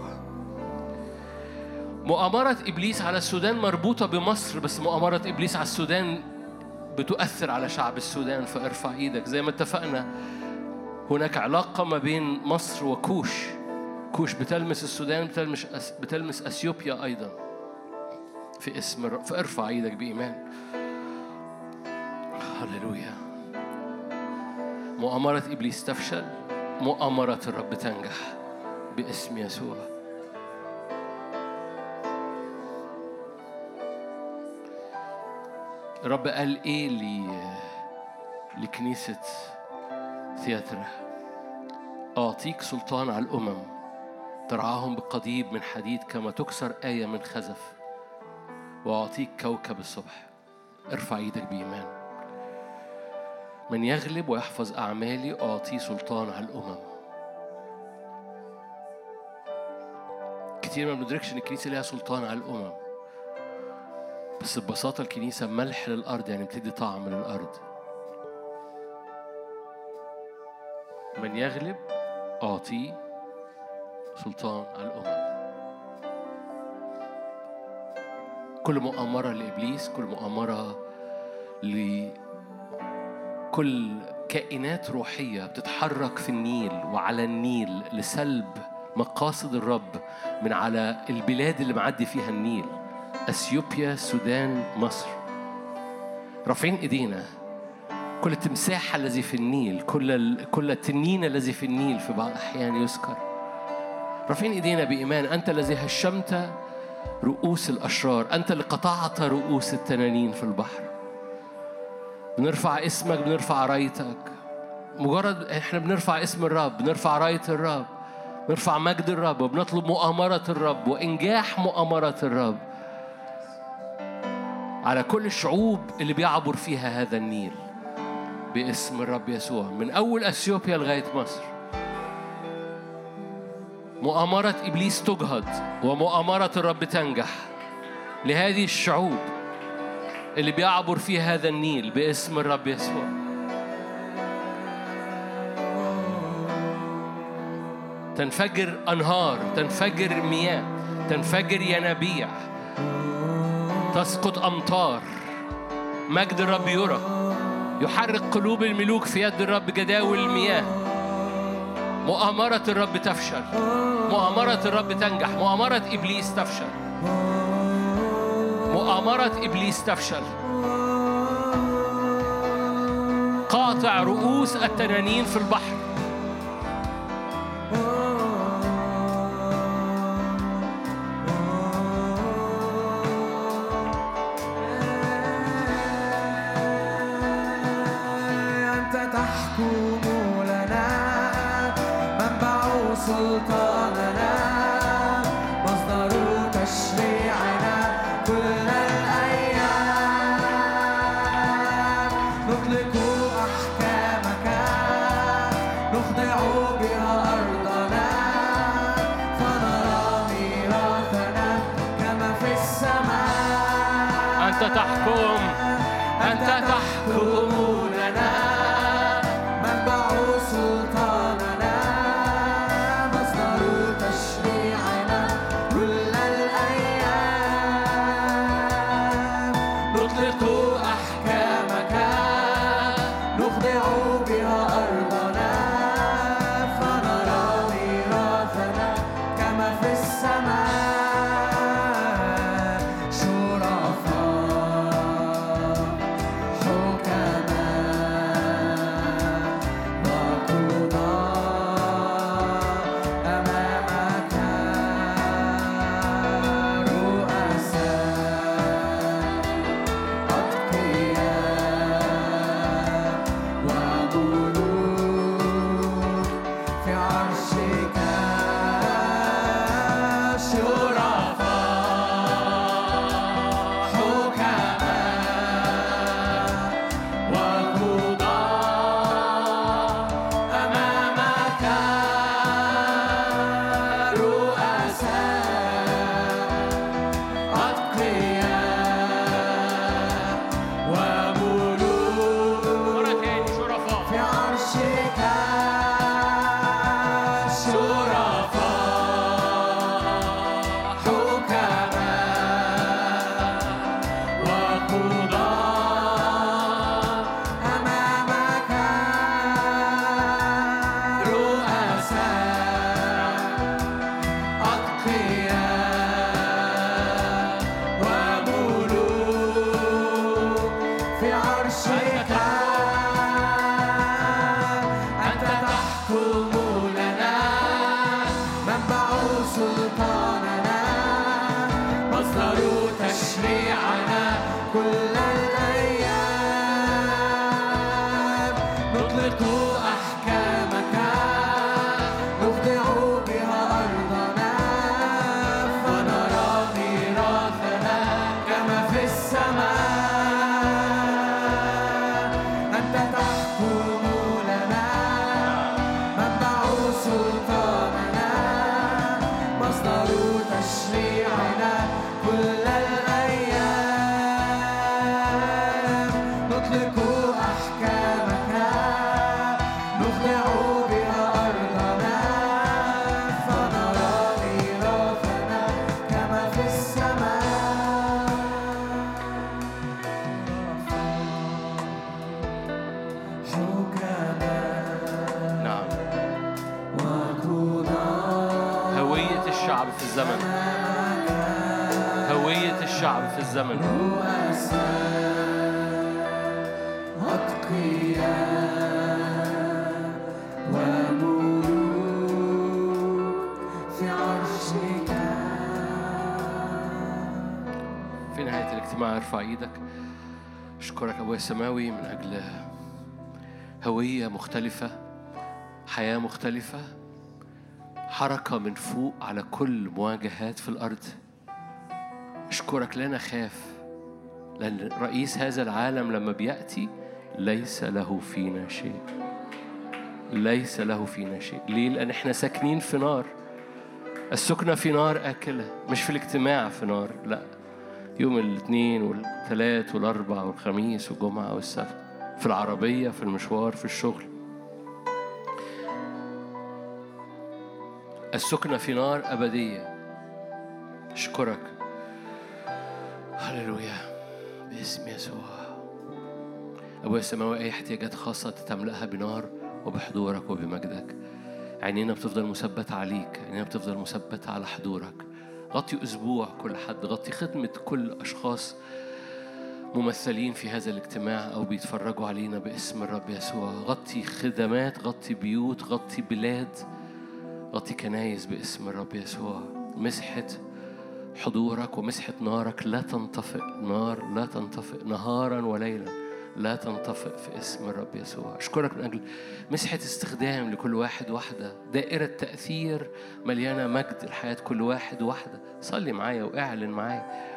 مؤامرة إبليس على السودان مربوطة بمصر بس مؤامرة إبليس على السودان بتؤثر على شعب السودان فارفع إيدك. زي ما اتفقنا هناك علاقة ما بين مصر وكوش. كوش بتلمس السودان بتلمس. بتلمس أثيوبيا أيضا. في اسم فارفع إيدك بإيمان. هللويا. مؤامرة إبليس تفشل مؤامرة الرب تنجح باسم يسوع. الرب قال إيه ل لكنيسة ثياترا؟ أعطيك سلطان على الأمم ترعاهم بقضيب من حديد كما تكسر آية من خزف وأعطيك كوكب الصبح. ارفع إيدك بإيمان. من يغلب ويحفظ أعمالي أعطيه سلطان على الأمم. كتير ما بندركش إن الكنيسة ليها سلطان على الأمم. بس ببساطة الكنيسة ملح للأرض يعني بتدي طعم للأرض. من يغلب أعطيه سلطان على الأمم. كل مؤامرة لإبليس كل مؤامرة لكل كائنات روحية بتتحرك في النيل وعلى النيل لسلب مقاصد الرب من على البلاد اللي معدي فيها النيل. أثيوبيا السودان مصر. رافعين إيدينا. كل التمساح الذي في النيل كل. كل التنين الذي في النيل في بعض الأحيان يذكر. رافعين إيدينا بإيمان. أنت الذي هشمت رؤوس الأشرار. أنت اللي قطعت رؤوس التنانين في البحر. بنرفع اسمك بنرفع رايتك. مجرد إحنا بنرفع اسم الرب بنرفع راية الرب بنرفع مجد الرب وبنطلب مؤامرة الرب وإنجاح مؤامرة الرب. على كل الشعوب اللي بيعبر فيها هذا النيل باسم الرب يسوع. من أول أثيوبيا لغاية مصر. مؤامرة إبليس تجهض ومؤامرة الرب تنجح لهذه الشعوب. اللي بيعبر فيها هذا النيل باسم الرب يسوع. تنفجر أنهار تنفجر مياه تنفجر ينابيع تسقط أمطار. مجد الرب يرى. يحرك قلوب الملوك في يد الرب جداول المياه. مؤامرة الرب تفشل. مؤامرة الرب تنجح. مؤامرة إبليس تفشل. مؤامرة إبليس تفشل. قاطع رؤوس التنانين في البحر. السماوي من أجل هوية مختلفة حياة مختلفة حركة من فوق على كل مواجهات في الأرض. أشكرك لا نخاف لأن رئيس هذا العالم لما بيأتي ليس له فينا شيء. ليس له فينا شيء. ليه؟ لأن إحنا ساكنين في نار. السكنة في نار آكلة مش في الاجتماع في نار لأ. يوم الاثنين والثلاث والأربع والخميس والجمعة والسبت في العربية في المشوار في الشغل. السكنة في نار أبدية. أشكرك. هللويا. باسم يسوع. أبويا السماوي أي احتياجات خاصة تملأها بنار وبحضورك وبمجدك. عينينا بتفضل مثبتة عليك. عينينا بتفضل مثبتة على حضورك. غطي أسبوع كل حد. غطي خدمة كل أشخاص ممثلين في هذا الاجتماع أو بيتفرجوا علينا باسم الرب يسوع. غطي خدمات غطي بيوت غطي بلاد غطي كنايس باسم الرب يسوع. مسحة حضورك ومسحة نارك لا تنطفئ نار لا تنطفئ نهارا وليلا لا تنطفئ في اسم الرب يسوع. أشكرك من أجل مسحة استخدام لكل واحد واحدة دائرة تأثير مليانة مجد لحياة كل واحد واحدة صلي معايا وإعلن معايا.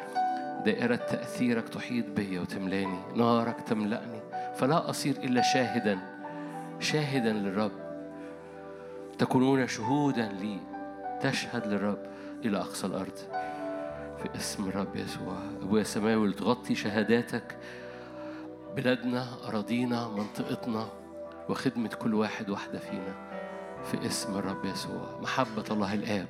دائرة تأثيرك تحيط بيا وتملاني نارك تملأني فلا أصير إلا شاهدا شاهدا للرب. تكونون شهودا لي تشهد للرب إلى أقصى الأرض. في اسم الرب يسوع أبويا السماوي تغطي شهاداتك. بلادنا أراضينا منطقتنا وخدمة كل واحد واحدة فينا. في اسم الرب يسوع محبة الله الآب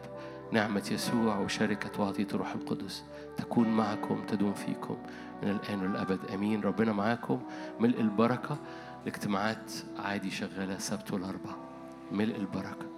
نعمة يسوع وشركة وعطية الروح القدس. تكون معكم تدوم فيكم. من الآن والأبد آمين. ربنا معاكم. ملء البركة. الاجتماعات عادي شغالة سبت والأربع ملء البركة.